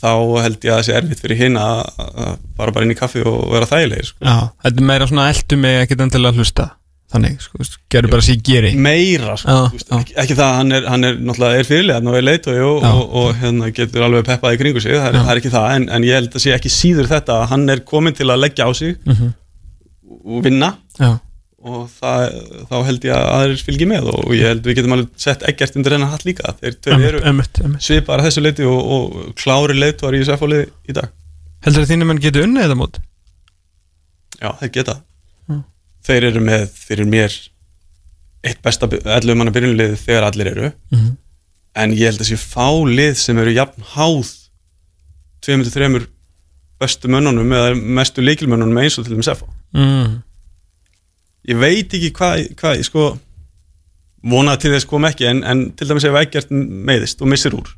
þá held ég að það sé erfitt fyrir hinn að, að fara bara inn í kaffi og vera þægilegir sko. Já, þetta er meira svona eldu mig ekkit endilega að hlusta Þannig, sko, gerðu bara sér geri meira sko, þú veist, já. ekki, ekki það að hann er, hann er náttúrulega er fyrirlega og er leitói og, Já. og, og hérna, getur alveg peppað í kringu sig það er, það er ekki það en, en ég held að sé ekki síður þetta að hann er komin til að leggja á sig Mhm. og vinna Já, og það, þá held ég að aðrir fylgi með og ég held við getum alveg sett ekkert undir hennar hatt líka þeir ömmit, eru svipar að þessu leiti og, og klári leitóar í SFO-liði í dag Heldur það þínum menn getur unnið þetta mót? Já, þeir geta Mm. Þeir eru með fyrir mér eitt besta 11 manna byrjunlið þegar allir eru Mhm. en ég held að sé fá lið sem eru jafn háð 2-3 bestu mönnunum eða mestu leikilmönnunum eins og til þeim sefa Mm. ég veit ekki hvað hva, sko, vonað til þess kom ekki en, en til dæmis ef ekkert meiðist og missir úr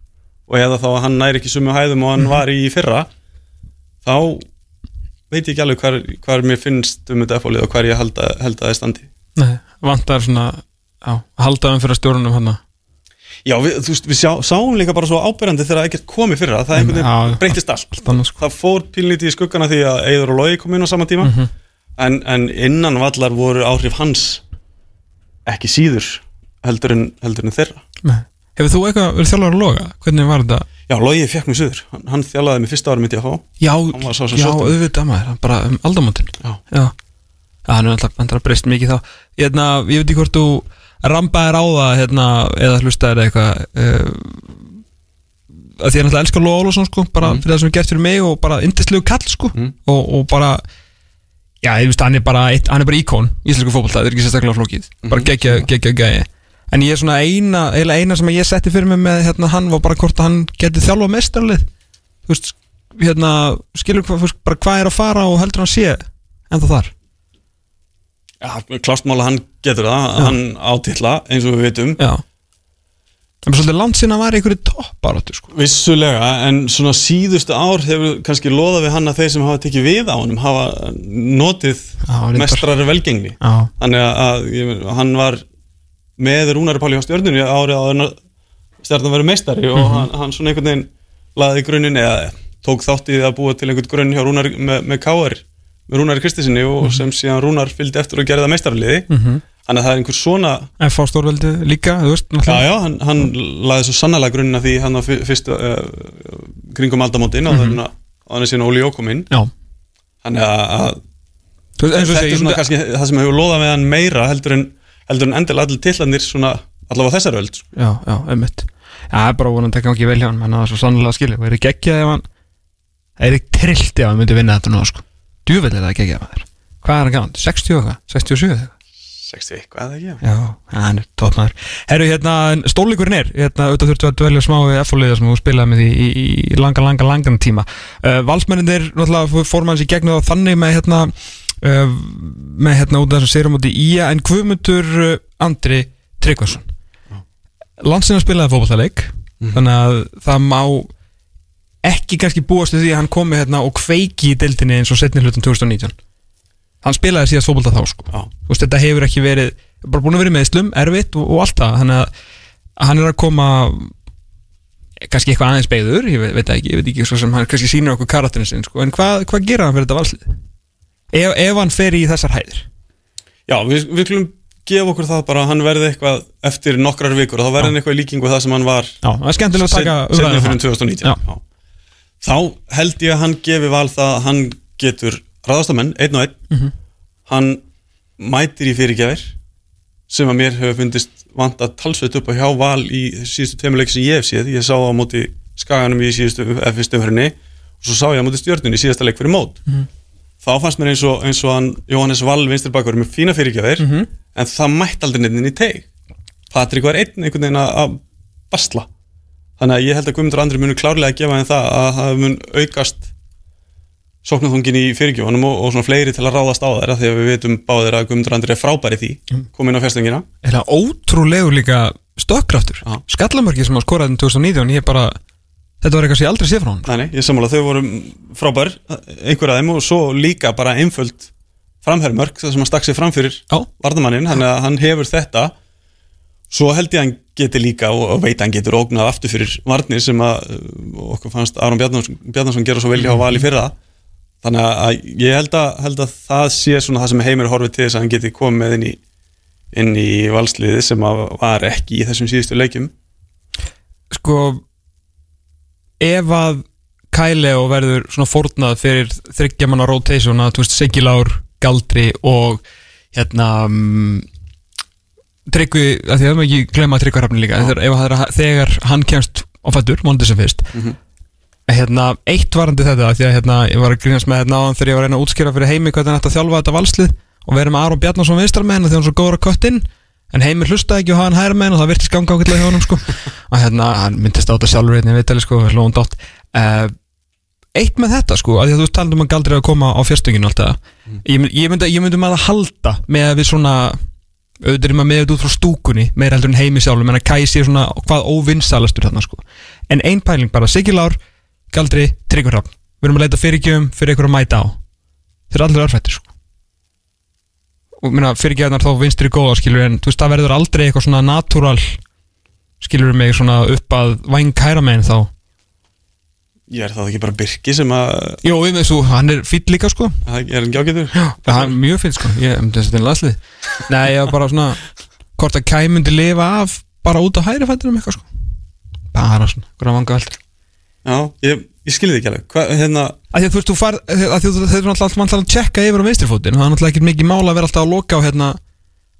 og eða þá að hann næri ekki sumu hæðum og hann var í fyrra þá veit ég ekki alveg hvar, hvar mér finnst um þetta efallið og hvar ég held að, það er standi Nei, vantar svona Já, halda um fyrir stjórnum hann Já, við, þú veist, við sjá, sáum líka bara svo ábyrjandi þegar ekkert kom í fyrra, það einhvern Já, veginn breytist allt Allt sko það fór pílnítið í skuggana því að Eður og Lói kom inn á sama tíma Mhm. en, en innan vallar voru áhrif hans ekki síður heldur en, heldur en þeirra Nei. Hefur þú eitthvað verið þjálfur að loga? Hvernig var þetta? Já, Lói fekk mig suður, hann, hann þjálfaði mig fyrsta ári myndi að fá Já, Hann já auðvitað maður, hann bara um aldamótin. Já. Já, já hann er alltaf, hann er að breyst mikið þá. Hérna, Ég veit ekki hvort þú rambaðir á það hérna, eða hlustaðir eitthvað uh, því að náttúrulega elskar Lóa Ólafsson sko, bara Mm. fyrir það sem er gert fyrir mig og bara indislegu kall sko. Mm. og, og bara já, ég veist, hann er bara, eitt, hann er bara íkón í íslensku fótbolta, það er ekki sérstaklega flókið. Bara Mhm. geggja, geggja gæi en ég er svona eina, eiginlega eina sem ég setti fyrir mig með hérna, hann var bara hvort að hann geti þjálfa mestarlið þú veist, hérna skilur hvað, þú veist, bara hvað er að fara og heldur hann sé en það þar? Já, klástmála hann getur það, Já. hann átilla eins og við veitum já. En svolítið land sinna var einhverju topparáttu sko. Vissulega, en svona síðustu ár hefur kannski loðað við hann að þeir sem hafa tekið við á honum hafa notið Já, reyndar. mestrari velgengni. Já, Þannig að, að ég, hann var með Rúnari Páli á stjörnunni árið á stjörnum verið meistari og Mhm. hann, hann svona einhvern veginn laði grunninn eða tók þátt í að búa til einhvern grunn hjá Rúnari með, með Káar með Rúnari Kristisinni og sem síðan Rúnar fylgdi eftir og gerði það meistaraliði mhm þannig að það er einhver svona F.A. stórveldi líka, þú veist já náttúrulega. já, hann, hann laði svo sannlega grunninn að því hann á fyr- fyrstu uh, kringum aldamótin mm Mhm. -hmm. á hann er síðan Óli Jó kom inn já. þannig að, að Þú veist, eins og þetta er svona kannski það sem hefur loðað með hann meira heldur en, heldur en endilega allir tillanir svona allavega þessar öld sko. já, já, einmitt. Já, það er bara vonandi að gangi vel hjá hann hann hafa svo sannlega skilja, og er ekki geggjað ef hann það er ekki trillt ef hann myndi vinna þetta nú sko. djúvel er það geggjað maður hvað er hann gaman, 60 og hvað, 67 eða eitthvað? 60 eitthvað eða ekki? Já, hann er tóttmaður Herru, hérna, stólíkurinn er. Hérna, auðvitað þurftu að dvelja smá við F-fóliða sem þú spilaði með í, í, í langa, langa, langan tíma. Uh, Valsmenninir, náttúrulega, fór manns í gegnu þá þannig með hérna með hérna út af þessum sérum út í en Guðmundur uh, Andri Tryggvason. Landsina spilaði fótballtaleik þannig að það má ekki kannski búast því að hann komi hérna og kveiki í deildinni eins og setni hlutum 2019 hann spilaði síðast fótbolta þá sko. Þú veist, þetta hefur ekki verið bara búin að vera í meðslum, erfitt og, og allt það þannig að hann er að koma kannski eitthvað aðeins beigður ég veit, veit ekki, ég veit ekki svo sem hann kannski sýnir okkur karakterinn sinn, sko, en hvað, hvað gera hann fyrir þetta valslið? Ef, ef hann fer í þessar hæðir Já, við, við klum gefa okkur það bara að hann verði eitthvað eftir nokkrar vikur og þá verði hann eitthvað í líkingu það sem hann var Já, það er skemmtilega að taka setni umræðum fyrir það. 2019 Já. Já. Þá held ég að hann gefi val það að hann getur ráðastamenn, einn og einn Mhm. hann mætir í fyrirgjafir sem að mér hefur fundist vant að talsveit upp á hjá val í síðustu tveimuleik sem ég hef séð, ég sá það á móti skaganum í síðustu, eða fyrstu umhverjunni og svo sá ég á móti stjörnunni í síðasta leik fyrir mót Mhm. Þá fannst mér eins og, eins og hann Jóhannes Wall vinstri bakur með fína fyrirgjafir Mhm. en það mætti aldrei neitt inn í teig Patrik var einn einhvern veginn að- basla þannig að ég held að Guðmundur Andri munu klárlega að gefa henni það að það mun aukast sóknarþungin í fyrirgjöfunum og, og svona fleiri til að ráðast á þeirra því að við veitum báðir að Guðmundur Andri er frábæri því Mhm. komin á fjastungina Er það ótrúlegur líka stökkraftur. Skallamörki sem hann skoraði um 2019 Ég bara, þetta var eitthvað sem ég aldrei sé frá hann Nei, ég sammála, þau voru frábær einhver af þeim og svo líka bara einföld framherrmörk, það sem hann stakk sig fram fyrir Já, vardamannin, að hann hefur þetta. Svo held ég að hann geti líka og, og veit að hann getur ógnað aftur fyrir varnir sem að uh, okkur fannst Aron Bjarnason gera svo vel hjá vali fyrra. Þannig að ég held að, held að það sé svona það sem heimir horfið til þess að hann geti komið með inn í, inn í valsliði sem að var ekki í þessum síðustu leikjum. Sko Ef að Kæleo verður svona fórnað fyrir þryggjamanna rotation að þú veist Sigilár, Galdri og hérna um, Tryggvi, að því að við ekki glemma Tryggvarhafni líka þegar, þegar hann kemst á fættur, mánuði sem fyrst. Mhm. hérna, eitt varandi þetta því að hérna, ég var að grínast með hérna áðan þegar ég var að reyna að útskýra fyrir heimi hvernig að þjálfa þetta valslið og vera með Aron Bjarnason vinstarmenn þegar hann svo góður að köttinn en heimir hlustaði ekki og hafa hann hæra menn og það virtist ganga ákveðlega hjá honum sko. og hérna, hann myndist á þetta sjálfur einnig vitali sko, hlóðum dótt uh, eitt með þetta sko, að því að þú talandum um að galdri að koma á fjärstunginu alltaf ég, mynd- ég myndi, ég myndi maður að halda með að við svona auðvitað er maður með þetta út frá stúkunni meira heldur en heimi sjálfur, menn að kæsi svona hvað óvinnsalastur þarna sko. En ein pæling bara, Sigilár, Galdri, Tryggvarhafn við erum að leita fyrirgjöfum fyrir ykkur að mæta á þeir eru allir örfættir og minna, fyrirgjöfnar þá vinstri góða skilur en þú veist það verður aldrei eitthvað svona natúral skilur mig svona upp að væng kæra megin þá. Ég er það ekki bara Birki sem að Jó, við með svo, hann er fýll líka sko. Að er hann gjágetur Já, hann er mjög fýll sko. Ég myndi að þetta er laslið Nei, ég var bara svona Hvort að Kai myndi lifa af bara út á hæri fættinum eitthvað sko. Bara svona, hvernig vanga veldur. Já, ég, ég skilði ekki alveg. Hvað, hérna, að að þú veist, þú far, að að þú- þeir eru alltaf alltaf að tjekka yfir á vinstrifótin það er alltaf ekki mikið mála að vera alltaf að loka á hérna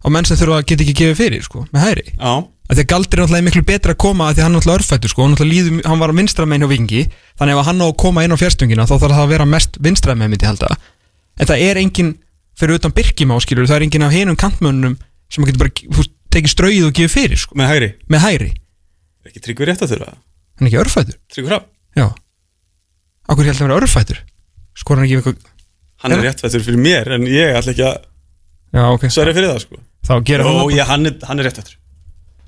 á menn sem þurfa að geta ekki gefið fyrir sko, með hæri já, að því að Galdur er alltaf miklu betra að koma að því að hann er alltaf örfættur sko, hann, líður, hann var vinstra megin hjá vikingi þannig ef hann á að koma inn á fjärstungina þá þarf það að vera mest vinstra megin myndi halda en það er engin fyrir utan Birkimá skilur það er engin af hinum kantmönnum sem getur bara tekið strauið og gefið fyrir sko, með hægri? Með hæri Er ekki tryggvi rétt að þurfa hann er ekki örfættur. Tryggvi hrapp já Akkur ég held að vera örfættur? Skor hann ekki við eitthvað Hann er Er- réttvættur fyrir mér En ég ætla ekki að já ok. sverja fyrir það sko. Þá gerir hann Ó, það. ég, hann, er, hann er réttvættur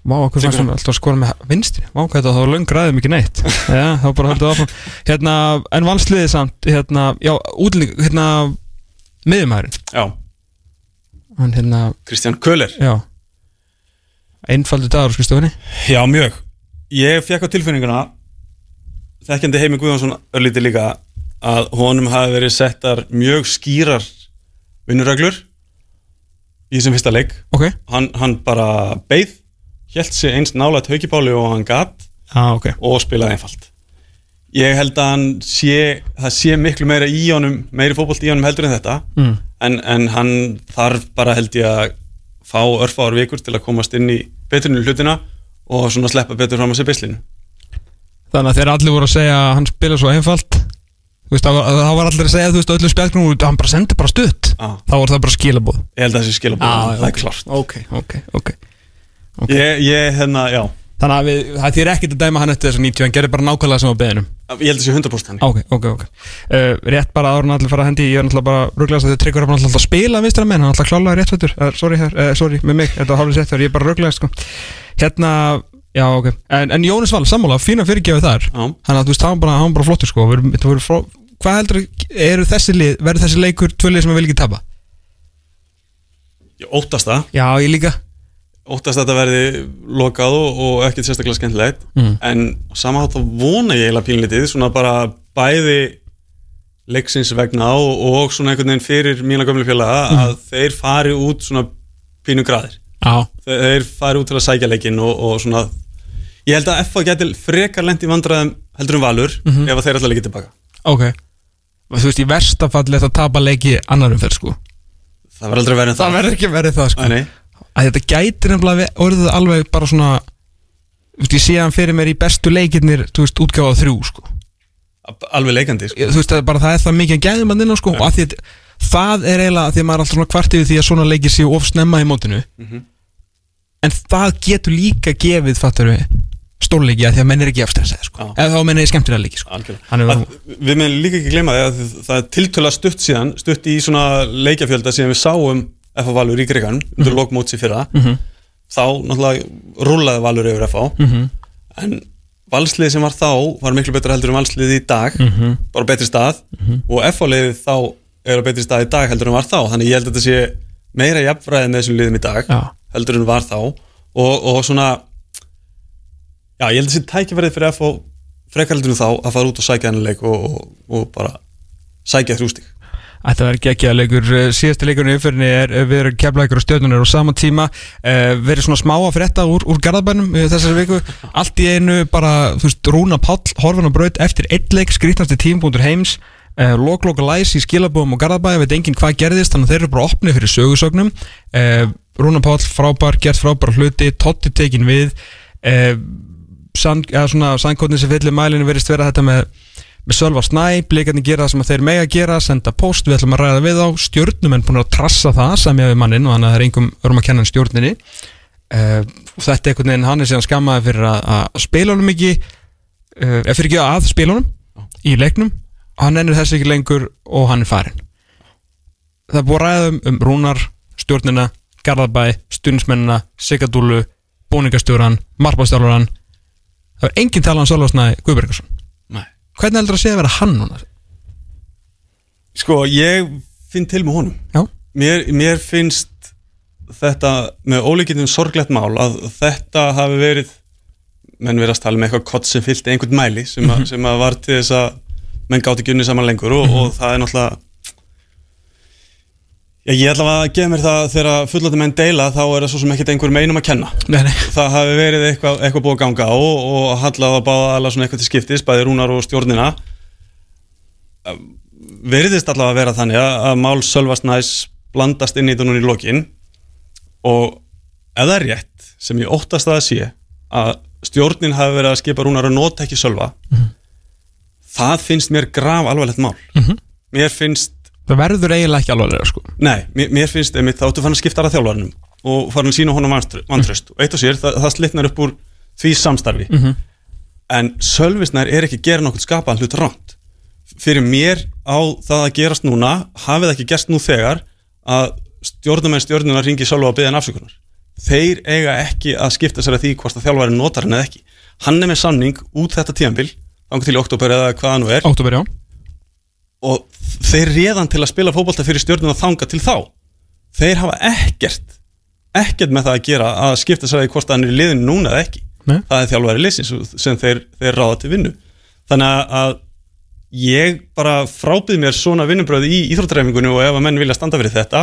Vá, okkur fannst hann alltaf að skora með vinstri. Vá, hvað þetta, þá löng ræðum ekki neitt. Já, þá bara við áfram. Hérna, en vansliðið samt Hérna, já, útlending Hérna, miðumæðurinn Já, Hann, hérna, Kristján Köhler. Já. Einfaldur dagur, skristofinni Já, mjög. Ég fekk á tilfinninguna Þekkjandi Heimi Guðjónsson örlítið líka Að honum hafi verið settar mjög skýrar Vinnurreglur Í þessum fyrsta leik. Ok. Hann, hann bara beið Hjælt sig eins nálægt haukibáli og hann gat Já, ok. og spilaði einfalt. Ég held að hann sé það sé miklu meira í honum meiri fótbolt í honum heldur en þetta. Mm. en, en hann þarf bara held ég að fá örfáar vikur til að komast inn í betrinu hlutina og svona sleppa betur fram á sér beislinu Þannig að þeir allir voru að segja að hann spila svo einfalt. Það var, það allir að segja, veist, öllu spjálknum Hann bara sendi bara stutt. Ah, Þá var það bara skilabóð ég held að þessi skila búin það er klárt. Ok, ok, ok. Ok. ég, ég hérna, já, Þannig að við, það þýr ekkert að dæma hann eftir þess að 90 Hann gerir bara nákvæmlega sem á beðinum. Ég held að þessi 100% hann Ok, ok, ok. Uh, Rétt bara áður en allir fara að hendi Ég er náttúrulega bara rugglegast að þið tryggur að alltaf að spila vinstra menn, hann alltaf klálega réttfættur. Uh, sorry, uh, sorry, með mig, þetta var hálfis réttfættur Ég er bara rugglegast, sko. Hérna, já, ok. En, en Jónis Val, sammála, fína fyrirgefið þar. Já, Þannig að þú veist, hann bara, hann bara flottur, sko. Við verður frá- Hvað heldur, eru þessi lið Verður þessi leikur tvölið sem við vil ekki tapa? ég óttast það. Já, ég líka. Óttast að þetta verði lokað og, og ekkert sérstaklega skemmtilegt. Mm. en samanhátt að vona ég eiginlega pínlítið svona bara bæði leiksins vegna og, og svona einhvern veginn fyrir mína gömlu félaga að þeir fari út svona pínu graðir. Já, þeir fari út til að sækja leikin og, og svona ég held að FA geti frekar lent í vandræðum heldur um valur ef að þeir alltaf leikið tilbaka ok. Þú veist, í versta falli þetta tapa leiki annarum fyrir, sko. Það verður aldrei verið en það, verður ekki verið það, sko. Nei, að þetta gæti nefnilega orðið alveg bara svona þú veist, ég sé hann fyrir mér í bestu leikirnir þú veist, útgáfa þrjú sko. alveg leikandi sko. Þú veist, það er bara það er það mikið að gæðum að inn á sko. að að það er eiginlega því að maður er alltaf svona kvart yfir því að svona leikir séu of snemma í mótinu. En það getur líka gefið fattur við stórleiki að því að menn er ekki afstressaði sko. Eða þá menn er skemmtilega leiki sko. Að, við meðum líka ekki gleyma því að það er tiltöla stutt síðan, stutt í svona leikjafjölda síðan við sáum FH Valur í Greikann undir mm lokmótsi fyrra. Þá náttúrulega rúlaði Valur yfir FH Mhm. en valslið sem var þá var miklu betra heldur en valslið í dag. Mhm. bara betri stað. Og FH-liðið þá er á betri stað í dag heldur en var þá. Þannig ég held að þetta sé meira jafnfræði með þessum liðum í dag Já. heldur en var þá. Og, og svona já, ég held að þessi tækifærið fyrir FH frekar heldur en þá að fara út og sækja hennar leik og, og, og bara sækja þrjústík Þetta verður geggjaða leikur. Eh, síðasti leikurinn í uppfyrinni er eh, við erum keflækur og stjórnunir á sama tíma. Uh, verið svona smá að frétta úr, úr garðabænum uh, þessari viku, allt í einu bara, þú veist, Rúna Páll, horfin og braut eftir eitt leik, skrítnasti tímpúntur heims. Uh, lokloka læs í skilabóðum og garðabæði, veit enginn hvað gerðist þannig að þeir eru bara opnið fyrir sögursögnum Rúna Páll frábær, gert frábær hluti Totti tekin við sandkotnin sem fyllir mælinu verist vera þetta með með Sölva Snæ, blikarnir gera það sem þeir mega gera senda post, við ætlum að ræða við á stjórnum en búin að trassa það semja við mannin og þannig að það er engum örum að kenna stjórninni uh, og þetta er einhvern veginn hann er síðan skammaði fyrir að, að spila honum ekki uh, eða fyrir ekki að spila honum í leiknum. Og hann ennur þess ekki lengur og hann er farin það búin að ræða um, Rúnar stjórnina, Garðabæ, stjórnismennina Sigadúlu, bóningastjóran Marpastjálfuran það er enginn talað um Sölva Snæ Guðbergarsson. Hvernig heldur að sé að vera hann núna? Sko, ég finn til með honum. Mér, mér finnst þetta með ólíkindum sorglegt mál að þetta hafi verið menn verið að tala með eitthvað kott sem fylgti einhvern mæli sem, að, sem að var til þess að menn gátt ekki unni saman lengur og, og það er náttúrulega ég ætla að gefa mér það þegar fullandi menn deila þá er það svo sem ekkert einhver meinum að kenna. Nei, nei. Það hafi verið eitthvað, eitthvað búið að ganga á og hallað að báða alla svona eitthvað til skiptis bæði rúnar og stjórnina. Veriðist allavega að vera þannig að, mál Sölvast næs blandast inn í þetta núna í lokin. Og ef það er rétt sem ég óttast að það sé að stjórnin hafi verið að skipa rúnar að nota ekki Sölva það finnst mér graf alvarlegt mál mér finnst Það verður eiginlega ekki alvarlega sko. Nei, mér, mér finnst einmitt þá áttu fann að skipta aðra þjálfarnum og farin að sína honum vantröst og eitt og sér, það, það slitnar upp úr því samstarfi. En Sölvisnær er ekki gera nokkuð skapaðan hlut ránt fyrir mér á það að gerast núna hafið ekki gerst nú þegar að stjórnumenn stjórnunar ringi að byggja en afsökunar. Þeir eiga ekki að skipta sér að því hvort að þjálfari notar hann eða ekki. Hann er með samning út þetta tíðanbíl þannig til oktober eða hvað hann nú er. Já. Og þeir réðan til að spila fótbolta fyrir stjórnum að þanga til þá. Þeir hafa ekkert ekkert með það að gera að skipta sér að hvort hann er í liðinu núna eða ekki. Nei. það er þjálfæri liðsins sem þeir, þeir ráða til vinnu. Þannig að ég bara frábið mér svona vinnubröð í íþróttaræfingunni og ef að menn vilja standa fyrir þetta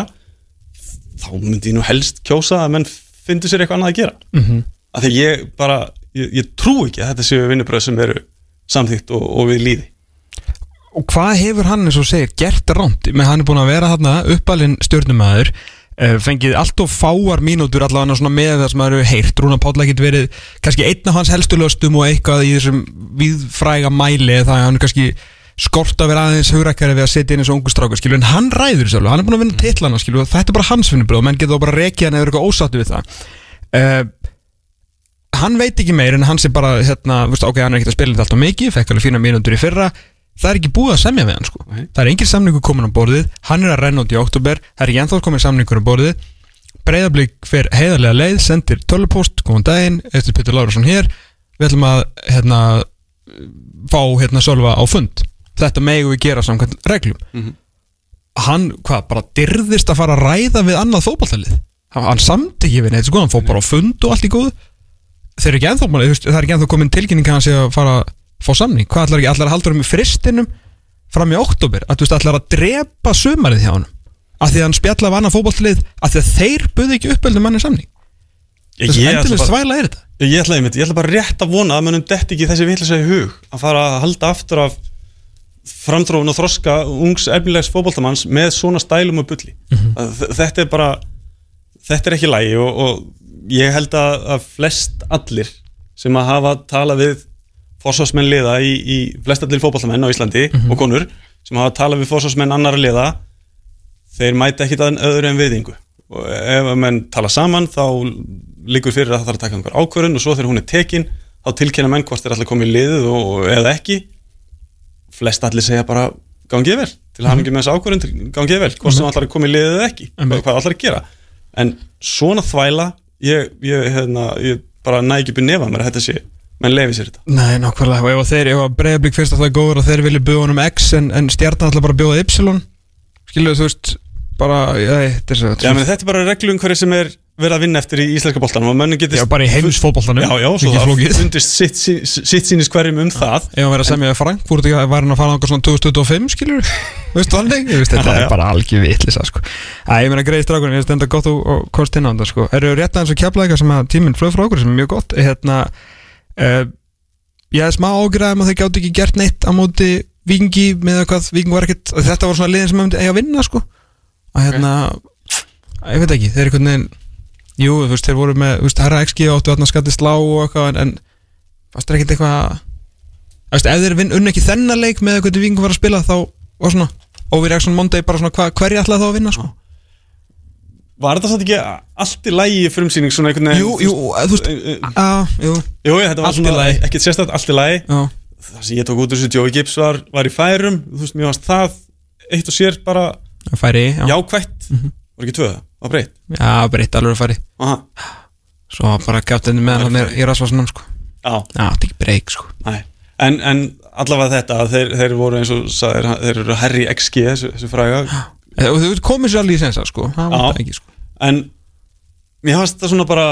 þá myndi ég nú helst kjósa að menn fyndu sér eitthvað annað að gera. Mm -hmm. af því ég bara, ég, ég trú ekki að þetta séu vinnubröð sem eru samþýtt og, og við líði Og hvað hefur hann eins og segir gert rámt með hann er búin að vera þarna uppalinn stjórnumæður uh, fengið allt of fáar mínútur allavega með það sem það eru heyrt. Rúna Páll ekkert verið kannski einn af hans helstu löstum og eitthvað í þessum viðfræga mæli það að hann er kannski skort að vera aðeins hugrækkari við að setja inn eins og ungu skilju en hann ræður alveg, hann er búin að vinna skilju og þetta er bara hans vinnubröð og menn getur þá bara rekið hann eða eitthvað ósattu við það. Uh, hann veit ekki meir en hann sé bara hérna, veist, ok, hann er ekkert að spila þetta alltaf mikið fekk alveg fína mínútur í fyrra það er ekki búið að semja við hann sko. Nei. það er engin samningur komin á borðið. Hann er að renna út í oktober það er ekki ennþá komin samningur á borðið. Breyðablík fer heiðarlega leið sendir tölvupost, góðan daginn, eftir Petur Lárusson hér. Við ætlum að hérna, fá hérna Sölva á fund. Þetta megum við gera samkvæmt reglum. Mhm. hann hvað, bara dyrðist að fara að ræða við annað fótballtalið hann, samt ekki við neitt sko, hann fór bara á fund og allt í góðu. Þeir eru ekki veist, það er ekki ennþá komin tilkynning að hann sé að fara að fá samning? Hvað ætlar ekki, ætlar að halda um fristinum fram í oktober, að þú veist, ætlar að drepa sumarið hjá hann að því að hann spjalla af annað fótballtalið að því að þeir buðu ekki uppöldum manni samning? Þess að endurlega svæla er þetta. Ég, ætla, ég ætla bara rétt að vona að mönnum detti ekki þessi í hug að fara að halda aftur af framtrófun og þroska ungs efnilegs fótboltamanns með svona stælum og bulli. Mm þetta er bara þetta er ekki lægi og, og ég held að, að flest allir sem að hafa talað við fórsvarsmenn liða í, í flest allir fótballamenn á Íslandi og konur sem hafa talað við fórsvarsmenn annara liða þeir mæta ekkit að öðru en viðingu og ef að menn tala saman þá liggur fyrir að það þarf að taka einhver ákvörðun og svo þegar hún er tekin þá tilkynna menn hvort þeir allir komið í liðið og eða ekki. Flest allir segja bara gangið vel til að hafa ekki með þessu ákvörðun gangið vel, hvort sem allir komið í liðið eða ekki Einmitt. hvað allir að gera. En svona þvæla ég, ég, hérna, ég bara næ ekki byrja nefa mér að þetta sé menn lefi sér þetta. Nei, nákvæmlega, og ef að þeir, ef að breyðablík fyrst að er góður og þeir vilja bjóða honum X en, en stjartan ætla bara að bjóða Y. Skiluðu, þú veist, bara, já, þetta er svo Já, menn, þetta er bara reglum hverju sem er verið að vinna eftir í íslenska boltanum og mönnum Já, getist bara í heimsfótboltanum. Já, já, svo það flókið. fundist sitt, sitt, sitt sínis hverjum um það. Ef hann verið að semja við Frankfurt ekki, var hann að fara náttúrulega svona 2025, skilur Veistu þannig? Ég veist, þetta Já, er já. bara algjör vitlisa, sko. Æ, ég meina greið strákurinn, ég veist enda gott og, og kost inn á þetta, sko. Eru rétt aðeins að kepla eitthvað sem að tíminn flög frá okkur sem er mjög gott. Hérna, uh, ég hef smá ágræðum að þeir gáttu ekki gert neitt á móti Víkingi með hvað Víking var ekkert Þetta var svona liðin sem hefði eiga að vinna, sko. Og hérna, ég veit ekki, þeir eru einhvern veginn Jú, þú veist, þeir voru með, þú veist, herra XG áttu þarna skatti slá og eitthvað en, fannst þeir ekkert eitthvað Þú veist, ef þeir vinn unni ekki þennan leik með eitthvað vingum var að spila þá var svona Óvi Reksson Monday bara svona hva, hverju ætlaði þá að vinna sko Var þetta satt ekki allt í lægi frumsýning svona einhvern veginn Jú, jú, þú veist, Eh, eh, að, jú, Jú, þetta var svona ekkert sérstætt allt í lægi Það sem ég tók út úr þessu Joey Gibbs var, var í færum Þú veist, mér varst það eitt og sér bara færi, já, já, jákvætt Var ekki tvö það, var breytt? Já breytt alveg færi. Aha, Svo bara gæft henni með hann í rasvarsunum sko. Já, Já, þetta er ekki breyk sko. Næ En, en allavega þetta, þeir, þeir voru eins og sagðir, þeir eru herri XG þessu, þessu fræga. Og þú komið sér alveg í sensa sko. Það var það ekki sko En mér fannst þetta svona bara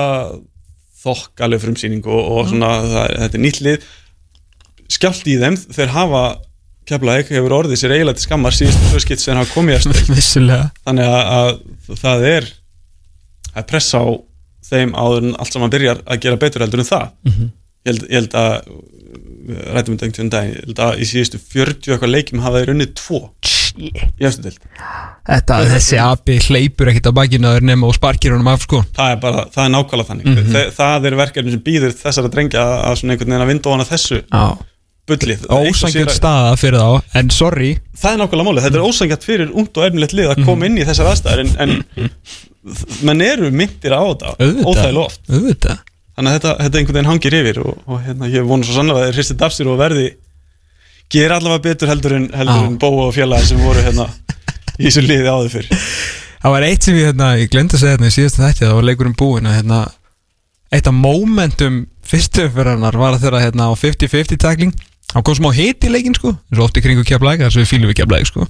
þokkaleg frumsýning og, og svona það, þetta er nýtt lið. Skjált í þeim, þeir hafa Keflavík hefur orðið sér eiginlega til skammar síðust tvö skipt sem hafa komið eftir Vissulega. Þannig að, að það er að pressa á þeim áður en allt saman byrjar að gera betur heldur en það. Ég, held, ég held að við rættum þetta einhvern dag ég held að í síðustu 40 eitthvað leikjum hafa þeir unnið tvo Þetta, þessi abi hleypur ekkert á bakinu að þeir nema og sparkir honum af sko. Það er bara, það er nákvæmlega þannig. Mhm. Þe, það er verkefni sem býður þessar að drengja að, að svona einhvern veginn að vinda ofan að þessu Já. bullið. Ósangjörn staða fyrir þá En sorry. Það er nákvæmlega málið, þetta er ósangjart fyrir ungt og efnilegt lið að koma inn í þessar aðstæður en, en menn eru myndir á þetta óþægilega oft. Auðvitað. Þannig að þetta, þetta einhvern veginn hangir yfir og, og hérna, ég vonu svo sannlega að þeir hristið af sér og verði gera allavega betur heldur en, heldur en bóa og fjallaði sem voru hérna í þessu liði áður fyrir Það var eitt sem ég, hérna, ég glemdi að segja hérna í síðasta þætti Það var leikurinn búinn að hérna Eitt af momentum fyrstu umfyrirnar var að þeirra hérna á 50-50 takling Það kom smá hit í leikinn sko. Eins og oft í kringu keflæk, þess að við fýlum við keflæk sko.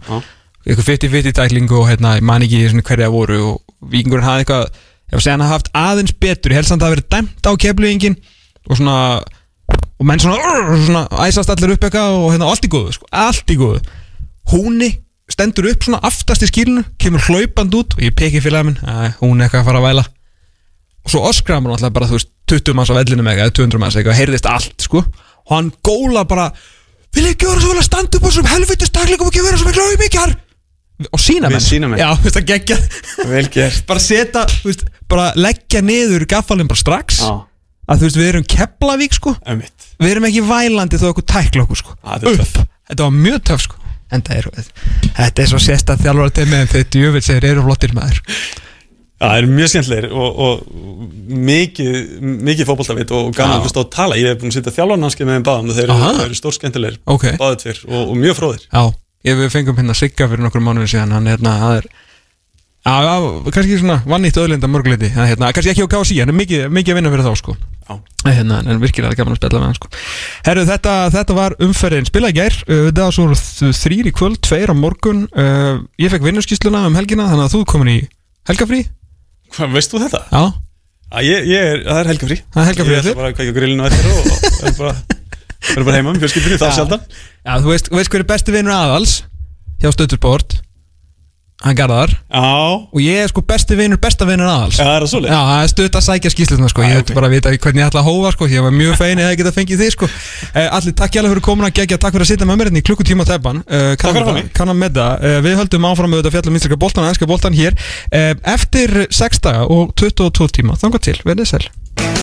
Eitthvað 50-50 takling og hérna, man ekki hverja voru og vikingurinn hafði eitthvað Ég var segja hann hafði haft aðeins betur Ég helst að það og menn svona, "Urr", svona æsast allir upp eitthvað og hérna allt í góðu sko, allt í góðu húni stendur upp svona aftast í skýrinu kemur hlaupand út og ég peki félagin minn að hún er eitthvað að fara að væla og svo öskrar hann alltaf bara þú veist 20 manns á vellinu með eitthvað, eða 200 manns eitthvað heyrðist allt sko. Og hann góla bara vil ég gera svo vel að standa upp á þessum helvitis taklingum og ekki vera svo miklu auðmikjar og sína menn. sýnamenn. já, þú veist að gegja bara setja, þú veist, bara leggja niður gaffalinn bara strax. Já, að þú veist, við erum Keflavík sko. Ömmitt við erum ekki vælandi þó okkur tækla okkur sko. Já, þetta er töff. þetta var mjög töff sko. En það er, þetta er svo sérst að þjálfara til með þeir djöfitt segir eru flottir maður. Það eru mjög skemmtlegir og, og mikið, mikið fótboltavit og gaman Já. að hlusta á að tala. Ég hef búin að sitja þjálfarnanski með þeim báðum og þeir, eru- Aha. þeir eru stór skemmtilegir ok, báðið tver og, og mjög fróðir. Já, ég við fengum hérna Sigga fyrir nokkur mánuði síðan. Hann hérna, það er já, já, kannski svona vannýtt öðlinda mörguleiti hérna, kannski ekki á KSI, hann er mikið, mikið að vinna fyrir þá sko. Hérna, en virkilega gaman að spila með hann sko. Herru, þetta, þetta var umferðin. Spila í gær, uh, þetta var svo þ- þrír í kvöld, tveir á morgun. Uh, ég fekk vinnuskísluna um helgina þannig að þú er komin í helgafrí. Hvað, veist þú þetta? já, Að ég, ég er, það er helgafrí. Það er helgafrí Ég ætla bara að kvækja grillinu eftir og er bara, er bara heima með fjölskyldinni, það Já. sjaldan. Já þú veist, veist hver er besti vinnur aðals hjá Stöðursport hann Garðar. Já, og ég er sko besti vinnur, besta vinnur aðals. Já, það er það svoleið? Já, það er stutt að sækja skýsluna sko, ég Já, veit ok. bara að vita hvernig ég ætla að hófa sko, ég var mjög fein eða geta fengið þig sko. Uh, Allir, takk hjá fyrir komin að gegja, takk fyrir að sitja með mér hérna í klukkutíma teppan. Uh, Takk fyrir að mig. Kannan með það, uh, við höldum áfram þetta fjallum íslenska boltan og ennska boltan hér. Uh, Eftir 6 daga og 22 tíma, þangað til, verðið sæl